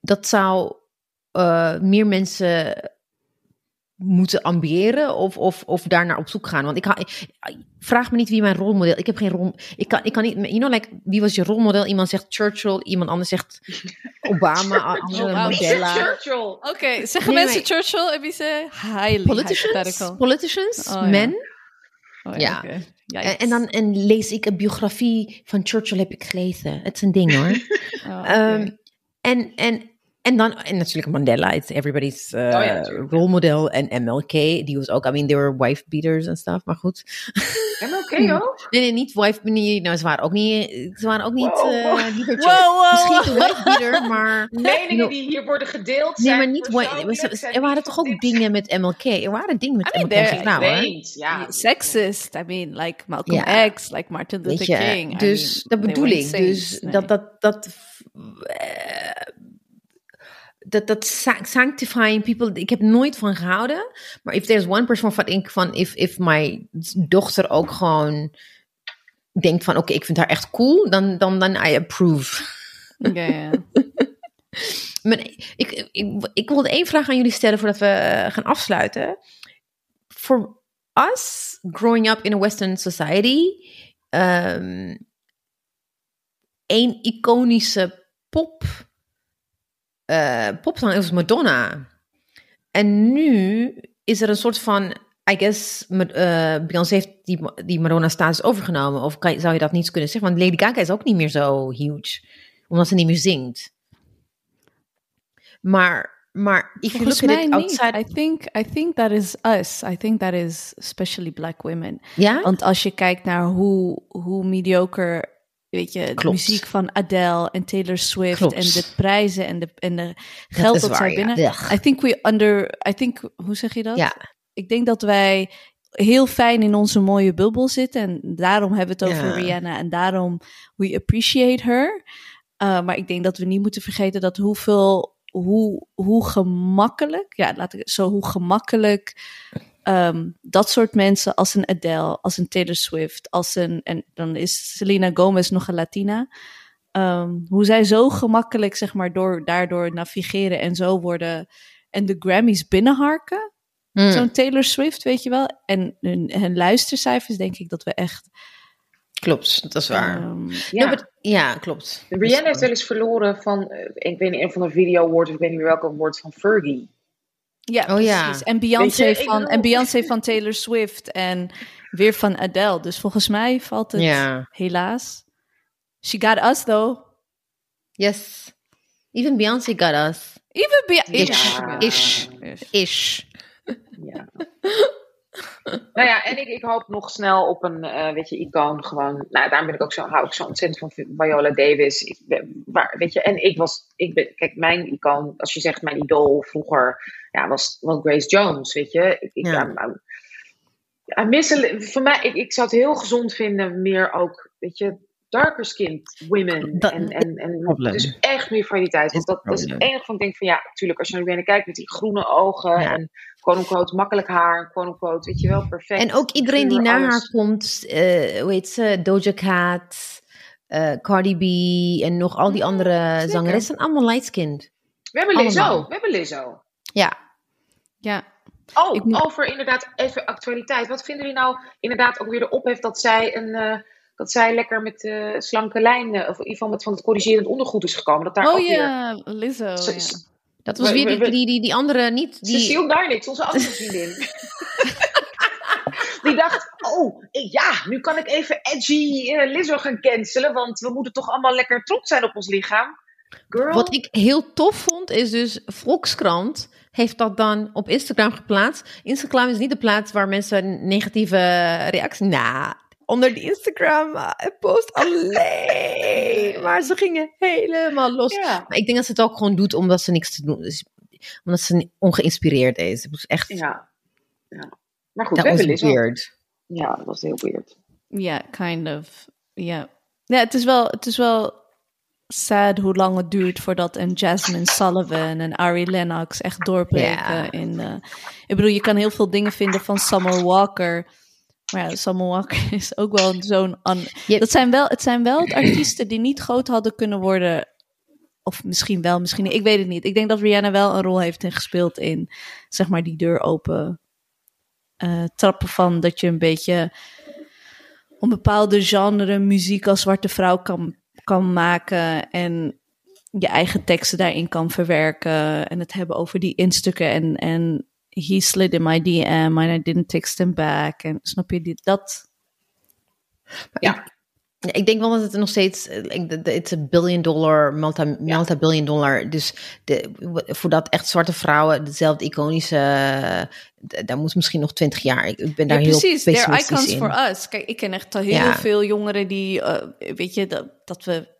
dat zou uh, meer mensen moeten ambiëren of, of, of daar naar op zoek gaan. Want ik, ha, ik, vraag me niet wie mijn rolmodel. Ik heb geen rol. Ik kan, ik kan niet. You know, like wie was je rolmodel? Iemand zegt Churchill, iemand anders zegt Obama, andere Mandela. Churchill. Oké, okay, zeggen Nee, mensen maar- Churchill en wie ze highly Politicians, politicians, Oh, ja. men. Oh, Ja. oké. En, dan en lees ik een biografie van Churchill heb ik gelezen. Het is een ding hoor. Oh, oké. Ehm, en, en, en dan, en natuurlijk Mandela, it's everybody's uh, ja, natuurlijk. rolmodel. En MLK, die was ook, I mean, they were wife beaters en stuff, maar goed. En oké hoor. Nee, nee, niet wife, nee, nou, ze waren ook niet, ze waren ook niet, Wow, eh, wow. Misschien de wife beater, maar... Meningen No. die hier worden gedeeld Nee, zijn maar niet, er waren toch ook dingen met MLK? Er waren dingen met I mean, MLK nou, hoor. Weet, ja. Sexist, I mean, like Malcolm Ja. X, like Martin Luther King. I dus mean, dat bedoel ik. Dus nee. dat, dat, dat, eh, dat, dat sa- sanctifying people, ik heb nooit van gehouden. Maar if there's one person van ik van, if, if my dochter ook gewoon denkt van, oké, ik vind haar echt cool, dan, dan, dan I approve. Ja, ja. Maar ik, ik, ik wilde één vraag aan jullie stellen voordat we eh, gaan afsluiten. For us, growing up in a Western society, um, één iconische pop, eh popzanger was Madonna. En nu is er een soort van, I guess, met, eh, Beyoncé heeft die, die Madonna-status overgenomen. Of kan, zou je dat niet kunnen zeggen? Want Lady Gaga is ook niet meer zo huge, omdat ze niet meer zingt. Maar, maar if you Volgens look at it niet. outside... I think, I think that is us. I think that is especially black women. ja? Want als je kijkt naar hoe, hoe mediocre, weet je, de muziek van Adele en Taylor Swift Klopt. en de prijzen en de, en de geld is dat, waar, zij binnen. Ja. I think we under, I think, hoe zeg je dat? Ja. Ik denk dat wij heel fijn in onze mooie bubbel zitten en daarom hebben we het over Ja. Rihanna en daarom we appreciate her. Uh, maar ik denk dat we niet moeten vergeten dat hoeveel, hoe, hoe gemakkelijk, ja, laat ik zo, hoe gemakkelijk ehm, dat soort mensen als een Adele, als een Taylor Swift, als een, en dan is Selena Gomez nog een Latina, ehm, hoe zij zo gemakkelijk, zeg maar, door, daardoor navigeren en zo worden en de Grammys binnenharken. Mm. Zo'n Taylor Swift, weet je wel. En hun, hun luistercijfers, denk ik dat we echt. Klopt, dat is waar. ehm, Ja. Klopt. Rihanna heeft wel eens verloren van, eh, ik weet niet, een van de video awards, ik weet niet meer welke award, van Fergie. Ja, Oh ja. precies. En Beyoncé, van, en Beyoncé van Taylor Swift en weer van Adele. Dus volgens mij valt het Ja. helaas. She got us though. Yes. Even Beyoncé got us. Even Be- Ish. Ja. Ish. Ish. Ja. nou ja, en ik, ik hoop nog snel op een, eh, weet je, icoon gewoon. Nou, daarom ben ik ook zo, hou ik zo ontzettend van Viola Davis. Ik ben, waar, weet je, en ik was, ik ben, kijk, mijn icoon, als je zegt mijn idool vroeger, ja, was wel Grace Jones, weet je. Ik, ik, Ja. ja. maar- I miss a li- voor mij, ik, ik zou het heel gezond vinden, meer ook, weet je, darker skinned women. Dat- en, en, en dus echt meer variëteit. Want dat, dat is het enige van ik denk van, ja, natuurlijk, als je naar Rihanna kijkt met die groene ogen Ja. en quote-unquote makkelijk haar, quote-unquote, weet je wel, perfect. En ook iedereen die Puur na alles. haar komt, eh hoe heet ze, Doja Cat, eh, Cardi B en nog al die andere zeker. zangeressen zijn allemaal light-skinned. We hebben Lizzo, allemaal. we hebben Lizzo. Ja. Ja. Oh, Ik over inderdaad even actualiteit. Wat vinden jullie nou inderdaad ook weer de ophef dat zij een... eh, dat zij lekker met eh, slanke lijnen, of in ieder geval met van het corrigerend ondergoed is gekomen. Dat daar Oh ook weer... ja, Lizzo. Ja. Dat was We- weer we- die, we- die, die, die andere niet. Die, Cecile Darnix, onze andere vriendin. Die dacht, oh, ik- ja, nu kan ik even edgy eh, Lizzo gaan cancelen, want we moeten toch allemaal lekker trots zijn op ons lichaam. Girl. Wat ik heel tof vond, is dus Volkskrant heeft dat dan op Instagram geplaatst. Instagram is niet de plaats waar mensen negatieve reacties... Nou, onder die Instagram uh, post alleen. Maar ze gingen helemaal los. Ja. Maar ik denk dat ze het ook gewoon doet omdat ze niks te doen is. Omdat ze ongeïnspireerd is. Het was echt Ja. ja. Maar goed, dat was Lizzo. weird. Ja, dat was heel weird. Ja, kind of. Ja. Ja, het is wel, het is wel sad hoe lang het duurt voordat een Jasmine Sullivan en Ari Lennox echt doorbreken. In, eh, ik bedoel, je kan heel veel dingen vinden van Summer Walker. Maar ja, Summer Walker is ook wel zo'n... Dat zijn wel, het zijn wel artiesten die niet groot hadden kunnen worden. Of misschien wel, misschien niet. Ik weet het niet. Ik denk dat Rihanna wel een rol heeft in gespeeld in, zeg maar, die deur open eh, trappen van dat je een beetje een bepaalde genre muziek als zwarte vrouw kan, kan maken en je eigen teksten daarin kan verwerken en het hebben over die instukken en, en he slid in my DM and I didn't text him back en snap je die, dat Ja. Ik denk wel dat het nog steeds, eh, it's a billion dollar, multi, multi-billion dollar. Dus de, voordat echt zwarte vrouwen dezelfde iconische, daar moet misschien nog twintig jaar. Ik, ben daar ja, heel precies, they're icons in. for us. Kijk, ik ken echt al heel Ja. veel jongeren die, eh, weet je, dat, dat we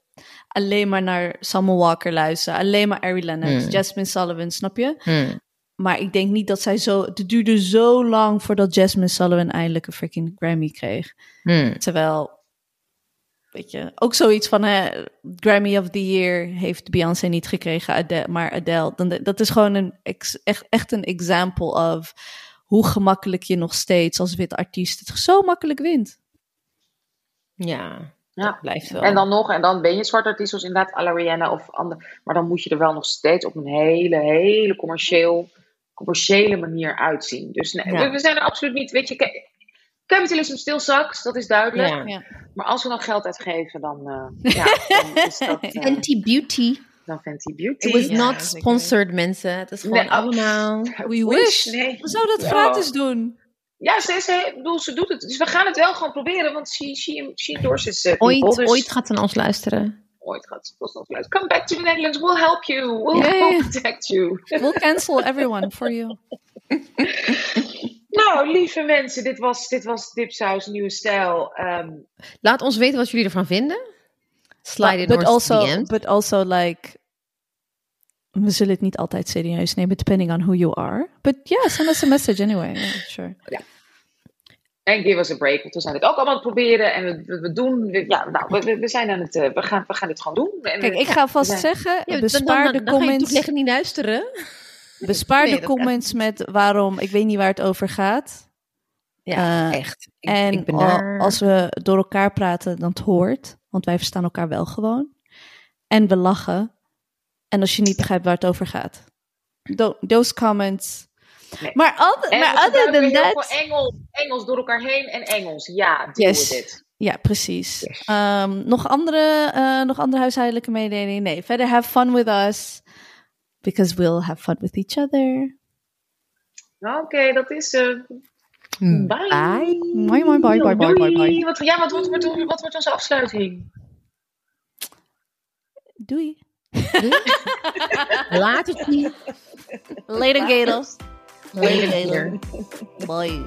alleen maar naar Summer Walker luisteren, alleen maar Ari Lennox, Hmm. Jasmine Sullivan, snap je? Hmm. Maar ik denk niet dat zij zo. Het duurde zo lang voordat Jasmine Sullivan eindelijk een freaking Grammy kreeg. Hmm. Terwijl, weet je, ook zoiets van hè, Grammy of the Year heeft Beyoncé niet gekregen, Adele, maar Adele. Dan, dat is gewoon een ex- echt, echt een example of hoe gemakkelijk je nog steeds als wit artiest het zo makkelijk wint. Ja, Ja. dat blijft wel. En dan nog, en dan ben je zwart artiest, zoals inderdaad à Rihanna of ander. Maar dan moet je er wel nog steeds op een hele, hele commercieel, commerciële manier uitzien. Dus nee, Ja. we, we zijn er absoluut niet, weet je, capitalism still sucks, dat is duidelijk. Ja. Ja. Maar als we dan geld uitgeven, dan, eh ja, dan is dat eh, Fenty Beauty. dan Fenty Beauty. It was Ja, not sponsored, mensen. Het is gewoon Nee, oh. allemaal... We wish. Nee. We zouden het Ja. gratis doen. Ja, ze, ze, bedoel, ze doet het. Dus we gaan het wel gewoon proberen, want she, she, she endorses uh, people. Ooit, dus ooit gaat ze naar ons luisteren. ooit gaat luisteren. Come back to the Netherlands, we'll help you. We'll protect you. We'll cancel everyone for you. Nou, lieve mensen, dit was, dit was Dipsaus Nieuwe Stijl. Ehm, Laat ons weten wat jullie ervan vinden. Slide in but our also, but also like, we zullen het niet altijd serieus nemen, depending on who you are. But yeah, send us a message anyway. Yeah, sure. en give us a break, want we zijn het ook allemaal aan het proberen. En we, we, we doen, we- ja, nou, we- we, we zijn aan het, eh, we, gaan, we gaan dit gewoon doen. En, Kijk, ik ga vast ja. zeggen, Ja, dan- bespaar dan, de dan, dan ga je comments, toch niet luisteren. Bespaar Nee, de kan comments met waarom, ik weet niet waar het over gaat. Ja, Eh, echt. Ik, en ik ben daar... als we door elkaar praten, dan het hoort. Want wij verstaan elkaar wel gewoon. En we lachen. En als je niet begrijpt waar het over gaat. Tho- those comments. Nee. Maar, other, maar other than heel that... veel Engels, Engels door elkaar heen en Engels. Ja, Yes. with it. Ja, precies. Ehm, nog, andere, eh, nog andere huishoudelijke mededelingen? Nee, verder have fun with us. Because we'll have fun with each other. Oké, dat is... eh Hmm. bye. Bye, bye, bye, bye, bye, bye, Doei. bye. Wat, ja, wat, wordt- wat, wat wordt onze afsluiting? Doei. Laat het niet. Later, Gators. Later. Bye.